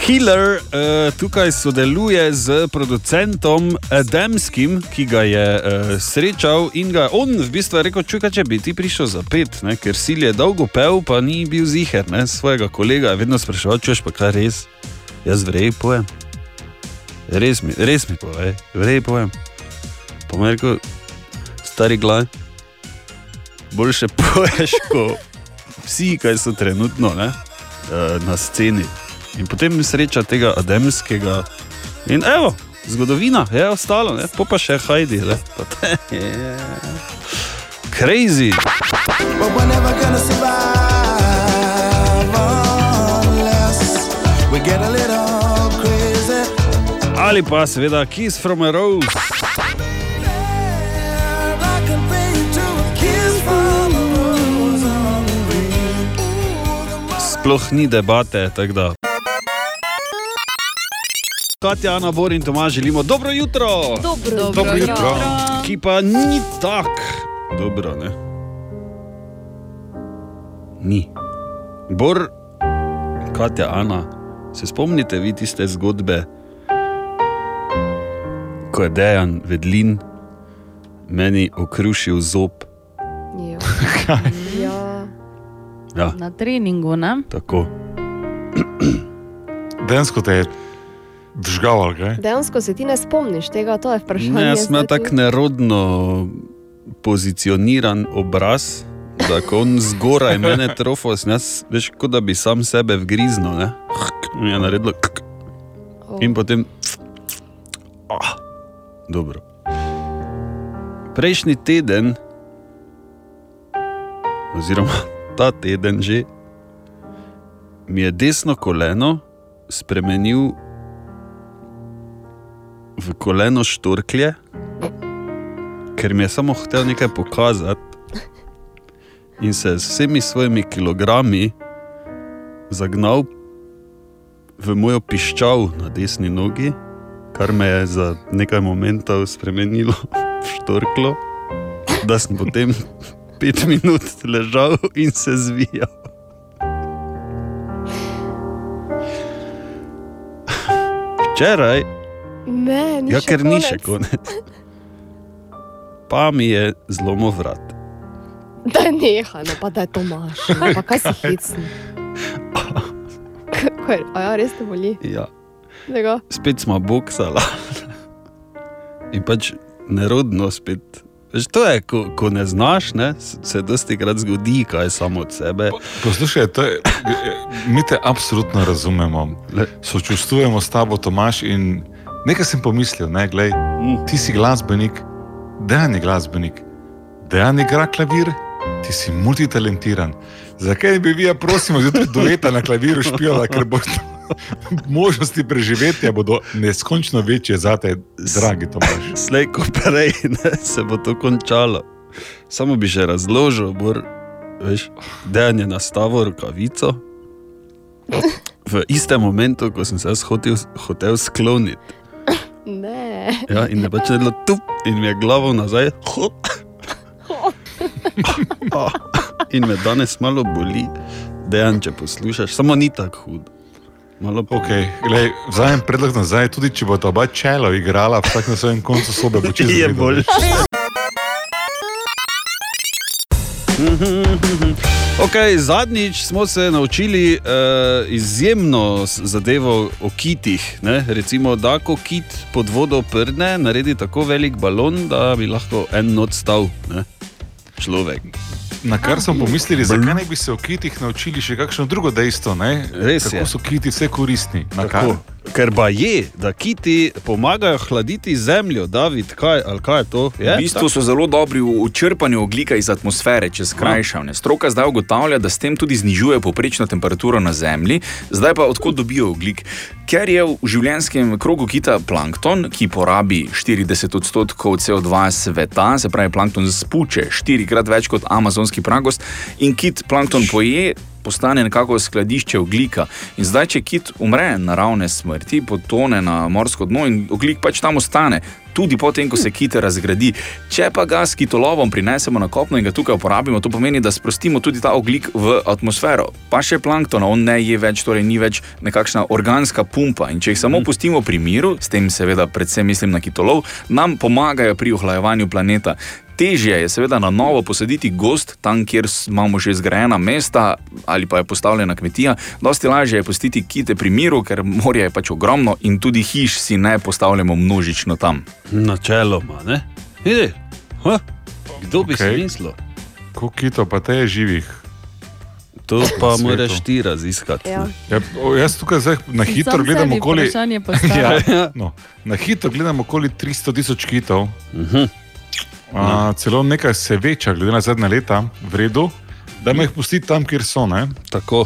Hiller uh, tukaj sodeluje z producentom Adamskim, ki ga je uh, srečal in ga on v bistvu rekel: Čukaj, če bi ti prišel za pet, ne? ker sil je dolgo pel, pa ni bil ziger, ne? svojega kolega je vedno spraševal, češ pa kaj res. Jaz vrej pojem. Res mi, res mi povej, vrej pojem. Pa mi je rekel, stari glaj, boljše poješ, kot vsi, kaj so trenutno ne, eh, na sceni. In potem sreča tega Ademskega. In evo, zgodovina je ostala, ne, po pa še Hajdi. Ne, je. Crazy. But we're never gonna survive unless we get a little crazy. Ali pa seveda Kiss from a Rose. Sploh ni debate, tako da. Katja, Ana, Bor in Tomaž želimo dobro jutro. Dobro, dobro jutro. Ki pa ni tako dobro, ne? Ni. Bor, Katja, Ana, se spomnite vi tiste zgodbe, ko je dejan vedlin meni okrušil zob. Ja. ja. Ja, Na treningu, ne? tako. Densko te je vžgal, ali kaj? Dejansko se ti ne spomniš tega, to je vprašanje. Ne, jaz imam tako nerodno pozicioniran obraz, da ko on zgoraj mene trofo, jaz veš, kot da bi sam sebe vgriznil. Ne? In je naredilo. kk. In potem. Ah, dobro. Prejšnji teden, oziroma ta teden že, mi je desno koleno spremenil v koleno štorklje, ker mi je samo hotel nekaj pokazati in se z vsemi svojimi kilogrami zagnal v mojo piščal na desni nogi, kar me je za nekaj momentov spremenilo v štorklo, da sem potem pet minut ležal in se zvijal. Včeraj Ne, ni Ja, ker ni še konec. konec. Pa mi je zlomil vrat. Da neha, no pa da je to maš. No, pa kaj si hecni? Kako je? A ja, res te boli? Ja. Tega? Spet smo boksala. In pač nerodno spet. Veš, to je, ko, ko ne znaš, ne, se dosti krat zgodi, kaj samo od sebe. Poslušaj, to je, mi te absolutno razumemo. Sočustvujemo s tabo, Tomaš. In nekaj sem pomislil, ne, glej, ti si glasbenik, dejan je glasbenik, dejan igra klavir, ti si multitalentiran. Zakaj bi vi, ja, prosimo, zjutraj dueta na klaviru špijala, ker boš možnosti preživetja bodo neskončno večje za te, dragi Tomaš. Slej ko prej ne, se bo to končalo. Samo bi že razložil, bor, veš, dejan je nastavil rokavico. V istem momentu, ko sem se hotel, hotel skloniti. Ne. Ja, in je pač naredilo tup, in mi je glavo nazaj. Ho. Ah, In me danes malo boli, dejan, če poslušaš, samo ni tako hudo. Malo Okay, glej, vzamem predlog nazaj, tudi če bo ta oba čelo igrala, vsak na svojem koncu sobe bo čisto Je v redu. boljše. Okay, zadnjič smo se naučili uh, izjemno zadevo o kitih. Ne? Recimo, da ko kit pod vodo prdne, naredi tako velik balon, da bi lahko en noč stal ne? človek. Na kar smo pomislili, zakaj ne bi se o kitih naučili še kakšno drugo dejstvo, ne? Res Kako je. so kiti vse koristni. Na Tako. kar? Ker pa je, da kiti pomagajo hladiti zemljo, David, kaj, ali kaj je to? Je? V bistvu so zelo dobri v črpanju ogljika iz atmosfere, če skrajšam. ne. Stroka zdaj ugotavlja, da s tem tudi znižuje povprečno temperaturo na Zemlji. Zdaj pa odkot dobijo ogljik? Ker je v življenjskem krogu kita plankton, ki porabi 40 odstotkov CO2 sveta, se pravi, plankton spuče štirikrat več kot amazonski pragost, in kit plankton poje. Postane nekako skladišče oglika. In zdaj, če kit umre naravne smrti, potone na morsko dno in oglik pač tam ostane. Tudi potem, ko se kit razgradi. Če pa ga s kitolovom prinesemo na kopno in ga tukaj uporabimo, to pomeni, da sprostimo tudi ta oglik v atmosfero. Pa še plankton, on ne je več, torej ni več nekakšna organska pumpa. In če jih samo pustimo pri miru, s tem seveda predvsem mislim na kitolov, nam pomagajo pri ohlajevanju planeta. Težje je seveda na novo posaditi gost tam, kjer imamo že zgrajena mesta ali pa je postavljena kmetija. Dosti lažje je pustiti kite pri miru, ker morje je pač ogromno in tudi hiš si ne postavljamo množično tam. Načeloma, ne? Vidi, ha? kdo bi okay. si mislil? Koliko kitov pa te je živih? To pa moraš ti raziskati. Ja. Ja, jaz tukaj zdaj na hitro gledam okoli. ja, no, na hitro gledam okoli 300 tisoč kitov. Uh -huh. A, celo nekaj se veča, glede na zadnja leta, v redu, da me jih pusti tam, kjer so. Ne? Tako,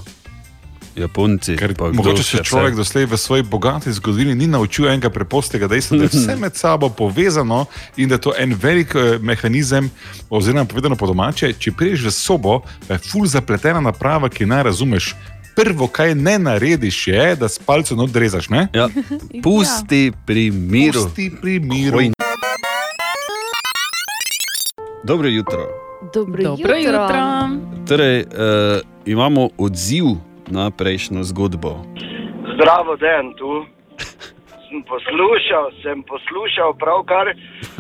Japonci. Ker mogoče se človek vse. doslej v svoji bogati zgodovini ni naučil enega preprostega dejstva, da je vse med sabo povezano in da je to en velik eh, mehanizem, oziroma povedano po domače, če priješ v sobo, pa je ful zapletena naprava, ki ne razumeš. Prvo, kaj ne narediš, je, da s palcem odrezaš. Ne? Ja. Pusti pri miru. Pusti pri miru. Dobro jutro. Dobro, Dobro jutro. Torej, uh, imamo odziv na prejšnjo zgodbo. Zdravo, den tu. Sem poslušal, sem poslušal pravkar.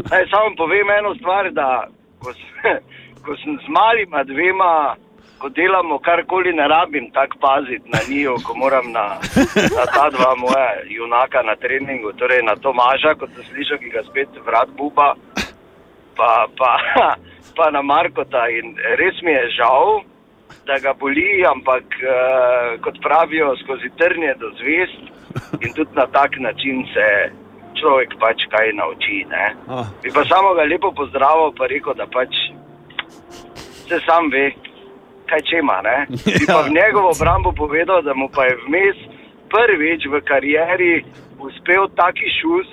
Naj samo povem eno stvar, da ko, s- ko sem z malima dvema, ko delamo karkoli, ne rabim tako paziti na njiju, ko moram na, na ta dva moja junaka na treningu, torej na Tomaža, kot sem slišal, ki ga spet vrat buba, pa, pa, pa na Markota. In res mi je žal, da ga boli, ampak uh, kot pravijo, skozi trnje do zvest in tudi na tak način se človek pač kaj nauči. Ne? Ah. Bi pa samo ga lepo pozdravil, pa rekel, da pač se sam ve, kaj če ima. Ne? Bi pa v njegovo obrambo povedal, da mu pa je vmes prvič v karieri uspel taki šus,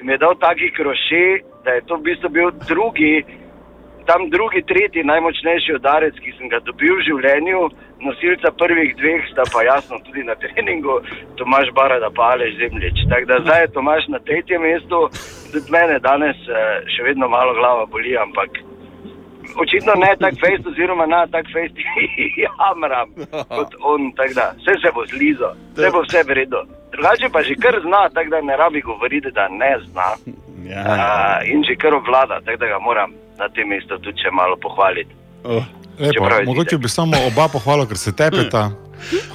mi je dal taki kroše, da je to v bistvu bil drugi tam drugi, tretji najmočnejši udarec, ki sem ga dobil v življenju, nosilca prvih dveh, sta pa jasno tudi na treningu, Tomaš Barada pa Alež Zemljič. Tako da zdaj je Tomaš na tretjem mestu, tudi mene danes eh, še vedno malo glava boli, ampak očitno ne tak fejst, oziroma na tak fejst jamram kot on, tako da vse se bo zlizo, vse bo vse v redu. Drugače pa že kar zna, tako da ne rabi govoriti, da ne zna. Ja. Uh, in že kar obvlada, tako da ga moram na tem mestu tudi še malo pohvaliti. Oh. Lepo, mogoče bi samo oba pohvalil, ker se tepeta.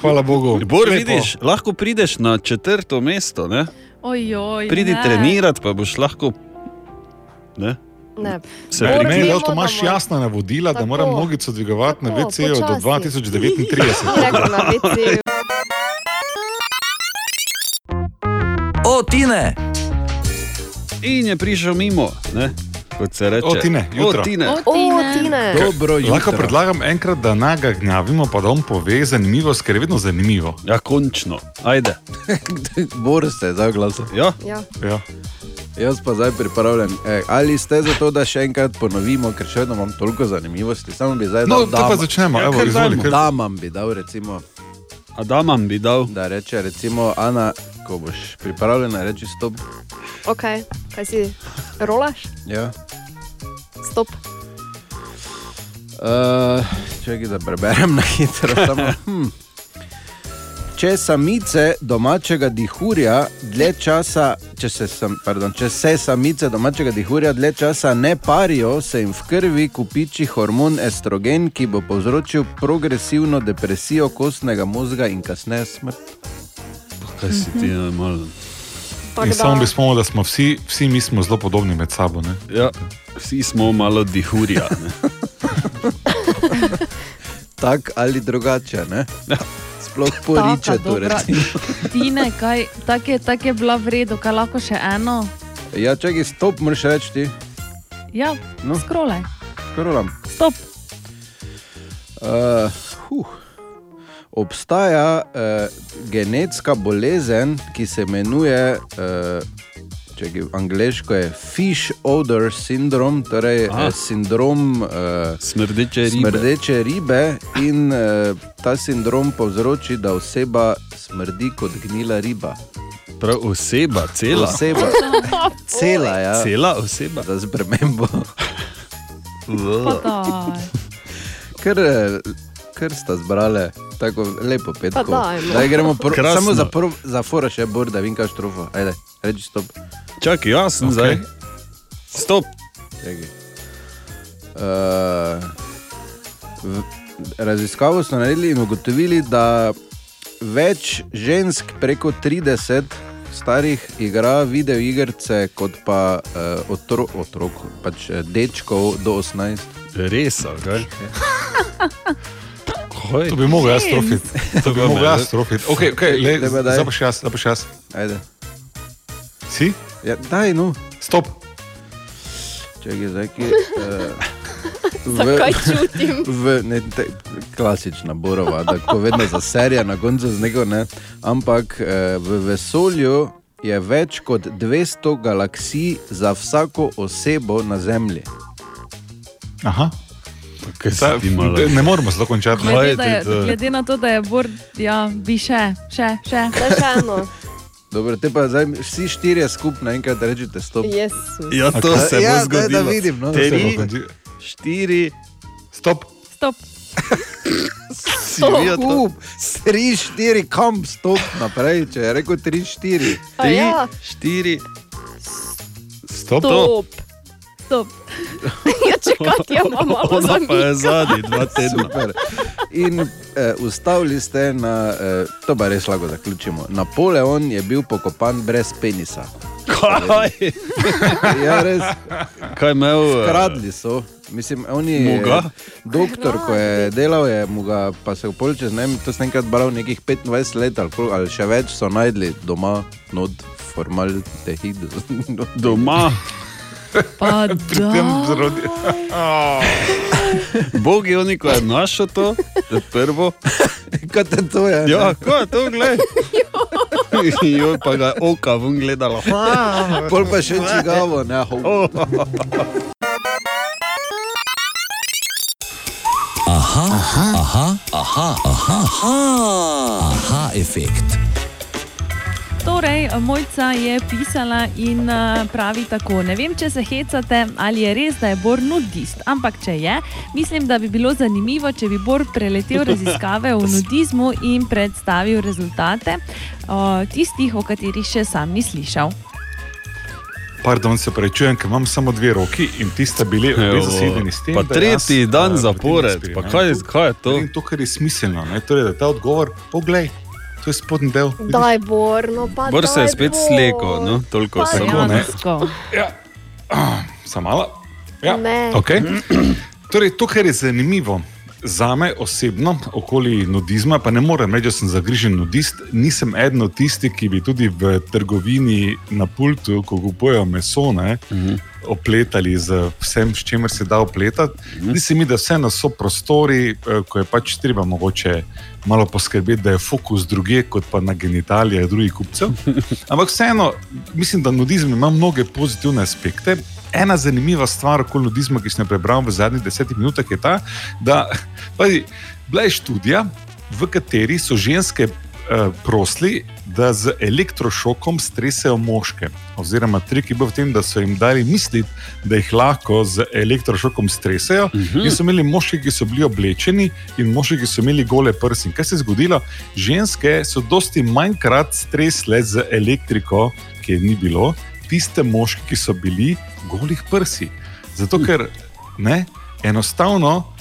Hvala Bogu. Bor, vidiš, lahko prideš na četrto mesto. Ne? Ojoj, Pridi ne. trenirati, pa boš lahko. Ne? Ne. Se pri- meni je da mo- jasna navodila, da Tako. moram nogico dvigovati na Tako, WC-ju do počasi. 2039. Rekla na WC-ju. O, Tine! In je prišel mimo, ne? Kot se reče. O, Tine, jutro. O, tine. O, Tine. Dobro jutro. Lahko predlagam enkrat, da naj ga gnjavimo, pa da on pove zanimivost, ker je vedno zanimivo. Ja, končno. Ajde. Bor ste zdaj glasu. Ja. Ja. Ja. Jaz pa zdaj pripravljen. E, ali ste za to, da še enkrat ponovimo, ker še vedno imam toliko zanimivosti. Samo bi zdaj No, dal to pa dama. začnemo, Ja, evo, kar izvoli. dajmo. Kar... Damam bi dal, recimo, Adamam bi dal. da reče, recimo, Ana, ko boš pripravljena, reči stop. Ok, kaj si rolaš? Ja. Stop. Uh, čekaj, da preberem na hitro. Samo, hm. Če samice domačega dihurja dlje časa, če se, sam, pardon, če se samice domačega dihurja dlje časa ne parijo, se jim v krvi kupiči hormon estrogen, ki bo povzročil progresivno depresijo kostnega možga in kasneje smrt. Kaj si ti normalen? In samo bi spomnil, da smo vsi, vsi mi smo zelo podobni med sabo. Ne? Ja, vsi smo malo dihurja. ne. Tak ali drugače, ne? Ja. Sploh poriče Taka to dobra. recimo. Tine, kaj, tak je, tak je bila v redu, kaj lahko še eno? Ja, čakaj, stop, moraš reči ti. Ja, No. no. skrole. Skrolam. Stop. Uh, huh. Obstaja uh, genetska bolezen, ki se imenuje uh, Čekaj, angliško je fish odor syndrome, torej A. eh, sindrom uh, smrdeče ribe. smrdeče ribe. In uh, ta sindrom povzroči, da oseba smrdi kot gnila riba. Prav oseba, cela. Oseba, cela, ja. Cela oseba. Za spremembo. Ker, eh, ker sta zbrali tako lepo petko. Dajmo. Daj, gremo pr, Krasno. samo za, prv, za fora še bor, da vem, kaj štrofa. Ajde, reči stop. Čakaj, jaz sem Ok. zdaj. Stop. Čakaj. Uh, v, raziskavo so naredili in ugotovili, da več žensk preko 30 starih igra video igrice, kot pa uh, otro, otrok, pač eh, dečkov do 18. Res, kaj? To bi mogel jaz trofiti. To bi mogel jaz trofiti. Okay, okay, le, daj. zdaj pa še jaz, zdaj pa še jaz. Ajde. Si? Ja, daj, no. Stop. Čakaj, zdaj, ki, uh, čutim? V, ne, te, klasična borova, da ko vedno za serija na koncu z neko ne. Ampak eh, v vesolju je več kot 200 galaksij za vsako osebo na Zemlji. Aha. Ta, ne moramo se dokončati. Glede, da je, glede na to, da je Bor, ja, bi še, še, še. Da še eno. Dobro, te pa zdaj vsi štirje skupaj naenkrat rečete stop. Jezus. Ja, to A- se bo ja, daj, zgodilo. Da vidim, no, Tri, da se bo štiri, stop. Stop. Stop, kup, tri, štiri, kam stop naprej, če je rekel tri, štiri. A tri, ja. štiri. Stop. Stop. Stop. ja, čakaj, ja, imam malo Ona pa je zadnji dva tedna. Super. In eh, ustavili ste na, eh, to pa res lahko zaključimo. Napoleon je bil pokopan brez penisa. Kaj? Ja, res. Kaj imel? eh, Kradli so. Mislim, on je Mu ga? doktor, ko je delal, je mu ga, pa se v polčas, ne vem, to sem enkrat bral nekih 25 let ali, koliko, ali še več so najdli doma, not formaldehid. Doma. Pa tem zrodi. Bog je oni, ko je našel to, to prvo. Kaj te to je? Ja, ko je to, gled. Jo, pa ga oka ven gledalo. Pol pa še čigavo, ne, Aha, aha, aha, aha, aha, aha, aha efekt. Torej, Mojca je pisala in eh, pravi tako: Ne vem, če se hecate, ali je res, da je Bor nudist, ampak če je, mislim, da bi bilo zanimivo, če bi Bor preletel raziskave o nudizmu in predstavil rezultate o tistih, o katerih še sam ni slišal. Pardon, se prečujem, ker imam samo dve roki in ti sta bili obe zasedeni s tem. pa da tretji jaz, dan zapored, pa kaj- kaj je to? Naredim To, kar je smiselno. Ne? Torej, da ta odgovor, poglej, to je spodnji del. Daj, Bor, no pa Bor se je spet Bor. slekel, no, toliko Pa samo. ne. Dejansko. Sam malo. Ja. Ne. Okay. Torej, to, kar je zanimivo za me osebno, okoli nudizma, pa ne morem reči, da sem zagrižen nudist, nisem eden od tistih, ki bi tudi v trgovini na pultu, ko kupujejo meso, ne, opletali z vsem, s čimer se da opletati. Zdi se mi, da vseeno so prostori, eh, ko je pač treba mogoče malo poskrbeti, da je fokus druge, kot pa na genitalijah drugih kupcev. Ampak vseeno, mislim, da nudizem ima mnoge pozitivne aspekte. Ena zanimiva stvar okoli nudizma, ki sem jo prebral v zadnjih desetih minutah, je ta, da pazi, bila je študija, v kateri so ženske prosili, da z elektrošokom stresajo moške. Oziroma, trik je bil v tem, da so jim dali misliti, da jih lahko z elektrošokom stresajo. Uh -huh. In so imeli moški, ki so bili oblečeni, in moški, ki so imeli gole prsi. In kaj se je zgodilo? Ženske so dosti manjkrat stresle z elektriko, ki je ni bilo, tiste moške, ki so bili golih prsi. Zato, ker ne, enostavno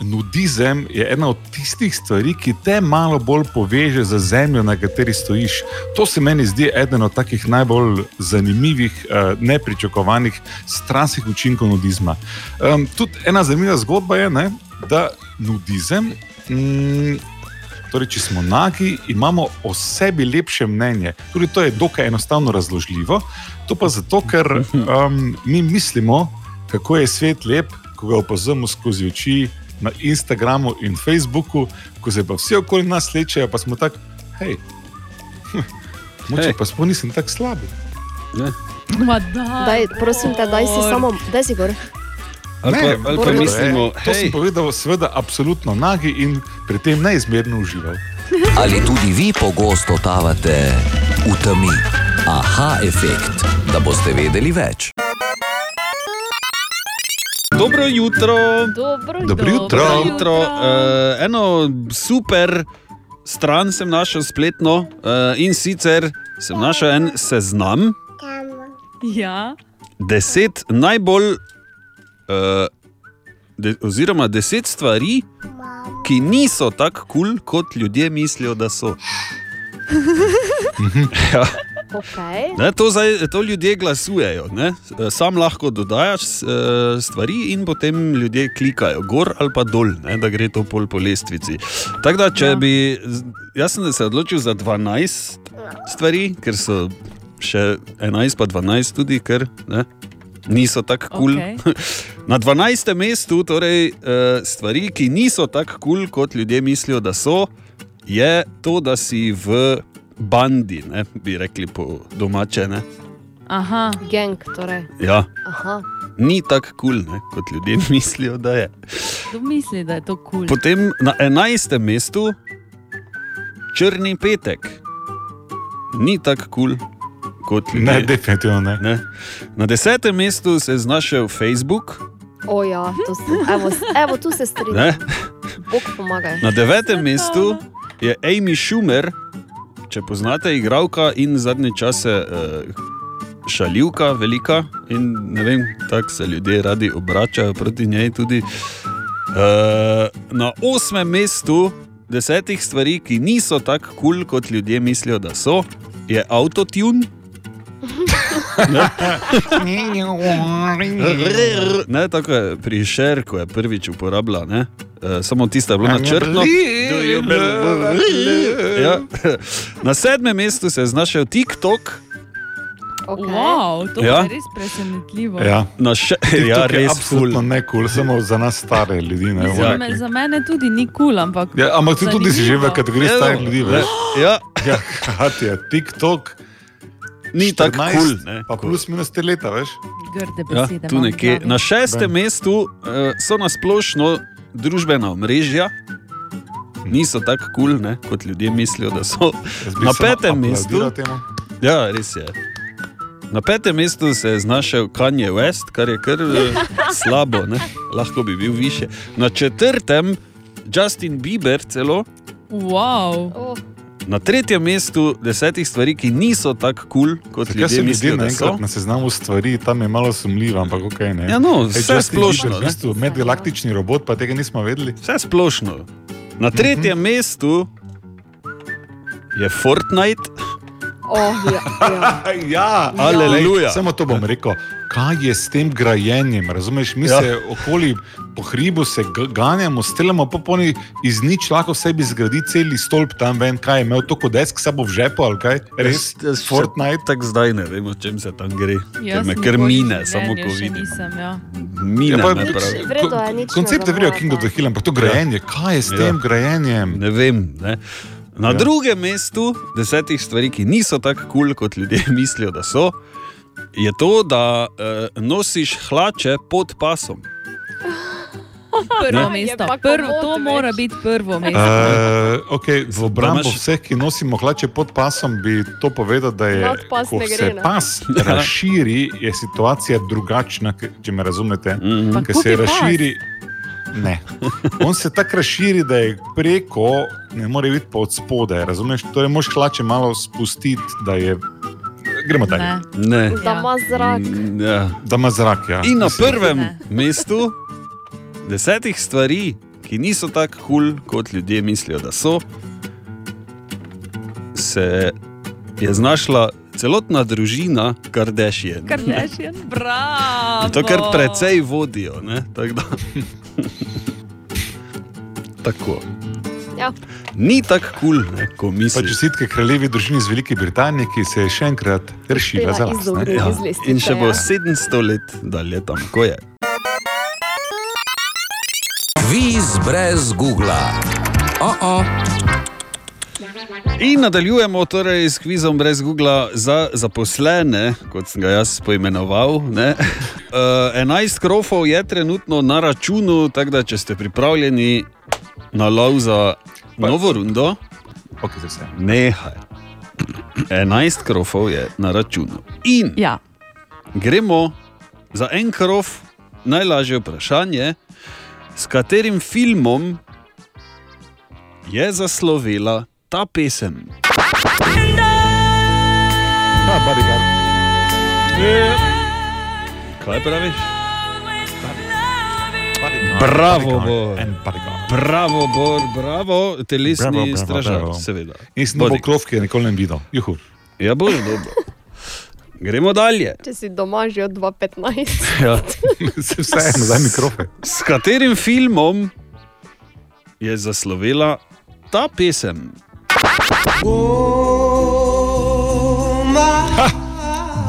nudizem je ena od tistih stvari, ki te malo bolj poveže za zemljo, na kateri stojiš. To se meni zdi eden od takih najbolj zanimivih, eh, nepričakovanih stranskih učinkov nudizma. Um, tudi ena zanimiva zgodba je, ne, da nudizem. Mm, Torej, če smo nagi, imamo o sebi lepše mnenje. Tudi to je dokaj enostavno razložljivo. To pa zato, ker um, mi mislimo, kako je svet lep, ko ga opazujemo skozi oči na Instagramu in Facebooku, ko se pa vsi okoli nas lečejo, pa smo tako, hej, moče Hej. pa sploh nisem tako slab. Ne. Ma daj, prosim te, daj si samo, daj si gor. Ali pa- ali pa to je- mislimo, To sem hej. povedal, seveda, absolutno nagi in pri tem neizmerno užival. Ali tudi vi pogosto totavate v temi? Aha, efekt, da boste vedeli več. Dobro jutro. Dobro, Dobro jutro. Dobro jutro. Uh, eno super stran sem našel spletno uh, in sicer sem našel en seznam Ja. deset najbolj, uh, de, oziroma deset stvari, ki niso tako kul, cool, kot ljudje mislijo, da so. ja. Okay. Ne, to, zdaj, to ljudje glasujejo. Ne? Sam lahko dodajaš eh, stvari in potem ljudje klikajo gor ali pa dol, ne? da gre to pol po lestvici. Tako da, če ja. bi, jaz sem se odločil za 12 stvari, ker so še 11 pa 12 tudi, ker ne? niso tako kul. Cool. Okej. Na 12. mestu torej, eh, stvari, ki niso tako kul, cool, kot ljudje mislijo, da so, je to, da si v bandi, ne, bi rekli po domače. Ne. Aha. Gang, torej. Ja, Aha. ni tako kul, cool, kot ljudje mislijo, da je. Kdo misli, da je to kul? Cool? Potem na 11. mestu črni petek. Ni tako kul. Cool, kot ljudje. Ne, definitivno ne. ne. Na 10. mestu se je znašel Facebook, O ja, to se, evo, evo, tu se strinjam. ne. Bog pomagaj. na 9. mestu je Amy Schumer, če poznate, igralka in zadnje čase uh, šaljivka, velika in ne vem, tako se ljudje radi obračajo proti njej. Tudi. Uh, na 8. mestu desetih stvari, ki niso tako kul, cool, kot ljudje mislijo, da so, je autotune. Ne, tako je pri Šer, ko je prvič uporabljal, ne? E, samo tiste je bilo na črno. Ja. Na sedmem mestu se je znašel TikTok. Okay. Wow, to Ja. je res presenetljivo. Ja. Na še, TikTok ja, je res absolutno ne kul, cool, samo za nas stare ljudi. Ne, Za, me, za mene tudi ni kul, cool, ampak. Ja, ampak ti tudi si že v kategoriji Evo, starih ljudi. veš. Ja. Ja, hkrati je TikTok. Ni tako 14, kul, ne, Pa plus minus te leta, veš? Grde Ja, besede. tu imam v nekje. Na šestem Ben. mestu uh, so nasplošno družbena omrežja. Niso tako kul, cool, kot ljudje mislijo, da so. Na petem mestu. temu. Ja, res je. Na petem mestu se je znašel Kanye West, kar je kar eh, slabo, ne? lahko bi bil više. Na četrtem Justin Bieber, celo. Wow. Oh, Na tretjem mestu desetih stvari, ki niso tako kul, cool, kot Kaj ljudje se mi zdi mislijo, da so. naenkrat na seznamu stvari, tam je malo sumljivo, ampak ok. Ne. Ja, no, Ej, vse Justin splošno, ne. V bistvu medgalaktični robot, pa tega nismo vedeli. Vse splošno. Na tretjem mestu je Fortnite. Oh, ja, ja. ja, Aleluja. Samo to bom rekel. Kaj je s tem grajenjem? Razumeš, mi Ja. ja. se okoli po hribu se ganjamo, stelamo, pa poni iz nič lahko sebi zgradi celi stolp tam ven, kaj je imel to kot desk sabo v žepu ali kaj. Res, Fortnite. Tako zdaj ne vem, o čem se tam gre. Ker Jaz me kar mine, samo ko vidim. Nisem, ja. Mine Ja, pa- Nič- prav. v redu je, Koncept je vril. King of the Hill, ampak to grajenje, kaj je s Ja. tem grajenjem? Ne vem. Ne. Na ja. Ja. drugem mestu desetih stvari, ki niso tako kul, cool, kot ljudje mislijo, da so, je to, da uh, nosiš hlače pod pasom. Prvo Ne. mesto. Je pa Prvo, to mora biti prvo mesto. Uh, okay, v obrambo imaš- vseh, ki nosimo hlače pod pasom, bi to povedal, da je, ko gre, se ne. pas razširi, je situacija drugačna, če me razumete. Mhm. Pa Ker se kupi pas. Ne. On se tako razširi, da je preko, ne more biti pa od spodaj. Razumeš? Torej, moš hlače malo spustiti, da je. Gremo dalje. Ne. Ne. Da ima zrak. Ja. Da ima zrak. Ja. In na prvem Ne. mestu desetih stvari, ki niso tako kul, cool, kot ljudje mislijo, da so, se je znašla celotna družina Kardashian. Kardashian, bravo. To kar precej vodijo. ne, Tako. da- Tako. Ja. Ni tako kul, cool, ko Pa misliš. čestitke kraljevi družini iz Velike Britanije, ki se je še enkrat rešila za nas. izumreti. Ja. In še bo ja. 700 let dalje tam, ko je. Kviz brez Google. Oh -oh. In nadaljujemo torej s kvizom brez Google za zaposlene, kot sem ga jaz poimenoval. ne. Uh, 11 krofov je trenutno na računu, tako da če ste pripravljeni na lov za novo rundo, okay, za vse. nehaj. 11 krofov je na računu. In ja. gremo za en krof, najlažje vprašanje, s katerim filmom je zaslovela ta pesem. Ja, bodyguard. Kaj praviš? Bravo, Bor. Bravo, Bor, bravo, telesni Bravo, bravo, stražar, bravo. seveda. Nisem dobil je nikoli ne videl. Juhu. Ja, bo dobro. Gremo dalje. Če si doma že od 2.15. Ja. Se vseeno, daj mikrofe. S katerim filmom je zaslovela ta pesem?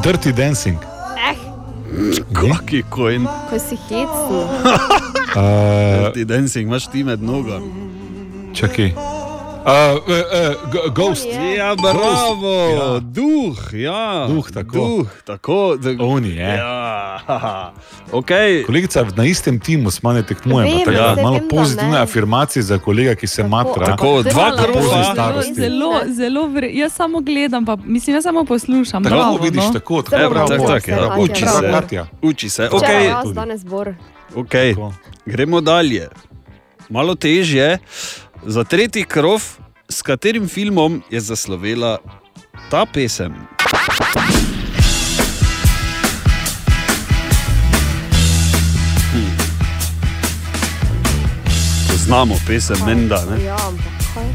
Dirty dancing. Eh, Kaki kojn. ko si hecni. Uh, Dirty dancing, imaš ti med nogami. čakaj. Uh, uh, uh, ghost. Ja, bravo, ja. duh, ja. Duh, tako. Duh, tako da... Oni, je. Ja, okay. Kolegica, na istem timu smo ne tekmujemo. Vem, Tako, da malo pozitivne ne. afirmacije za kolega, ki se matra. Tako, dva Na krofa. pozni Zelo, zelo, zelo vre... Jaz samo gledam, pa, mislim, jaz samo poslušam. Tako, bravo, vidiš, no. tako, tako, Evo, bravo. tak, tak, ja. Katja, Uči bravo. se. Katja. Uči se. Okay. danes bor. Okay. Gremo dalje. Malo težje. Za tretji krov, s katerim filmom je zaslovela ta pesem? Hm. Poznamo pesem, menda. Ne? Ja, ampak kaj?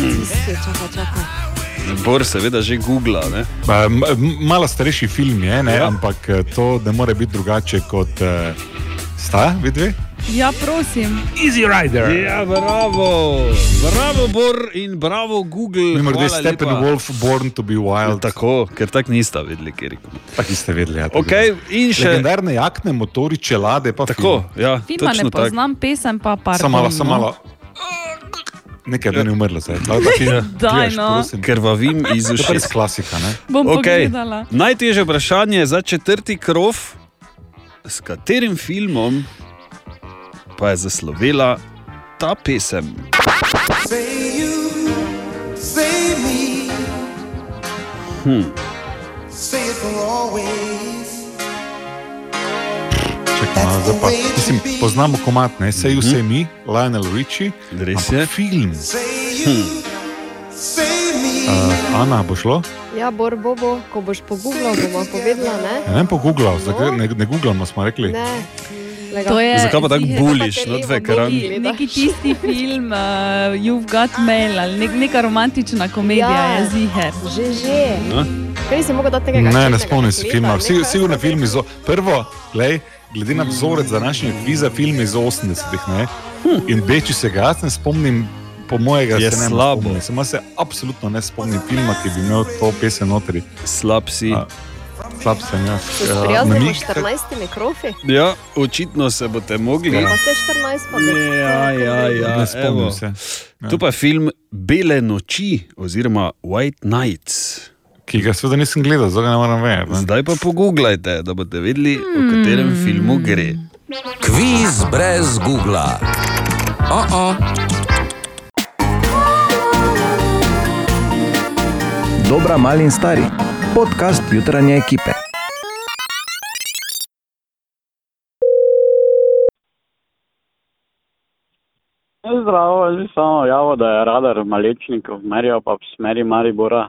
Tisti, čakaj, čakaj. Bor seveda že googla. Ne? Pa, m- m- Malo starejši film je, ne? Ja. ampak eh, to ne more biti drugače kot uh, sta, vidve? Ja, prosim. Easy Rider. Ja, bravo, bravo, Bor in bravo, Google. Mimo grede, hvala Steppenwolf, Born to be Wild. Tako, ker tako nista vedeli, kjer je. Tako ste vedeli. Ja, Okay, je. in še- Legendarne jakne, motori, čelade, pa Tako, film. ja, Filma ne poznam, pesem pa par. Samo malo, samo no. malo. Nekaj da ni umrlo, zdaj. Daj, no. Krvavim iz To je res klasika, ne? Bom Okej, pogledala. Najtežje vprašanje za četrti krov, s katerim filmom pa je zaslovela ta pesem? Say you, say me, Hm. say it for always. Čakaj, malo, zdaj pa. Mislim, poznamo komat, ne? Say you, say me, Lionel Richie. Res je. Film. Hm. Uh, Ana, bo šlo? Ja, Bor Bobo, ko boš pogooglal, bomo povedala, ne? Ja, ne pogooglal, no. ne, ne googlamo, smo rekli. Ne. Je, Zakaj pa tako buliš na dve ekran? Neki, tisti film, uh, You've Got Mail, ali nek, neka romantična komedija Ja. je ziher. Že, že. No. Ne, ne spomnim se filma. Vsi, sigurno film iz. Prvo, glej, glede na vzorec za naše kviza, film iz 80-ih. ne. In beči se ga, jaz ne spomnim, po mojega Je se ne slabo. spomnim. Samo se absolutno ne spomnim filma, ki bi imel to pesem notri. Slab si. A, slab sem jaz. Se Ja, sprijaznimo namig- 14 mikrofi? Ja, očitno se boste mogli. Pa ste 14, pa bo- Ja, ja, ja, Ne spomnim evo. se. Ja. Tu pa je film Bele noči oziroma White Nights. Ki ga seveda nisem gledal, zato ga ne moram vedeti. Zdaj pa pogooglajte, da boste vedeli, o katerem filmu gre. Kviz brez Google. Oh -oh. Dobra, mali in stari. Podcast jutranje ekipe. Zdravo, sem samo javil, da je radar malečnikov merjal pa v smeri Maribora.